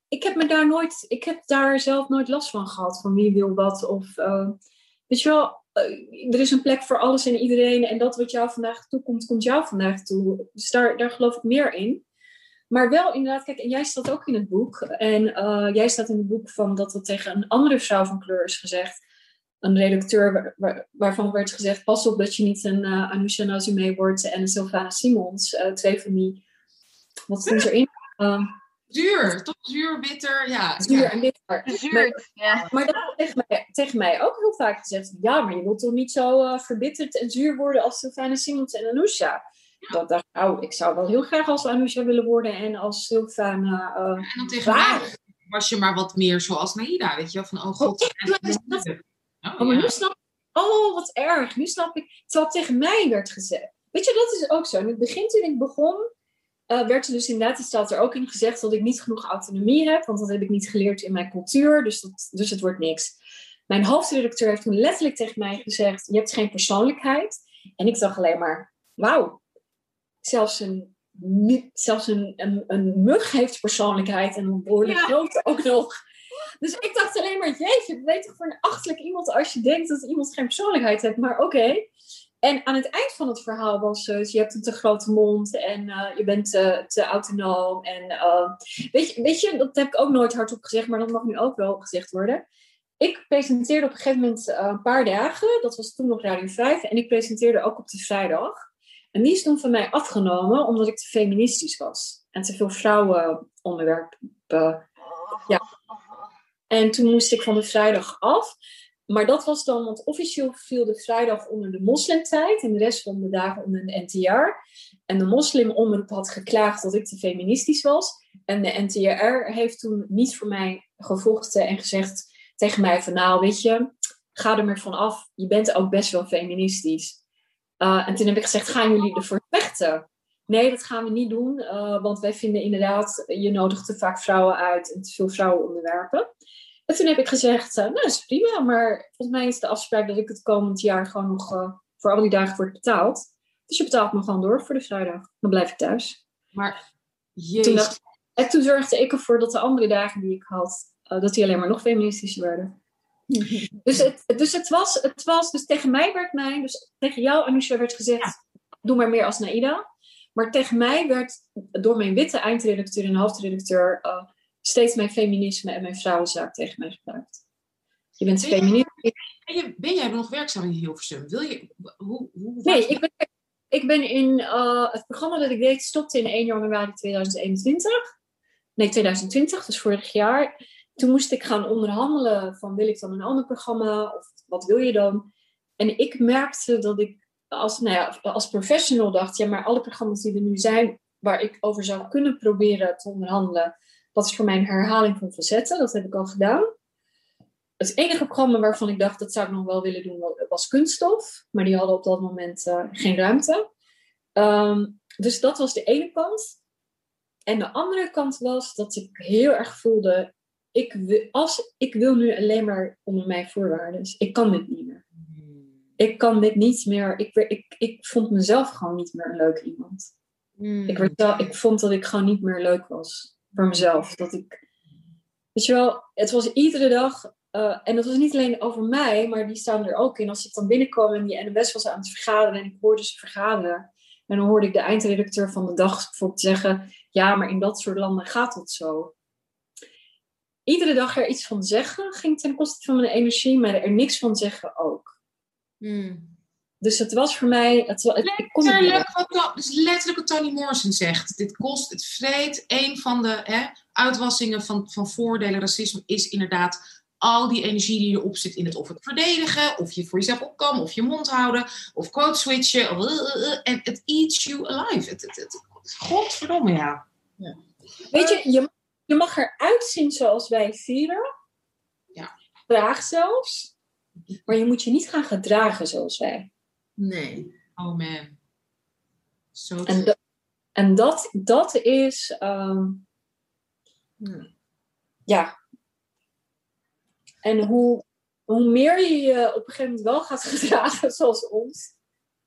ik heb me daar nooit, ik heb daar zelf nooit last van gehad, van wie wil wat of... eh, weet je wel, er is een plek voor alles en iedereen. En dat wat jou vandaag toekomt, komt jou vandaag toe. Dus daar, daar geloof ik meer in. Maar wel inderdaad, kijk, en jij staat ook in het boek. En eh, jij staat in het boek van dat er tegen een andere vrouw van kleur is gezegd. Een redacteur waar- waar- waarvan werd gezegd: pas op dat je niet een uh, Anusha Nazimé wordt en een Sylvana Simons. eh, twee van die. Wat stond erin? Ehm, Zuur, toch zuur, bitter, ja. Zuur ja. en bitter. Zuurt, ja. Maar dat tegen mij, tegen mij ook heel vaak gezegd. Ja, maar je wilt toch niet zo eh, verbitterd en zuur worden als Sylvana Simons en Anousha? Dat dacht ik, nou, ik zou wel heel graag als Anousha willen worden en als Sylvana. eh, En dan tegen Waar? mij was je maar wat meer zoals Naida, weet je wel? Van, oh god. Oh, en- dat- Oh, Oh, maar ja. nu snap ik. Oh, wat erg. Nu snap ik. Terwijl tegen mij werd gezegd. Weet je, dat is ook zo. In het begin, toen ik begon, eh, werd er dus inderdaad, het staat er ook in gezegd dat ik niet genoeg autonomie heb. Want dat heb ik niet geleerd in mijn cultuur. Dus, dat, dus het wordt niks. Mijn hoofdredacteur heeft toen letterlijk tegen mij gezegd: Je hebt geen persoonlijkheid. En ik dacht alleen maar: Wauw, zelfs een. Zelfs een, een, een mug heeft persoonlijkheid en een behoorlijk Ja. grote ook nog. Dus ik dacht alleen maar, jeetje, weet toch voor een achterlijk iemand als je denkt dat iemand geen persoonlijkheid heeft. Maar oké. En aan het eind van het verhaal was het, je hebt een te grote mond en eh, je bent te, te autonoom. En eh, weet, je, weet je, dat heb ik ook nooit hardop gezegd, maar dat mag nu ook wel gezegd worden. Ik presenteerde op een gegeven moment eh, een paar dagen, dat was toen nog Radio 5, en ik presenteerde ook op de vrijdag. En die is toen van mij afgenomen omdat ik te feministisch was. En te veel vrouwenonderwerpen ja. En toen moest ik van de vrijdag af. Maar dat was dan, want officieel viel de vrijdag onder de moslimtijd en de rest van de dagen onder de NTR. En de moslimomroep had geklaagd dat ik te feministisch was. En de NTR heeft toen niet voor mij gevochten en gezegd tegen mij van nou, weet je, ga er maar van af. Je bent ook best wel feministisch. Uh, en toen heb ik gezegd, gaan jullie ervoor vechten? Nee, dat gaan we niet doen, uh, want wij vinden inderdaad, je nodigt te vaak vrouwen uit en te veel vrouwenonderwerpen. En toen heb ik gezegd, uh, nou dat is prima, maar volgens mij is de afspraak dat ik het komend jaar gewoon nog uh, voor al die dagen word betaald. Dus je betaalt me gewoon door voor de vrijdag. Dan blijf ik thuis. Maar. Toen dacht, en toen zorgde ik ervoor dat de andere dagen die ik had, uh, dat die alleen maar nog feministischer werden. [laughs] dus, het, dus het was, het was, dus tegen mij werd mij, dus tegen jou Anousha werd gezegd, ja. doe maar meer als Naida. Maar tegen mij werd door mijn witte eindredacteur en hoofdredacteur uh, steeds mijn feminisme en mijn vrouwenzaak tegen mij gebruikt. Je bent feminist. Ben, ben jij nog werkzaam in Hilversum? Wil je, hoe, hoe nee, ik ben, ik ben in uh, het programma dat ik deed, stopte in 1 januari 2021. Nee, 2020, dus vorig jaar. Toen moest ik gaan onderhandelen van wil ik dan een ander programma of wat wil je dan? En ik merkte dat ik als, nou ja, als professional dacht, ja, maar alle programma's die er nu zijn, waar ik over zou kunnen proberen te onderhandelen, dat is voor mij een herhaling van facetten. Dat heb ik al gedaan. Het enige programma waarvan ik dacht, dat zou ik nog wel willen doen, was kunststof. Maar die hadden op dat moment uh, geen ruimte. Um, dus dat was de ene kant. En de andere kant was dat ik heel erg voelde, ik wil, als, ik wil nu alleen maar onder mijn voorwaarden. Dus ik kan dit niet meer ik kan dit niet meer. Ik, ik, ik vond mezelf gewoon niet meer een leuk iemand. Mm. Ik, werd, ik vond dat ik gewoon niet meer leuk was voor mezelf. Dat ik, weet wel, het was iedere dag. Uh, en dat was niet alleen over mij, maar die staan er ook in. Als ik dan binnenkwam en die NMS was aan het vergaderen en ik hoorde ze vergaderen. En dan hoorde ik de eindredacteur van de dag bijvoorbeeld zeggen: Ja, maar in dat soort landen gaat het zo. Iedere dag er iets van zeggen ging ten koste van mijn energie, maar er niks van zeggen ook. Hmm. Dus het was voor mij. Het, het, ik kon letterlijk, wat, dus letterlijk wat Tony Morrison zegt. Dit kost, het vreet. Een van de hè, uitwassingen van, van voordelen racisme is inderdaad al die energie die erop zit in het of het verdedigen, of je voor jezelf opkomen, of je mond houden, of quote switchen. En het eats you alive. Het, het, het, godverdomme, ja. ja. Weet je, je, je mag eruit zien zoals wij vieren. Ja. Graag zelfs. Maar je moet je niet gaan gedragen zoals wij. Nee. Oh man. Zo en, dat, en dat, dat is. Um, hmm. Ja. En hoe, hoe meer je je op een gegeven moment wel gaat [laughs] gedragen zoals ons,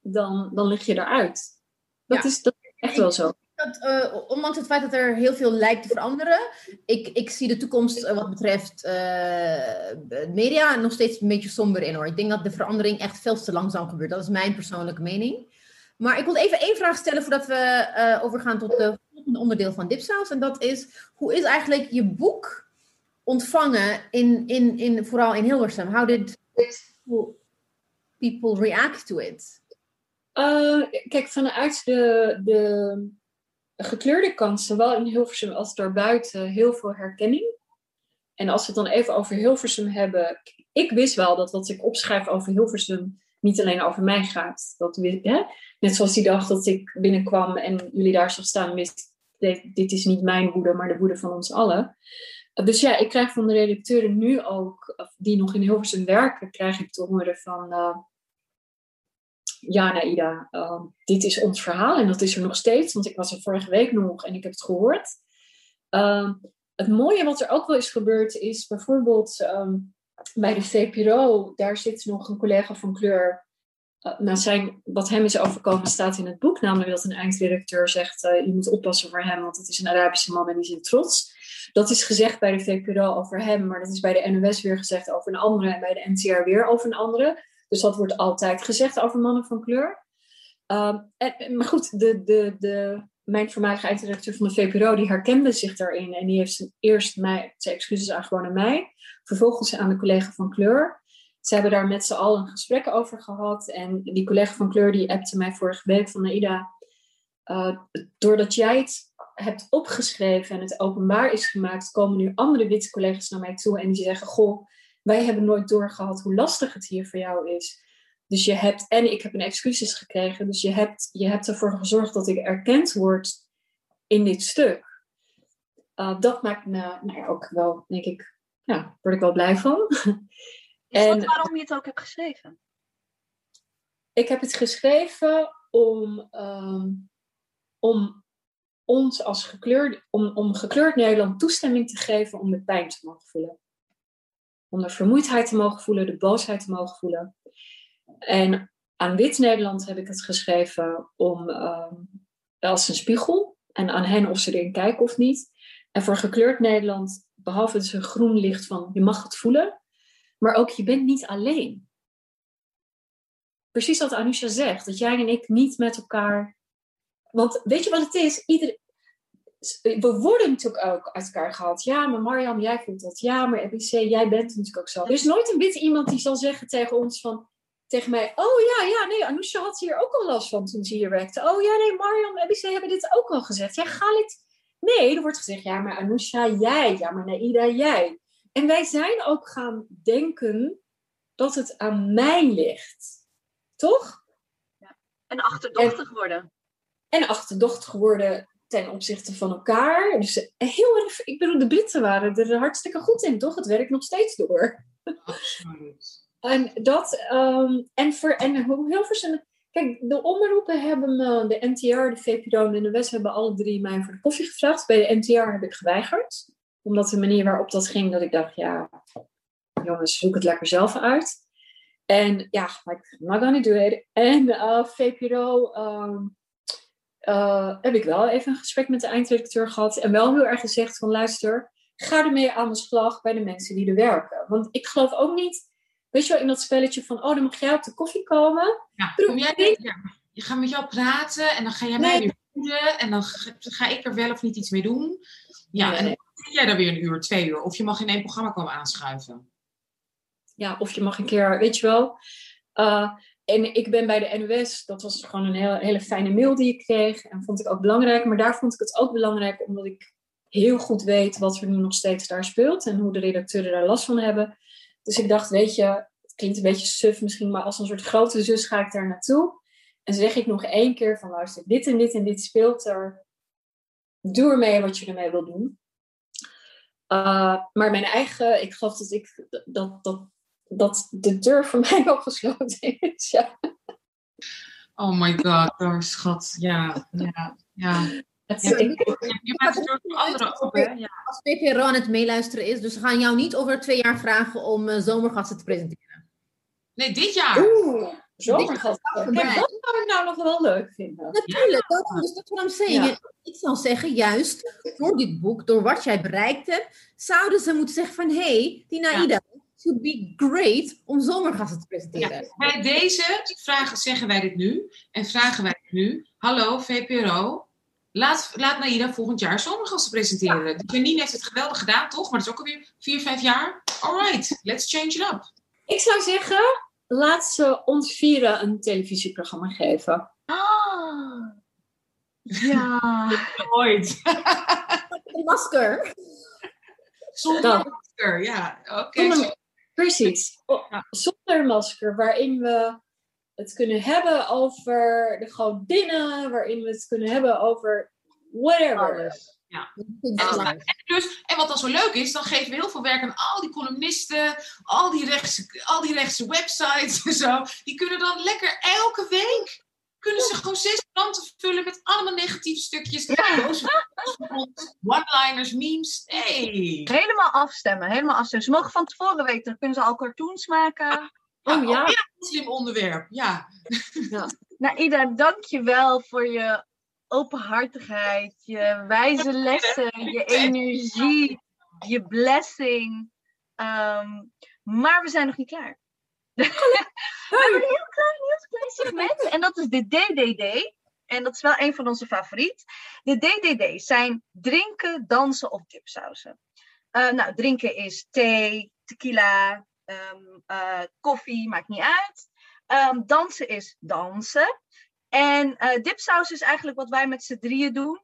dan, dan lig je eruit. Dat, Ja. is, dat is echt wel zo. Dat, uh, ondanks het feit dat er heel veel lijkt te veranderen, ik, ik zie de toekomst uh, wat betreft uh, media nog steeds een beetje somber in hoor. Ik denk dat de verandering echt veel te langzaam gebeurt. Dat is mijn persoonlijke mening. Maar ik wil even één vraag stellen voordat we eh, overgaan tot het volgende onderdeel van Dipsaus. En dat is, hoe is eigenlijk je boek ontvangen, in, in, in, vooral in Hilversum? How did people react to it? kijk, vanuit de, de gekleurde kant, zowel in Hilversum als daarbuiten, heel veel herkenning. En als we het dan even over Hilversum hebben. Ik wist wel dat wat ik opschrijf over Hilversum niet alleen over mij gaat. Dat, hè? Net zoals die dag dat ik binnenkwam en jullie daar zag staan, wist dit is niet mijn woede, maar de woede van ons allen. Dus ja, ik krijg van de redacteuren nu ook, die nog in Hilversum werken, krijg ik te horen van... Uh, ja, Naida, uh, dit is ons verhaal en dat is er nog steeds, want ik was er vorige week nog en ik heb het gehoord. Uh, het mooie wat er ook wel is gebeurd is bijvoorbeeld um, bij de VPRO, daar zit nog een collega van kleur. Uh, zijn, wat hem is overkomen staat in het boek, namelijk dat een eindredacteur zegt: uh, Je moet oppassen voor hem, want het is een Arabische man en die is trots. Dat is gezegd bij de VPRO over hem, maar dat is bij de NOS weer gezegd over een andere en bij de NTR weer over een andere. Dus dat wordt altijd gezegd over mannen van kleur. Uh, en, maar goed, de, de, de, mijn voormalige eindredacteur van de VPRO, die herkende zich daarin. En die heeft eerst mij, zijn excuses aangeboden aan mij, vervolgens aan de collega van kleur. Ze hebben daar met z'n allen een gesprek over gehad. En die collega van kleur die appte mij vorige week van Naida, uh, doordat jij het hebt opgeschreven en het openbaar is gemaakt, komen nu andere witte collega's naar mij toe en die zeggen, goh, wij hebben nooit doorgehad hoe lastig het hier voor jou is. Dus je hebt, en ik heb een excuses gekregen, dus je hebt, je hebt ervoor gezorgd dat ik erkend word in dit stuk. Uh, dat maakt me nou ook wel, denk ik, ja, word ik wel blij van. [laughs] Is en, dat waarom je het ook hebt geschreven? Ik heb het geschreven om, um, om ons als gekleurd, om, om gekleurd Nederland toestemming te geven om de pijn te mogen voelen. Om de vermoeidheid te mogen voelen, de boosheid te mogen voelen. En aan wit Nederland heb ik het geschreven om um, als een spiegel. En aan hen of ze erin kijken of niet. En voor gekleurd Nederland, behalve dus een groen licht van je mag het voelen. Maar ook je bent niet alleen. Precies wat Anusha zegt. Dat jij en ik niet met elkaar... Want weet je wat het is? Ieder, we worden natuurlijk ook uit elkaar gehaald. Ja, maar Mariam, jij voelt dat. Ja, maar EBC, jij bent natuurlijk ook zo. Er is nooit een witte iemand die zal zeggen tegen ons van tegen mij: Oh ja, ja, nee, Anousha had hier ook al last van toen ze hier werkte. Oh ja, nee, Mariam en ABC hebben dit ook al gezegd. Ja, Galit. Nee, er wordt gezegd: Ja, maar Anousha, jij. Ja, maar Naida, jij. En wij zijn ook gaan denken dat het aan mij ligt. Toch? Ja. En achterdochtig worden. En achterdochtig worden ten opzichte van elkaar. Dus heel erg, ik bedoel, de Britten waren er hartstikke goed in, toch? Het werkt nog steeds door. Absoluut. [laughs] En dat, um, en, voor, en Hilversum, kijk, de omroepen hebben me, de NTR, de VPRO en de West hebben alle drie mij voor de koffie gevraagd. Bij de NTR heb ik geweigerd. Omdat de manier waarop dat ging, dat ik dacht, ja, jongens, zoek het lekker zelf uit. En ja, like, I'm not gonna do it. En uh, VPRO um, uh, heb ik wel even een gesprek met de eindredacteur gehad. En wel heel erg gezegd van, luister, ga ermee aan de slag bij de mensen die er werken. Want ik geloof ook niet Weet je wel, in dat spelletje van, oh, dan mag jij op de koffie komen. Ja, kom jij, ja. Je gaat met jou praten en dan ga jij mij weer voeden en dan ga, ik er wel of niet iets mee doen. Ja, en dan zit jij daar weer een uur, twee uur. Of je mag in één programma komen aanschuiven. Ja, of je mag een keer, weet je wel. Uh, en ik ben bij de NOS, dat was gewoon een hele, hele fijne mail die ik kreeg. En vond ik ook belangrijk. Maar daar vond ik het ook belangrijk omdat ik heel goed weet wat er nu nog steeds daar speelt. En hoe de redacteuren daar last van hebben. Dus ik dacht, weet je, het klinkt een beetje suf misschien, maar als een soort grote zus ga ik daar naartoe. En zeg ik nog één keer van, luister, dit en dit en dit speelt er. Doe ermee wat je ermee wil doen. Uh, maar mijn eigen, ik geloof dat ik dat, dat, dat de deur voor [laughs] mij al gesloten is. Ja. Oh my god, oh, schat. Ja, ja, ja. Het, ja, ik, je maakt het door anderen op, hè? Ja. Als VPRO aan het meeluisteren is, dus we gaan jou niet over twee jaar vragen om uh, zomergasten te presenteren. Nee, dit jaar. Oeh, zomergasten. dat zou ik nou nog wel leuk vinden. Natuurlijk, ja. dat, dus dat wat ik Ja. Ik zou zeggen, juist door dit boek, door wat jij bereikt hebt, zouden ze moeten zeggen van, hé, hey, die Naida, would be great om zomergasten te presenteren. Ja, bij deze vragen, zeggen wij dit nu en vragen wij nu. Hallo VPRO, Laat, laat Naida volgend jaar zomergasten presenteren. Ja. Janine heeft het geweldig gedaan, toch? Maar dat is ook alweer vier, vijf jaar. Alright, let's change it up. Ik zou zeggen, laat ze ons vieren een televisieprogramma geven. Ah. Ja. [laughs] Ooit. [laughs] Een masker. Zonder masker, ja. Oké. Precies. O- Ja. Zonder masker, waarin we het kunnen hebben over de godinnen, waarin we het kunnen hebben over whatever. Alles. Alles. Dus, en wat dan zo leuk is, dan geven we heel veel werk aan al die columnisten, al die rechtse, al die rechtse websites en zo. Die kunnen dan lekker elke week, kunnen ze gewoon zes kranten vullen met allemaal negatieve stukjes. boze One-liners, memes. Hey. Helemaal afstemmen, helemaal afstemmen. Ze mogen van tevoren weten, dan kunnen ze al cartoons maken. Oh ja. alweer een slim onderwerp. Ja. Nou, Ida, dank je wel voor je openhartigheid, je wijze lessen, je energie, je blessing. Ehm, maar we zijn nog niet klaar. We hebben een heel klein, heel klein segment en dat is de DDD. En dat is wel een van onze favoriet. De DDD zijn drinken, dansen of dipsausen. Eh, nou, drinken is thee, tequila, ehm, eh, koffie, maakt niet uit. Ehm, dansen is dansen. En eh, dipsaus is eigenlijk wat wij met z'n drieën doen.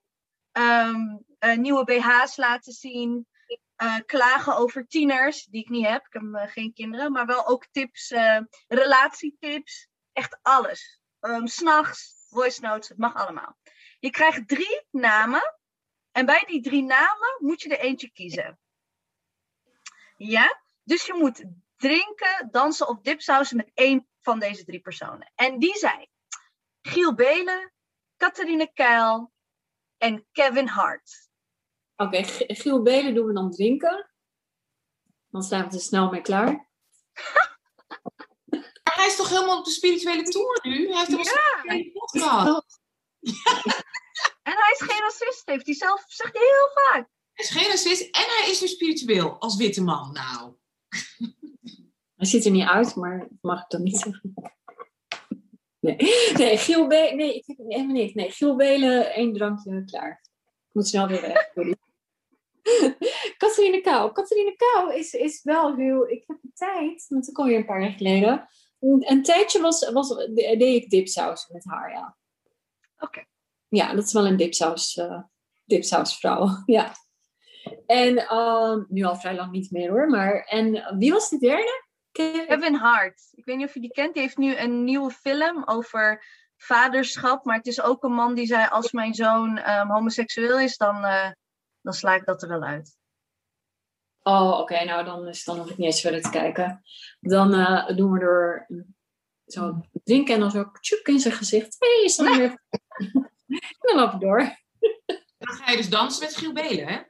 Ehm, eh, nieuwe BH's laten zien. Eh, klagen over tieners, die ik niet heb. Ik heb eh, geen kinderen. Maar wel ook tips, eh, relatietips. Echt alles. Um, S'nachts, voice notes, het mag allemaal. Je krijgt drie namen. En bij die drie namen moet je er eentje kiezen. Ja? Dus je moet drinken, dansen of dipsausen met één van deze drie personen. En die zijn Giel Belen, Catharine Keil en Kevin Hart. Oké, Giel Belen doen we dan drinken. Dan zijn we er snel mee klaar. [laughs] Maar hij is toch helemaal op de spirituele tour nu? Hij heeft een Ja. podcast. [laughs] En hij is geen racist, heeft hij zelf zegt hij heel vaak. Hij is geen racist en hij is nu spiritueel als witte man. Nou, [laughs] Hij ziet er niet uit, maar dat mag ik dan niet zeggen. Nee, nee Giel Belen, nee, ik heb helemaal niks. Nee, Giel Belen, één drankje, klaar. Ik moet snel weer weg. [laughs] sorry. Catharine Kou. Catharine Kou is, is wel heel... Ik heb een tijd, want dat kwam weer een paar jaar geleden. Een, een tijdje was, was, deed ik dipsaus met haar, ja. Oké. Ja, dat is wel een dipsaus, eh dipsausvrouw, [laughs] ja. En ehm, nu al vrij lang niet meer hoor, maar... En wie was de derde? Ke- Kevin Hart. Ik weet niet of je die kent. Die heeft nu een nieuwe film over vaderschap. Maar het is ook een man die zei: Als mijn zoon ehm, homoseksueel is, dan, eh, dan sla ik dat er wel uit. Oh, oké. nou, dan, is, dan hoef ik niet eens verder te kijken. Dan eh, doen we er zo drinken en dan zo tjoek in zijn gezicht. Hé, hey, is dan weer... [laughs] en dan lopen we door. dan ga je dus dansen met Giel Belen, hè?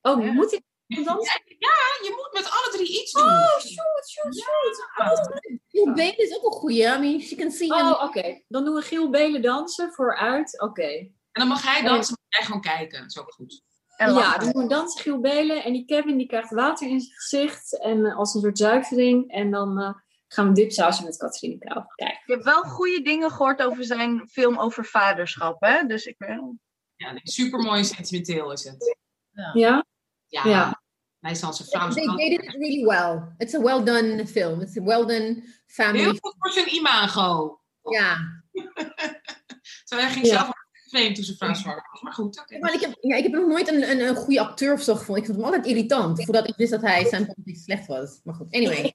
Oh, Ja. moet ik dansen? Ja, je moet met alle drie iets doen. Oh, shoot, shoot, shoot. Giel Belen is ook een goeie. I mean, she can see Oh, oké. Dan doen we Giel Belen dansen vooruit. Oké. En dan mag hij dansen, jij gewoon kijken. Dat is ook goed. En Ja, lachen. dan doen we dansen Giel Belen. En die Kevin die krijgt water in zijn gezicht. En eh, als een soort zuivering. En dan eh, gaan we dipsausen met Catharine Kou. Kijk. Ik heb wel goede dingen gehoord over zijn film over vaderschap. Hè? Dus ik ben. Ja, nee, supermooi en sentimenteel is het. Ja? Ja, Ja. hij is dan zijn vrouw. They, they did it really well. It's a well done film. It's a well done family. Heel goed voor zijn imago. Ja. [laughs] Terwijl hij ging Ja. zelf toen zijn vrouw zwanger was. Maar goed. Maar ik heb, ja, ik heb nog nooit een, een, een goede acteur of zo gevonden. Ik vond hem altijd irritant. Voordat ik wist dat hij zijn politiek slecht was. Maar goed, anyway. [laughs]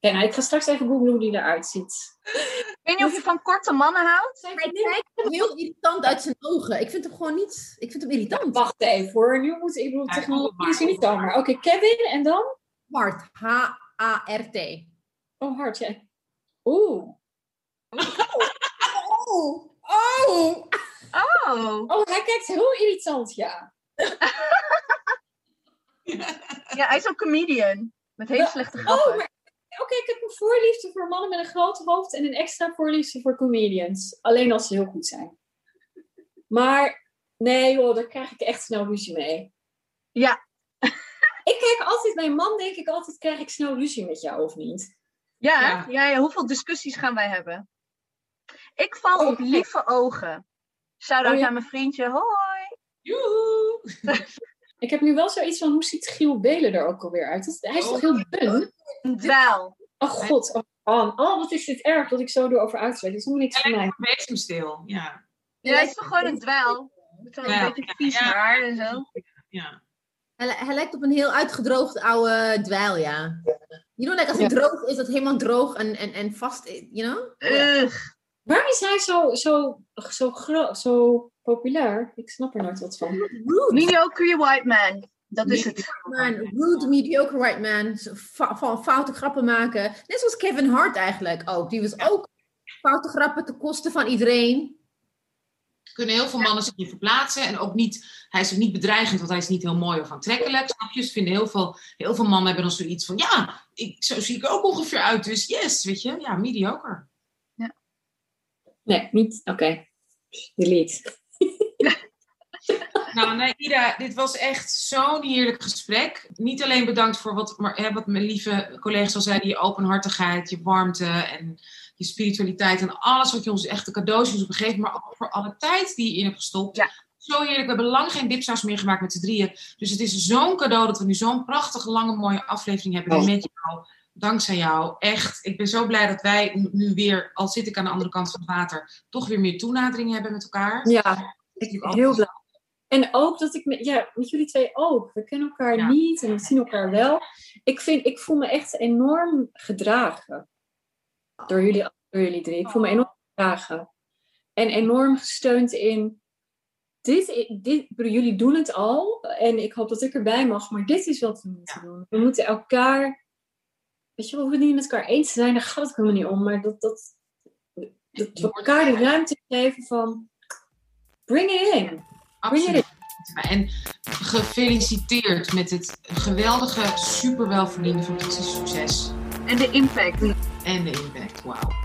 Oké, nou, ik ga straks even googlen hoe die eruit ziet. Ik weet niet of je van korte mannen houdt. Hij kijkt heel irritant uit zijn ogen. Ik vind hem gewoon niet... Ik vind hem irritant. Wacht even hoor. Nu moet ik bedoel, Ja, technologie is niet zomaar. Oké, Kevin en dan? Hart. H-A-R-T. Oh, hard, ja. Oeh. Oh! Oh! Oh. Oh, hij kijkt heel irritant, ja. [laughs] Ja, hij is ook comedian. Met hele slechte grappen. Oh, maar oké, ik heb een voorliefde voor mannen met een groot hoofd en een extra voorliefde voor comedians. Alleen als ze heel goed zijn. Maar nee joh, daar krijg ik echt snel ruzie mee. Ja. [laughs] Ik kijk altijd, mijn man denk ik altijd, krijg ik snel ruzie met jou of niet? Ja, hè? Ja. ja, ja, hoeveel discussies gaan wij hebben? Ik val Oh, op lieve ogen. Shout-out Oh, ja. aan mijn vriendje. Hoi. Joehoe! [laughs] Ik heb nu wel zoiets van, hoe ziet Giel Belen er ook alweer uit? Dat- Hij is toch heel dun? Wel. Oh god, oh, oh, oh, wat is dit erg dat ik zo erover uitspreek. Dat is helemaal niks voor mij. bezemstil, ja. Ja, het is toch gewoon een dweil. Met Ja, beetje vies ja. haar en zo. Ja. Hij, hij lijkt op een heel uitgedroogd oude dweil, ja. You know, like als het droog is, dat helemaal droog en, en, en vast, is, you know? Ugh. Waarom is hij zo, zo, zo, zo populair? Ik snap er nooit wat van. Rude. Mediocre white man. Dat is het. Man, rude, mediocre white man. Fa- foute grappen maken. Net zoals Kevin Hart eigenlijk ook. Die was ook foute grappen ten koste van iedereen. kunnen heel veel mannen zich niet verplaatsen. En ook niet, hij is ook niet bedreigend, want hij is niet heel mooi of aantrekkelijk. Snap je? Dus vinden heel veel, heel veel mannen hebben dan zoiets van, ja, ik, zo zie ik ook ongeveer uit. Dus yes, weet je, ja, mediocre. Nee, niet. Oké. Delete. [laughs] Nou, nee, Ida, dit was echt zo'n heerlijk gesprek. Niet alleen bedankt voor wat, maar, hè, wat mijn lieve collega's al zeiden, je openhartigheid, je warmte en je spiritualiteit en alles wat je ons echt de cadeautjes hebt gegeven, maar ook voor alle tijd die je in hebt gestopt. Ja. Zo heerlijk. We hebben lang geen dipsaus meer gemaakt met z'n drieën. Dus het is zo'n cadeau dat we nu zo'n prachtige, lange, mooie aflevering hebben Oh. met jou. Dankzij jou. Echt. Ik ben zo blij dat wij nu weer, al zit ik aan de andere kant van het water, toch weer meer toenadering hebben met elkaar. Ja, ik ben heel blij. En ook dat ik met, ja, met jullie twee ook. We kennen elkaar Ja. niet en we zien elkaar wel. Ik, vind, ik voel me echt enorm gedragen. Door jullie, door jullie drie. Ik voel me enorm gedragen. En enorm gesteund in. Dit, dit, jullie doen het al. En ik hoop dat ik erbij mag. Maar dit is wat we moeten doen. We moeten elkaar. Weet je, we hoeven het niet met elkaar eens te zijn. Daar gaat het helemaal niet om. Maar dat, dat, dat we elkaar de ruimte geven van. Bring it in. Absoluut. En gefeliciteerd met het geweldige, super welverdiende fantastische succes. En de impact. En de impact. Wauw.